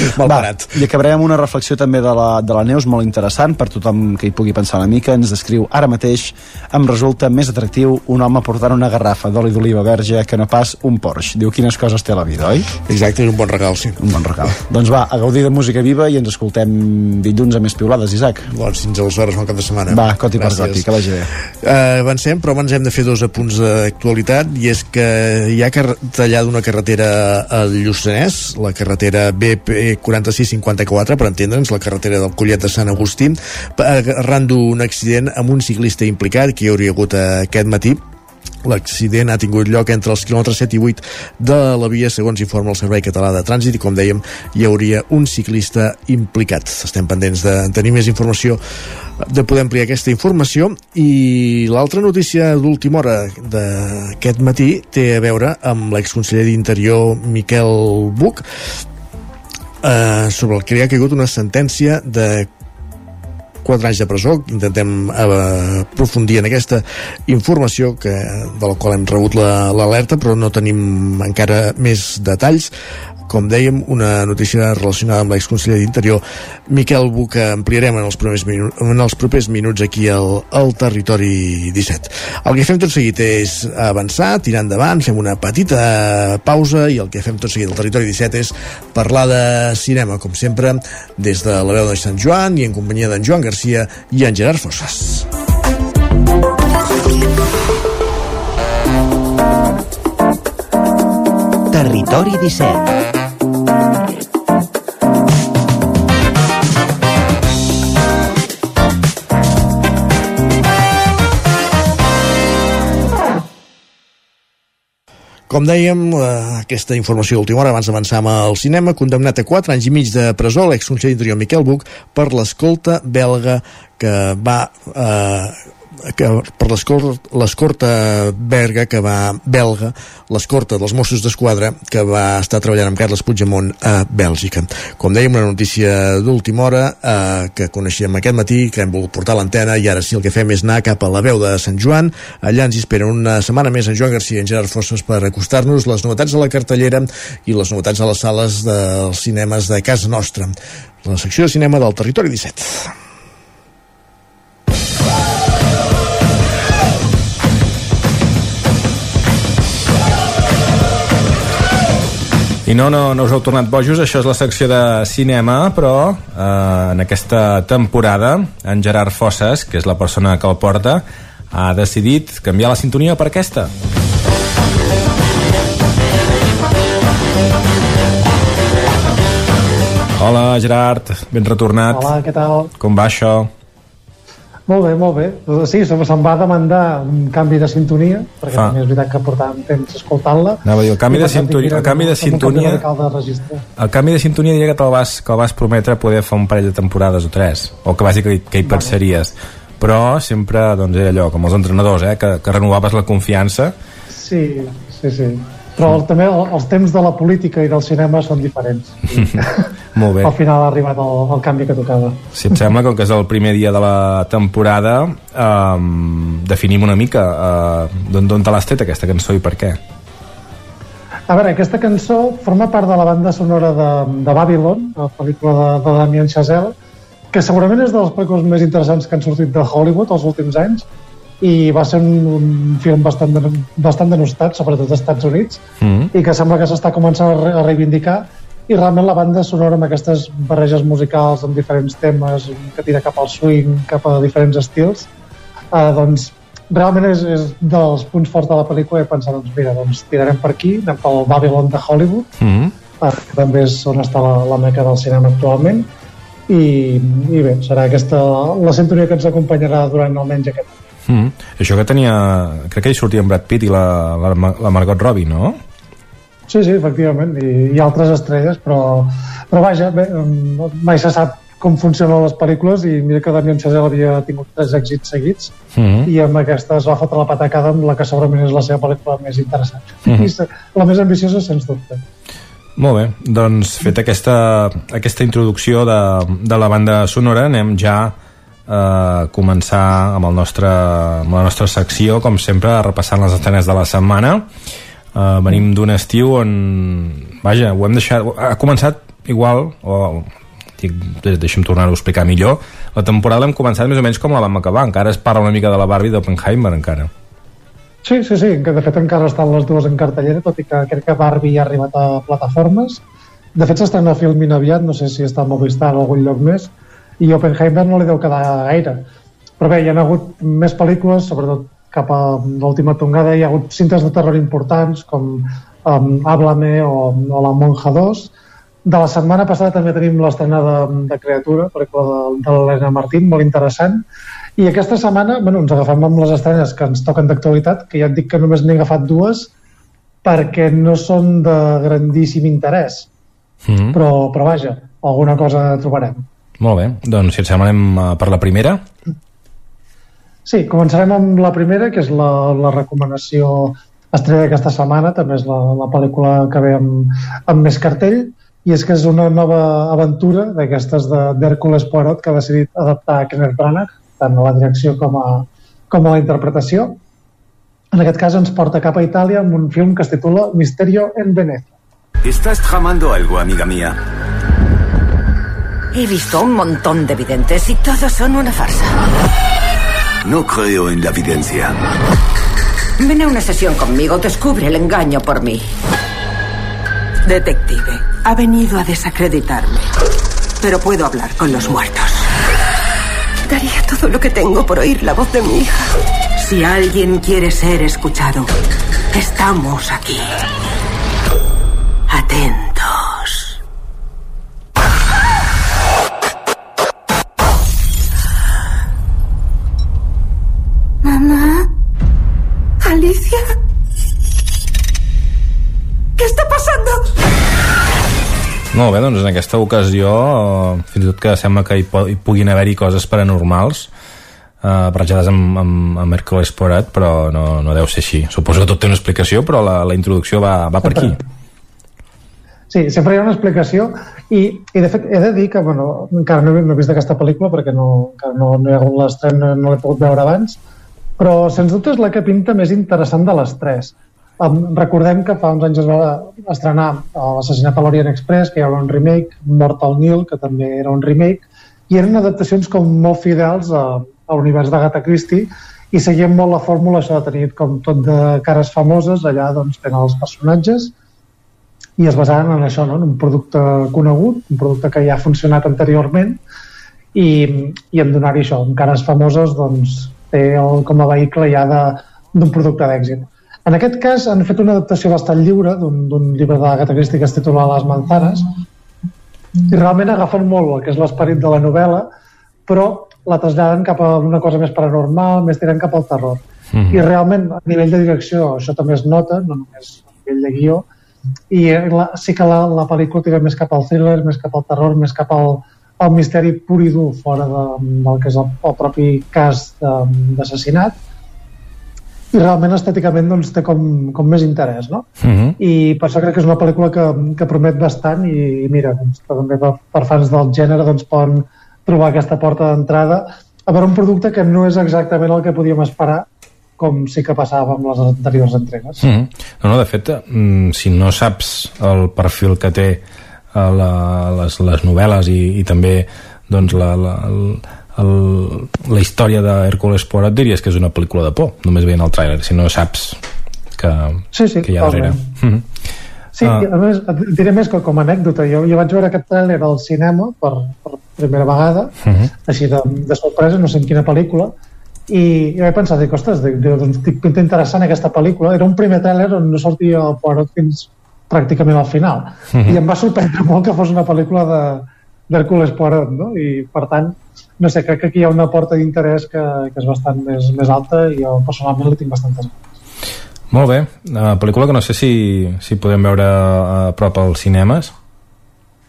Speaker 1: Mal
Speaker 37: Va. I acabarem amb una reflexió també de la, de la Neus molt interessant per tothom que hi pugui pensar una mica. Ens descriu, ara mateix em resulta més atractiu un home portant una garrafa d'oli d'oliva verge que no pas un Porsche. Diu, quines coses té la vida, oi?
Speaker 1: Exacte, és un bon regal, sí.
Speaker 37: Un bon regal. doncs va, a gaudir de música viva i ens escoltem dilluns a més piulades, Isaac.
Speaker 1: Doncs fins aleshores, bon cap de setmana.
Speaker 37: Va, coti per
Speaker 1: Gràcies.
Speaker 37: coti, que vagi bé.
Speaker 1: Uh, avancem, però abans hem de fer dos apunts d'actualitat i és que hi ha tallada una carretera al Lluçanès, la carretera BP 4654, per entendre'ns, la carretera del Collet de Sant Agustí, arran d'un accident amb un ciclista implicat que hi hauria hagut aquest matí. L'accident ha tingut lloc entre els quilòmetres 7 i 8 de la via, segons informa el Servei Català de Trànsit, i com dèiem, hi hauria un ciclista implicat. Estem pendents de tenir més informació, de poder ampliar aquesta informació, i l'altra notícia d'última hora d'aquest matí té a veure amb l'exconseller d'Interior Miquel Buch, eh, sobre el que li ha caigut una sentència de 4 anys de presó. Intentem eh, aprofundir en aquesta informació que, de la qual hem rebut la- l'alerta, però no tenim encara més detalls. Com dèiem, una notícia relacionada amb l'exconseller d'Interior, Miquel que ampliarem en els, minu en els propers minuts aquí al, al Territori 17. El que fem tot seguit és avançar, tirar endavant, fem una petita pausa i el que fem tot seguit al Territori 17 és parlar de cinema, com sempre, des de la veu de Sant Joan i en companyia d'en Joan Garcia i en Gerard Fossas.
Speaker 38: Territori 17
Speaker 1: Com dèiem, eh, aquesta informació d'última hora, abans d'avançar el cinema, condemnat a 4 anys i mig de presó l'exconseller d'Interior Miquel Buch per l'escolta belga que va eh, que per l'escor- l'escorta belga que va belga, l'escorta dels Mossos d'Esquadra que va estar treballant amb Carles Puigdemont a Bèlgica. Com dèiem, una notícia d'última hora eh, que coneixíem aquest matí, que hem volgut portar l'antena i ara sí el que fem és anar cap a la veu de Sant Joan. Allà ens esperen una setmana més en Joan Garcia i en Gerard Fosses per acostar-nos les novetats de la cartellera i les novetats a les sales dels cinemes de casa nostra. La secció de cinema del Territori 17.
Speaker 39: I no, no, no us heu tornat bojos, això és la secció de cinema, però eh, en aquesta temporada en Gerard Fosses, que és la persona que el porta, ha decidit canviar la sintonia per aquesta. Hola, Gerard, ben retornat.
Speaker 40: Hola, què tal?
Speaker 39: Com va això?
Speaker 40: Molt bé, molt bé. Doncs Sí, se- se'm va demandar un canvi de sintonia, perquè
Speaker 39: Fa.
Speaker 40: també és veritat que portàvem temps escoltant-la.
Speaker 39: Anava a dir, el canvi de sintonia- el canvi de sintonia-. El canvi de sintonia diria que te'l vas, que el vas prometre poder fer un parell de temporades o tres, o que vas dir que, que hi pensaries. Però sempre doncs, era allò, com els entrenadors, eh, que, que renovaves la confiança.
Speaker 40: Sí, sí, sí. Però el, també el, els temps de la política i del cinema són diferents.
Speaker 39: Molt bé.
Speaker 40: Al final ha arribat el, el canvi que tocava.
Speaker 39: Si et sembla, com que és el primer dia de la temporada, um, definim una mica uh, d'on d'on te l'has tret aquesta cançó i per què.
Speaker 40: A veure, aquesta cançó forma part de la banda sonora de, de Babylon, la pel·lícula de, de Damien Chazelle, que segurament és de les pel·lícules més interessants que han sortit de Hollywood els últims anys i va ser un, un film bastant, de, bastant denostat, sobretot als Estats Units,
Speaker 39: Mm.
Speaker 40: i que sembla que s'està començant a, re a reivindicar i realment la banda sonora amb aquestes barreges musicals amb diferents temes que tira cap al swing, cap a diferents estils eh, doncs realment és, és dels punts forts de la pel·lícula i pensar, doncs mira, doncs tirarem per aquí anem pel Babylon de Hollywood
Speaker 39: Mm.
Speaker 40: eh, que també és on està la, la meca del cinema actualment i, i bé, serà aquesta la sintonia que ens acompanyarà durant almenys aquest any.
Speaker 39: Mm. Això que tenia... Crec que hi sortia en Brad Pitt i la, la, la Margot Robbie, no?
Speaker 40: Sí, sí, efectivament, i, i altres estrelles, però, però vaja, bé, mai se sap com funcionen les pel·lícules i mira que Damien Chazelle havia tingut tres èxits seguits
Speaker 39: Mhm.
Speaker 40: i amb aquesta es va fotre la patacada amb la que segurament és la seva pel·lícula més interessant.
Speaker 39: Mhm.
Speaker 40: I se- La més ambiciosa, sens dubte.
Speaker 39: Molt bé, doncs fet aquesta, aquesta introducció de, de la banda sonora anem ja a començar amb, el nostre, amb la nostra secció, com sempre, repassant les estrenes de la setmana. Uh, venim d'un estiu on, vaja, ho hem deixat... Ha començat igual, o dic, de- deixa'm tornar-ho a explicar millor, la temporada l'hem començat més o menys com la vam acabar, encara es parla una mica de la Barbie d'Oppenheimer, encara.
Speaker 40: Sí, sí, sí, de fet encara estan les dues en cartellera, tot i que crec que Barbie ja ha arribat a plataformes. De fet s'estrena a Filmin aviat, no sé si està a Movistar o algun lloc més, i Oppenheimer no li deu quedar gaire. Però bé, hi ha hagut més pel·lícules, sobretot cap a l'última tongada, hi ha hagut cintes de terror importants, com um, Háblame o, o La Monja 2. De la setmana passada també tenim l'estrena de, de Creatura, pel·lícula de, de l'Helena Martín, molt interessant. I aquesta setmana, bueno, ens agafem amb les estrenes que ens toquen d'actualitat, que ja et dic que només n'he agafat dues perquè no són de grandíssim interès.
Speaker 39: Mm.
Speaker 40: Però, però vaja, alguna cosa trobarem.
Speaker 39: Molt bé, doncs si et sembla anem eh, per la primera.
Speaker 40: Sí, començarem amb la primera, que és la, la recomanació estrella d'aquesta setmana, també és la, la pel·lícula que ve amb, amb més cartell, i és que és una nova aventura d'aquestes de- d'Hèrcules Poirot que ha decidit adaptar a Kenneth Branagh, tant a la direcció com a, com a la interpretació. En aquest cas ens porta cap a Itàlia amb un film que es titula Misterio en Venecia.
Speaker 41: Estás tramando algo, amiga mía.
Speaker 42: He visto un montón de videntes y todos son una farsa.
Speaker 41: No creo en la evidencia.
Speaker 42: Ven a una sesión conmigo, descubre el engaño por mí. Detective, ha venido a desacreditarme. Pero puedo hablar con los muertos. Daría todo lo que tengo por oír la voz de mi hija. Si alguien quiere ser escuchado, estamos aquí. Atentos.
Speaker 39: Molt bé, doncs en aquesta ocasió, fins i tot que sembla que hi, hi puguin haver-hi coses paranormals, eh, barrejades amb, amb, amb Hércules Poirot, però no, no deu ser així. Suposo que tot té una explicació, però la, la introducció va, va per aquí.
Speaker 40: Sí, sempre hi ha una explicació i, i de fet he de dir que bueno, encara no, he- no he vist aquesta pel·lícula perquè no, encara no, no hi ha hagut l'estrena, no, no l'he pogut veure abans però sens dubte és la que pinta més interessant de les tres um, recordem que fa uns anys es va estrenar uh, l'assassinat a l'Orient Express que havia un remake, Mortal Nil que també era un remake i eren adaptacions com molt fidels a, a l'univers d'Agatha Christie i seguien molt la fórmula això de tenir com tot de cares famoses allà doncs tenen els personatges i es basaven en això, no? en un producte conegut, un producte que ja ha funcionat anteriorment i, i en donar-hi això, amb cares famoses doncs, té el, com a vehicle ja d'un producte d'èxit. En aquest cas han fet una adaptació bastant lliure d'un llibre de l'Agatha Christie que es titula Les manzanes i realment agafen molt el que és l'esperit de la novel·la però la traslladen cap a una cosa més paranormal, més tirant cap al terror. Mm -hmm. I realment, a nivell de direcció, això també es nota, no només a nivell de guió, i la, sí que la, la pel·lícula tira més cap al thriller, més cap al terror, més cap al, al misteri pur i dur fora de, del que és el, el propi cas d'assassinat i realment estèticament doncs, té com, com més interès no?
Speaker 39: Uh -huh.
Speaker 40: i per això crec que és una pel·lícula que, que promet bastant i, i mira, doncs, també per, per fans del gènere doncs, poden trobar aquesta porta d'entrada a veure un producte que no és exactament el que podíem esperar com sí que passava amb les anteriors entregues.
Speaker 39: Mm -hmm. no, no, de fet, mm, si no saps el perfil que té eh, la, les, les novel·les i, i també doncs, la, la, el, la història d'Hercules Poirot diries que és una pel·lícula de por, només veient el tràiler, si no saps que,
Speaker 40: sí, sí,
Speaker 39: que hi ha darrere. Mm -hmm.
Speaker 40: Sí, ah. a més, et diré més que com a anècdota. Jo, jo vaig veure aquest tràiler al cinema per, per primera vegada, uh -huh. així de, de sorpresa, no sé en quina pel·lícula, i, i vaig pensar, dic, ostres, dic, doncs, dic, pinta interessant aquesta pel·lícula. Era un primer tràiler on no sortia el Poirot fins pràcticament al final. Uh -huh. I em va sorprendre molt que fos una pel·lícula de d'Hercules Poirot, no? I, per tant, no sé, crec que aquí hi ha una porta d'interès que, que és bastant més, més alta i jo personalment li tinc bastantes
Speaker 39: molt bé, una pel·lícula que no sé si, si podem veure a prop als cinemes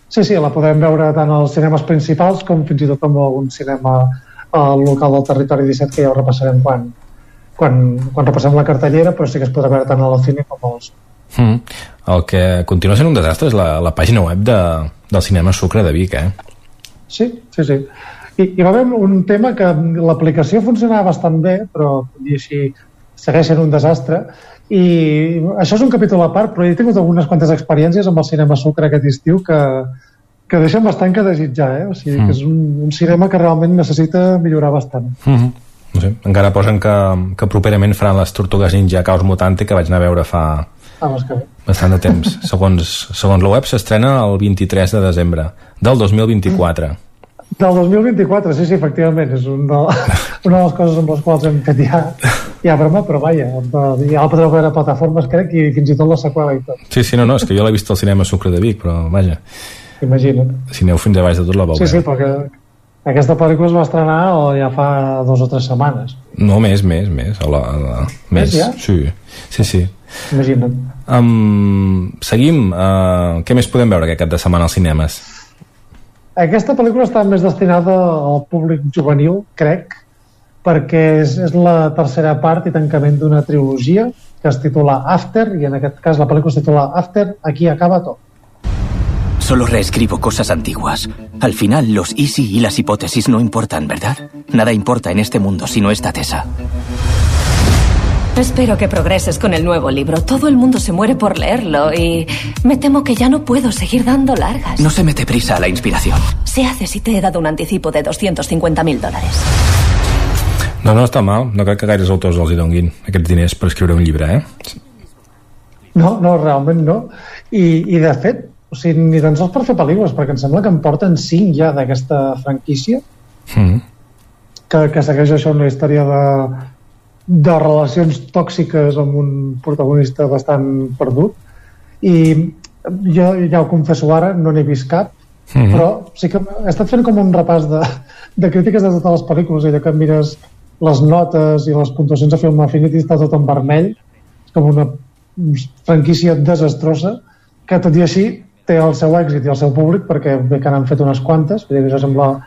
Speaker 40: Sí, sí, la podem veure tant als cinemes principals com fins i tot en algun cinema al local del territori 17 que ja ho repassarem quan, quan, quan repassem la cartellera però sí que es podrà veure tant al cine com als
Speaker 39: mm. el que continua sent un desastre és la, la pàgina web de, del cinema Sucre de Vic eh?
Speaker 40: sí, sí, sí i hi va haver un tema que l'aplicació funcionava bastant bé però i així segueix sent un desastre i això és un capítol a part però he tingut algunes quantes experiències amb el cinema Sucre aquest estiu que, que deixen bastant que desitjar, eh? O sigui, mm. que és un, un cinema que realment necessita millorar bastant.
Speaker 39: Mm -hmm. no sé, encara posen que, que properament faran les Tortugues Ninja Caos Mutante que vaig anar a veure fa
Speaker 40: ah, que
Speaker 39: bastant de temps. segons, segons la web s'estrena el 23 de desembre del 2024. Mm.
Speaker 40: Del 2024, sí, sí, efectivament. És un de, una de les coses amb les quals hem fet ja, ja broma, però vaja, ja la podreu veure a plataformes, crec, i fins i tot la seqüela i tot.
Speaker 39: Sí, sí, no, no, és que jo l'he vist al cinema Sucre de Vic, però vaja
Speaker 40: imagina't.
Speaker 39: Si aneu fins a baix de tot la veureu.
Speaker 40: Sí, sí, perquè aquesta pel·lícula es va estrenar o ja fa dos o tres setmanes.
Speaker 39: No, més, més, més. A la, a la, més,
Speaker 40: ja?
Speaker 39: Sí, sí, sí.
Speaker 40: Imagina't.
Speaker 39: Um, seguim. Uh, què més podem veure aquest cap de setmana als cinemes?
Speaker 40: Aquesta pel·lícula està més destinada al públic juvenil, crec, perquè és, és la tercera part i tancament d'una trilogia que es titula After, i en aquest cas la pel·lícula es titula After, aquí acaba tot.
Speaker 38: Solo reescribo cosas antiguas. Al final, los easy y las hipótesis no importan, ¿verdad? Nada importa en este mundo si no está Tessa.
Speaker 32: Espero que progreses con el nuevo libro. Todo el mundo se muere por leerlo y me temo que ya no puedo seguir dando largas.
Speaker 38: No se mete prisa a la inspiración.
Speaker 32: Se hace si te he dado un anticipo de 250.000 dòlars.
Speaker 39: No, no està mal. No crec que gaires autors els hi donguin aquests diners per escriure un llibre, eh?
Speaker 40: No, no, realment no. I, i de fet, o sigui, ni tan sols per fer pel·lícules, perquè em sembla que en porten cinc ja d'aquesta franquícia
Speaker 39: mm.
Speaker 40: que, que segueix això una història de, de relacions tòxiques amb un protagonista bastant perdut i jo ja ho confesso ara, no n'he vist cap mm -hmm. però sí que he estat fent com un repàs de, de crítiques de totes les pel·lícules allò que mires les notes i les puntuacions de Film Affinity està tot en vermell com una franquícia desastrosa que tot i així té el seu èxit i el seu públic perquè bé que n'han fet unes quantes vull dir que això sembla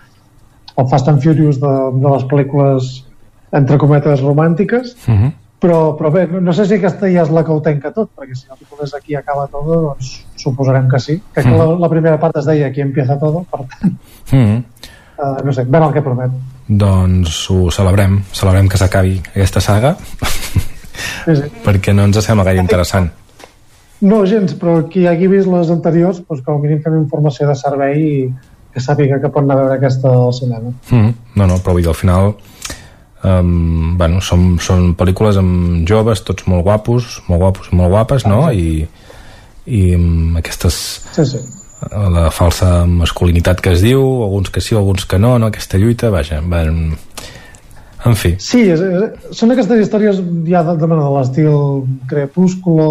Speaker 40: el Fast and Furious de, de les pel·lícules entre cometes romàntiques
Speaker 39: uh -huh.
Speaker 40: però, però bé, no, no sé si aquesta ja és la que ho tenca tot perquè si el títol és aquí acaba tot doncs suposarem que sí crec uh -huh. que la, la primera part es deia aquí empieza todo per tant
Speaker 39: uh -huh.
Speaker 40: uh, no sé, ben el que promet
Speaker 39: doncs ho celebrem celebrem que s'acabi aquesta saga
Speaker 40: sí, sí.
Speaker 39: perquè no ens sembla gaire interessant
Speaker 40: no, gens, però qui hagi vist les anteriors, doncs com a mínim fem informació de servei i que sàpiga que pot anar a veure aquesta al cinema.
Speaker 39: Mm, no, no, però vull dir, al final um, bueno, són, són pel·lícules amb joves, tots molt guapos, molt guapos i molt guapes, no? I, i um, aquestes...
Speaker 40: Sí, sí.
Speaker 39: La falsa masculinitat que es diu, alguns que sí, alguns que no, no? Aquesta lluita, vaja, van, en fi.
Speaker 40: Sí, és, és, són aquestes històries ja de, de, de l'estil Crepúsculo,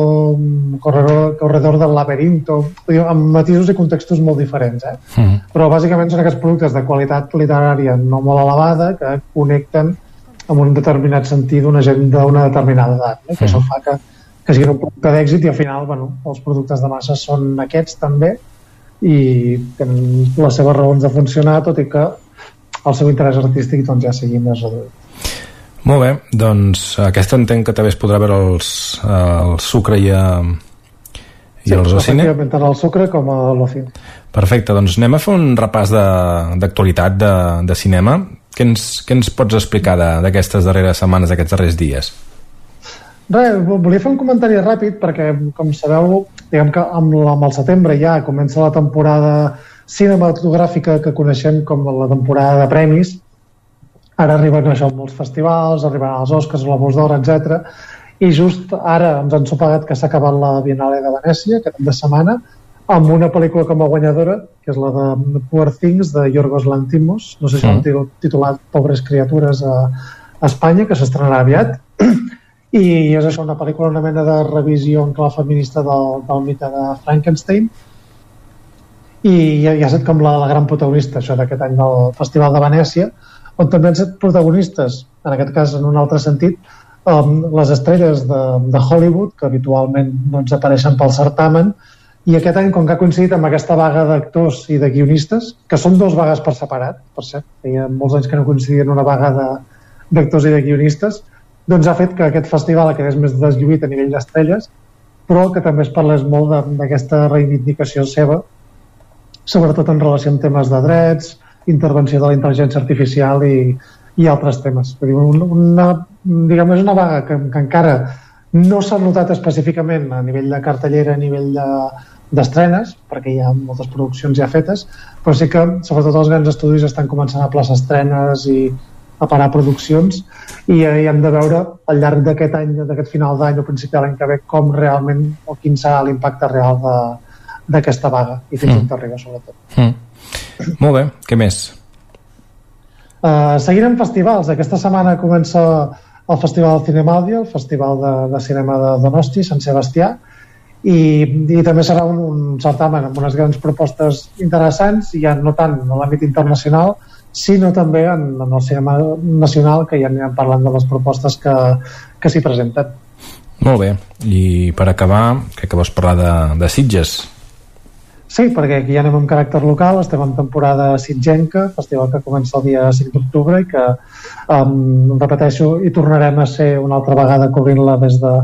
Speaker 40: Corredor, Corredor del Laberinto, amb matisos i contextos molt diferents, eh?
Speaker 39: Mm.
Speaker 40: però bàsicament són aquests productes de qualitat literària no molt elevada que connecten amb un determinat sentit d'una gent d'una determinada edat, eh? que això fa que, que sigui un producte d'èxit i al final bueno, els productes de massa són aquests també i tenen les seves raons de funcionar tot i que el seu interès artístic doncs, ja sigui més reduït.
Speaker 39: Molt bé, doncs aquesta entenc que també es podrà veure els, el sucre i, a, i
Speaker 40: Sí,
Speaker 39: els cine.
Speaker 40: efectivament, tant el sucre com a l'ocine.
Speaker 39: Perfecte, doncs anem a fer un repàs de- d'actualitat de, de, cinema. Què ens, què ens pots explicar d'aquestes darreres setmanes, d'aquests darrers dies?
Speaker 40: Res, vo- volia fer un comentari ràpid perquè, com sabeu, diguem que amb, la- amb el setembre ja comença la temporada cinematogràfica que coneixem com la temporada de premis. Ara arriben això molts festivals, arribaran els Oscars, els Globus d'Or, etc. I just ara ens han sopagat que s'ha acabat la Biennale de Venècia, aquest cap de setmana, amb una pel·lícula com a guanyadora, que és la de Poor Things, de Yorgos Lantimos, no sé si
Speaker 39: Mm.
Speaker 40: l'han titulat Pobres criatures a, a Espanya, que s'estrenarà aviat. I és això, una pel·lícula, una mena de revisió en clau feminista del, del mite de Frankenstein. I ja, ja ha estat com la, la gran protagonista això d'aquest any del Festival de Venècia on també han estat protagonistes en aquest cas en un altre sentit um, les estrelles de, de Hollywood que habitualment doncs, apareixen pel certamen i aquest any, com que ha coincidit amb aquesta vaga d'actors i de guionistes, que són dos vagues per separat, per cert, feia molts anys que no coincidien una vaga d'actors i de guionistes, doncs ha fet que aquest festival quedés més deslluït a nivell d'estrelles, però que també es parlés molt d'aquesta reivindicació seva, sobretot en relació amb temes de drets, intervenció de la intel·ligència artificial i, i altres temes. Vull dir, un- una, diguem, és una vaga que, que encara no s'ha notat específicament a nivell de cartellera, a nivell de, d'estrenes, perquè hi ha moltes produccions ja fetes, però sí que sobretot els grans estudis estan començant a plaçar estrenes i a parar produccions i, i hem de veure al llarg d'aquest any, d'aquest final d'any o principi de l'any que ve com realment o quin serà l'impacte real de, d'aquesta vaga i fins
Speaker 39: Mm.
Speaker 40: on arriba sobretot.
Speaker 39: Mm. Molt bé, què més?
Speaker 40: Uh, seguint amb festivals, aquesta setmana comença el Festival Cinemàudia, el Festival de, de Cinema de Donosti, Sant Sebastià, i, i també serà un, un certamen amb unes grans propostes interessants, ja no tant en l'àmbit internacional, sinó també en, en el cinema nacional, que ja anirem parlant de les propostes que, que s'hi presenten.
Speaker 39: Molt bé, i per acabar, crec que vols parlar de, de Sitges.
Speaker 40: Sí, perquè aquí ja anem amb caràcter local, estem en temporada sitgenca, festival que comença el dia 5 d'octubre i que, um, repeteixo, hi tornarem a ser una altra vegada cobrint-la des de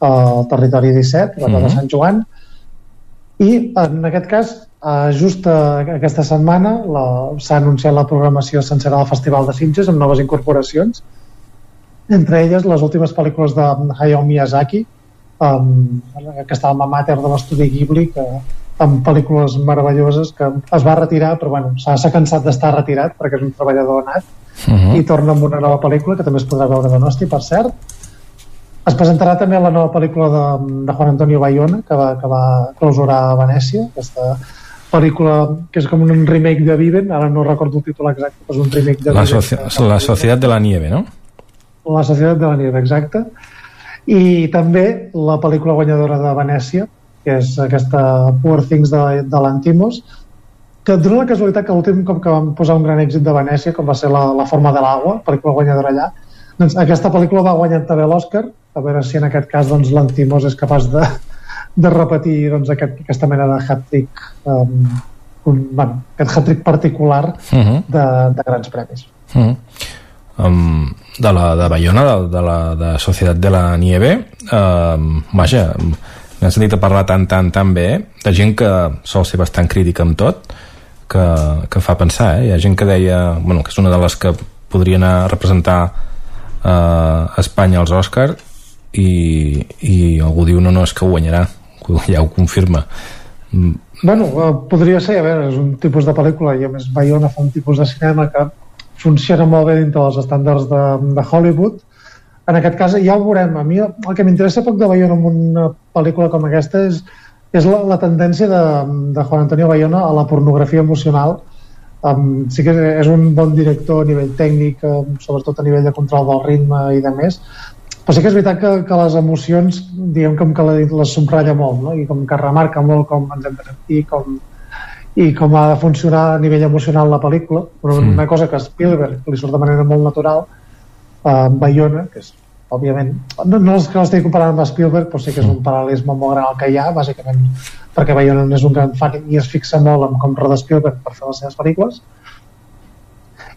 Speaker 40: uh, territori 17, la mm
Speaker 39: Mhm.
Speaker 40: de Sant Joan, i en aquest cas, uh, just uh, aquesta setmana s'ha anunciat la programació sencera del Festival de Sitges amb noves incorporacions, entre elles les últimes pel·lícules de Hayao Miyazaki, um, aquesta alma mater de l'estudi Ghibli, que amb pel·lícules meravelloses que es va retirar, però bueno, s'ha cansat d'estar retirat perquè és un treballador nat
Speaker 39: Uh -huh.
Speaker 40: i torna amb una nova pel·lícula que també es podrà veure a Donosti, per cert. Es presentarà també la nova pel·lícula de, de Juan Antonio Bayona, que va, que va clausurar a Venècia, aquesta pel·lícula que és com un remake de Viven, ara no recordo el títol exacte, però és un remake de
Speaker 39: La,
Speaker 40: Viven.
Speaker 39: soci la Societat de la Nieve, no?
Speaker 40: La Societat de la Nieve, exacte. I també la pel·lícula guanyadora de Venècia, que és aquesta Poor Things de, de l'Antimos, que dona la casualitat que l'últim cop que vam posar un gran èxit de Venècia, com va ser la, la forma de l'agua, pel·lícula guanyadora allà, doncs aquesta pel·lícula va guanyar també l'Oscar, a veure si en aquest cas doncs, l'Antimos és capaç de, de repetir doncs, aquest, aquesta mena de hat-trick um, un, bueno, aquest hat-trick particular
Speaker 39: Uh -huh.
Speaker 40: de, de grans premis.
Speaker 39: Uh -huh. um, de la de Bayona, de, de la de Societat de la Nieve, um, vaja, m'he sentit a parlar tan, tan, tan bé de gent que sol ser bastant crítica amb tot, que, que fa pensar, eh? Hi ha gent que deia, bueno, que és una de les que podria anar a representar a Espanya als Òscar i, i algú diu no, no, és que guanyarà. Ja ho confirma. Mm,
Speaker 40: Bueno, eh, podria ser, a veure, és un tipus de pel·lícula i a més Bayona fa un tipus de cinema que funciona molt bé dintre dels estàndards de, de Hollywood. En aquest cas ja ho veurem. A mi el que m'interessa poc de Bayona en una pel·lícula com aquesta és, és la, la tendència de, de Juan Antonio Bayona a la pornografia emocional. Um, sí que és un bon director a nivell tècnic um, sobretot a nivell de control del ritme i de més però sí que és veritat que, que les emocions diguem com que les subratlla molt no? i com que remarca molt com ens hem de sentir com, i com ha de funcionar a nivell emocional la pel·lícula però mm. una cosa que a Spielberg li surt de manera molt natural uh, Bayona, que és òbviament, no, no és que l'estigui comparant amb Spielberg, però sí que és un paral·lelisme molt gran el que hi ha, bàsicament perquè Bayona és un gran fan i es fixa molt en com roda Spielberg per fer les seves pel·lícules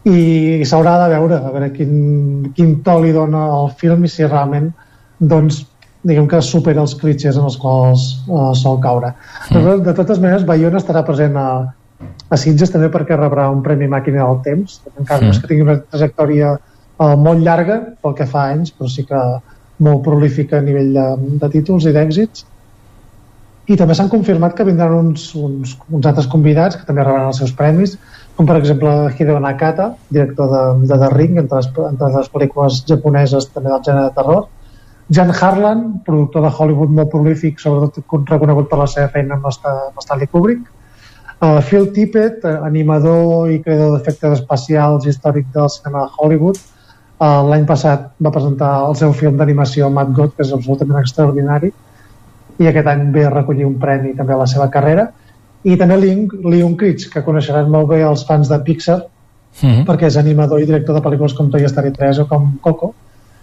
Speaker 40: i s'haurà de veure a veure quin, quin to li dona el film i si realment doncs diguem que supera els clitxers en els quals uh, sol caure. Mm. De, de totes maneres, Bayona estarà present a, a Sitges també perquè rebrà un Premi Màquina del Temps, encara mm. no és que tingui una trajectòria uh, molt llarga pel que fa anys, però sí que molt prolífica a nivell de, de títols i d'èxits. I també s'han confirmat que vindran uns, uns, uns altres convidats que també rebran els seus premis, com per exemple Hideo Nakata, director de, de The Ring, entre les, entre les pel·lícules japoneses també del gènere de terror, Jan Harlan, productor de Hollywood molt prolífic, sobretot reconegut per la seva feina amb Stanley Kubrick, uh, Phil Tippett, animador i creador d'efectes especials històric del cinema de Hollywood, Uh, L'any passat va presentar el seu film d'animació Mad God, que és absolutament extraordinari, i aquest any ve a recollir un premi també a la seva carrera. I també Leon, Leon Critch, que coneixeran molt bé els fans de Pixar, mm -hmm. perquè és animador i director de pel·lícules com Toy Story 3 o com Coco,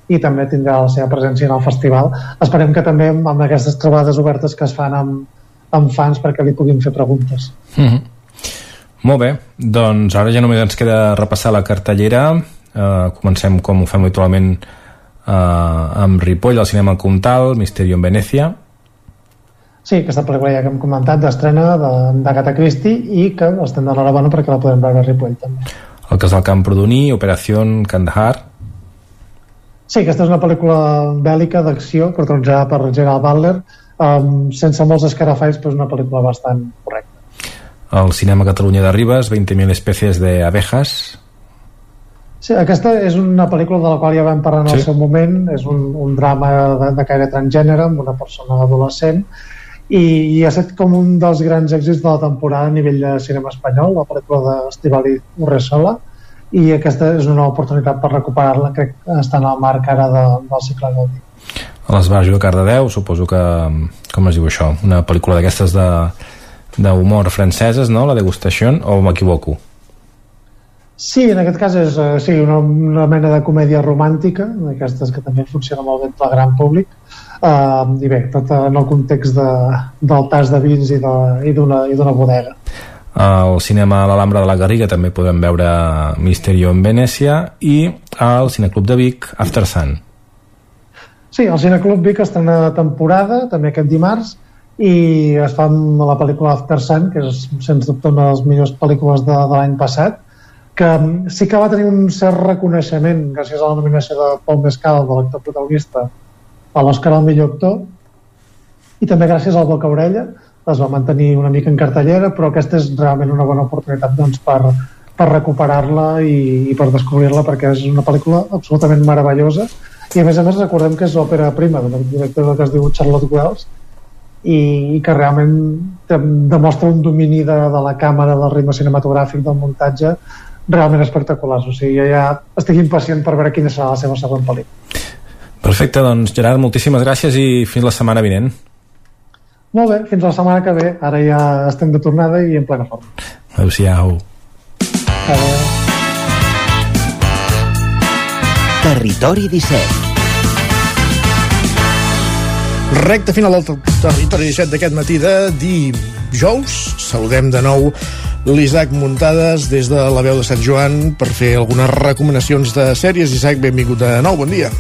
Speaker 40: i també tindrà la seva presència en el festival. Esperem que també amb aquestes trobades obertes que es fan amb, amb fans perquè li puguin fer preguntes.
Speaker 39: Mm -hmm. Molt bé, doncs ara ja només ens queda repassar la cartellera eh, comencem com ho fem habitualment eh, amb Ripoll, al cinema Comtal, Misterio en Venècia
Speaker 40: Sí, aquesta pel·lícula ja que hem comentat d'estrena d'Agatha Christie i que estem de l'Arabona perquè la podem veure a Ripoll també.
Speaker 39: El cas del Camprodoní, Operació Kandahar
Speaker 40: Sí, aquesta és una pel·lícula bèl·lica d'acció protagonitzada per Gerald Butler um, sense molts escarafalls però és una pel·lícula bastant correcta.
Speaker 39: El cinema Catalunya de Ribes, 20.000 espècies de abejas
Speaker 40: Sí, aquesta és una pel·lícula de la qual ja vam parlar en sí. el seu moment, és un, un drama de, de caire transgènere amb una persona adolescent i, i ha estat com un dels grans èxits de la temporada a nivell de cinema espanyol, la pel·lícula d'Estivali Urresola i aquesta és una oportunitat per recuperar-la, crec que està en el marc ara de, del segle
Speaker 39: XX. A l'Esbarjo de Cardedeu, suposo que, com es diu això, una pel·lícula d'aquestes d'humor franceses, no?, la degustació, o m'equivoco?
Speaker 40: Sí, en aquest cas és eh, sí, una, una mena de comèdia romàntica, d'aquestes que també funciona molt bé per al gran públic, uh, i bé, tot en el context de, del tas de vins i d'una bodega.
Speaker 39: Al cinema a l'Alhambra de la Garriga també podem veure Misterio en Venècia i al Cineclub de Vic After Sun.
Speaker 40: Sí, el Cineclub Vic estrena temporada, també aquest dimarts, i es fa la pel·lícula After Sun, que és sens dubte una de les millors pel·lícules de, de l'any passat, que sí que va tenir un cert reconeixement gràcies a la nominació de Paul Mescal de l'actor protagonista a l'Oscar al millor actor i també gràcies al Boca Orella es va mantenir una mica en cartellera però aquesta és realment una bona oportunitat doncs, per, per recuperar-la i, i per descobrir-la perquè és una pel·lícula absolutament meravellosa. I a més a més recordem que és l'òpera prima d'un director que es diu Charlotte Wells i, i que realment demostra un domini de, de la càmera, del ritme cinematogràfic, del muntatge realment espectaculars. O sigui, jo ja estic impacient per veure quina serà la seva següent pel·lícula.
Speaker 39: Perfecte, doncs Gerard, moltíssimes gràcies i fins la setmana vinent.
Speaker 40: Molt bé, fins la setmana que ve. Ara ja estem de tornada i en plena forma.
Speaker 39: Adéu-siau.
Speaker 40: Adéu.
Speaker 43: Territori 17
Speaker 1: Recte final del Territori 17 d'aquest matí de dijous. Saludem de nou l'Isaac Muntades des de la veu de Sant Joan per fer algunes recomanacions de sèries. Isaac, benvingut de nou, bon dia.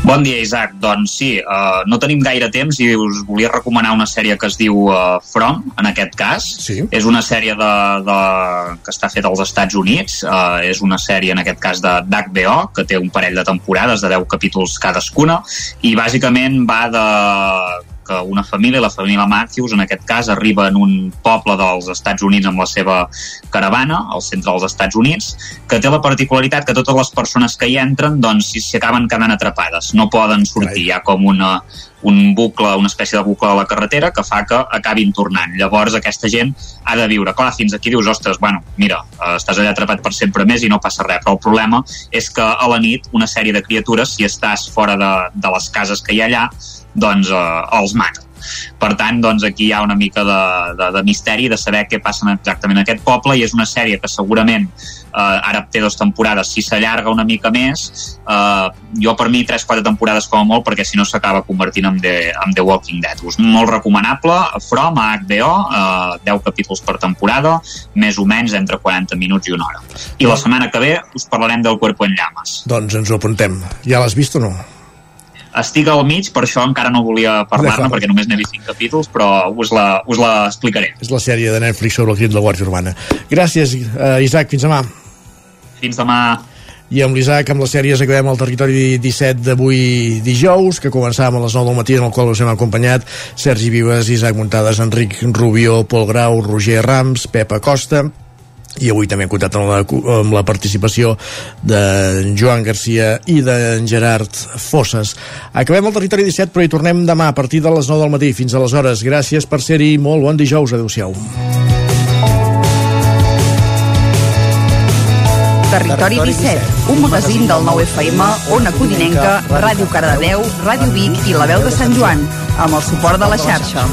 Speaker 44: Bon dia, Isaac. Doncs sí, uh, no tenim gaire temps i us volia recomanar una sèrie que es diu uh, From, en aquest cas.
Speaker 1: Sí.
Speaker 44: És una sèrie de, de, que està feta als Estats Units. Uh, és una sèrie, en aquest cas, de d'HBO, que té un parell de temporades de 10 capítols cadascuna, i bàsicament va de
Speaker 4: que una família, la família Matthews, en aquest cas, arriba en un poble dels Estats Units amb la seva caravana, al centre dels Estats Units, que té la particularitat que totes les persones que hi entren doncs s'hi acaben quedant atrapades, no poden sortir, hi ha com una, un bucle, una espècie de bucle a la carretera que fa que acabin tornant. Llavors aquesta gent ha de viure. Clar, fins aquí dius, ostres, bueno, mira, eh, estàs allà atrapat per sempre més i no passa res, però el problema és que a la nit una sèrie de criatures, si estàs fora de, de les cases que hi ha allà, doncs eh, els maten. Per tant, doncs, aquí hi ha una mica de, de, de misteri de saber què passa exactament en aquest poble i és una sèrie que segurament eh, ara té dues temporades, si s'allarga una mica més eh, jo per mi 3-4 temporades com a molt perquè si no s'acaba convertint en The, en The Walking Dead Us molt recomanable, From a HBO eh, 10 capítols per temporada més o menys entre 40 minuts i una hora i la setmana que ve us parlarem del Cuerpo en Llamas
Speaker 1: Doncs ens ho apuntem. Ja l'has vist o no?
Speaker 4: Estic al mig, per això encara no volia parlar-ne perquè només n'he vist 5 capítols, però us la, us la explicaré.
Speaker 1: És la sèrie de Netflix sobre el crim de la Guàrdia Urbana. Gràcies, uh, Isaac. Fins demà.
Speaker 4: Fins demà.
Speaker 1: I amb l'Isaac, amb les sèries, acabem el territori 17 d'avui dijous, que començàvem a les 9 del matí, en el qual us hem acompanyat Sergi Vives, Isaac Muntades, Enric Rubió, Pol Grau, Roger Rams, Pep Acosta, i avui també hem comptat amb la, amb la participació de Joan Garcia i de Gerard Fosses. Acabem el territori 17 però hi tornem demà a partir de les 9 del matí fins aleshores. Gràcies per ser-hi, molt bon dijous, adeu-siau.
Speaker 45: Territori 17, un magazín del nou FM, Ona Codinenca, Ràdio Cardedeu, Ràdio Vic i La Veu de Sant Joan, amb el suport de la xarxa.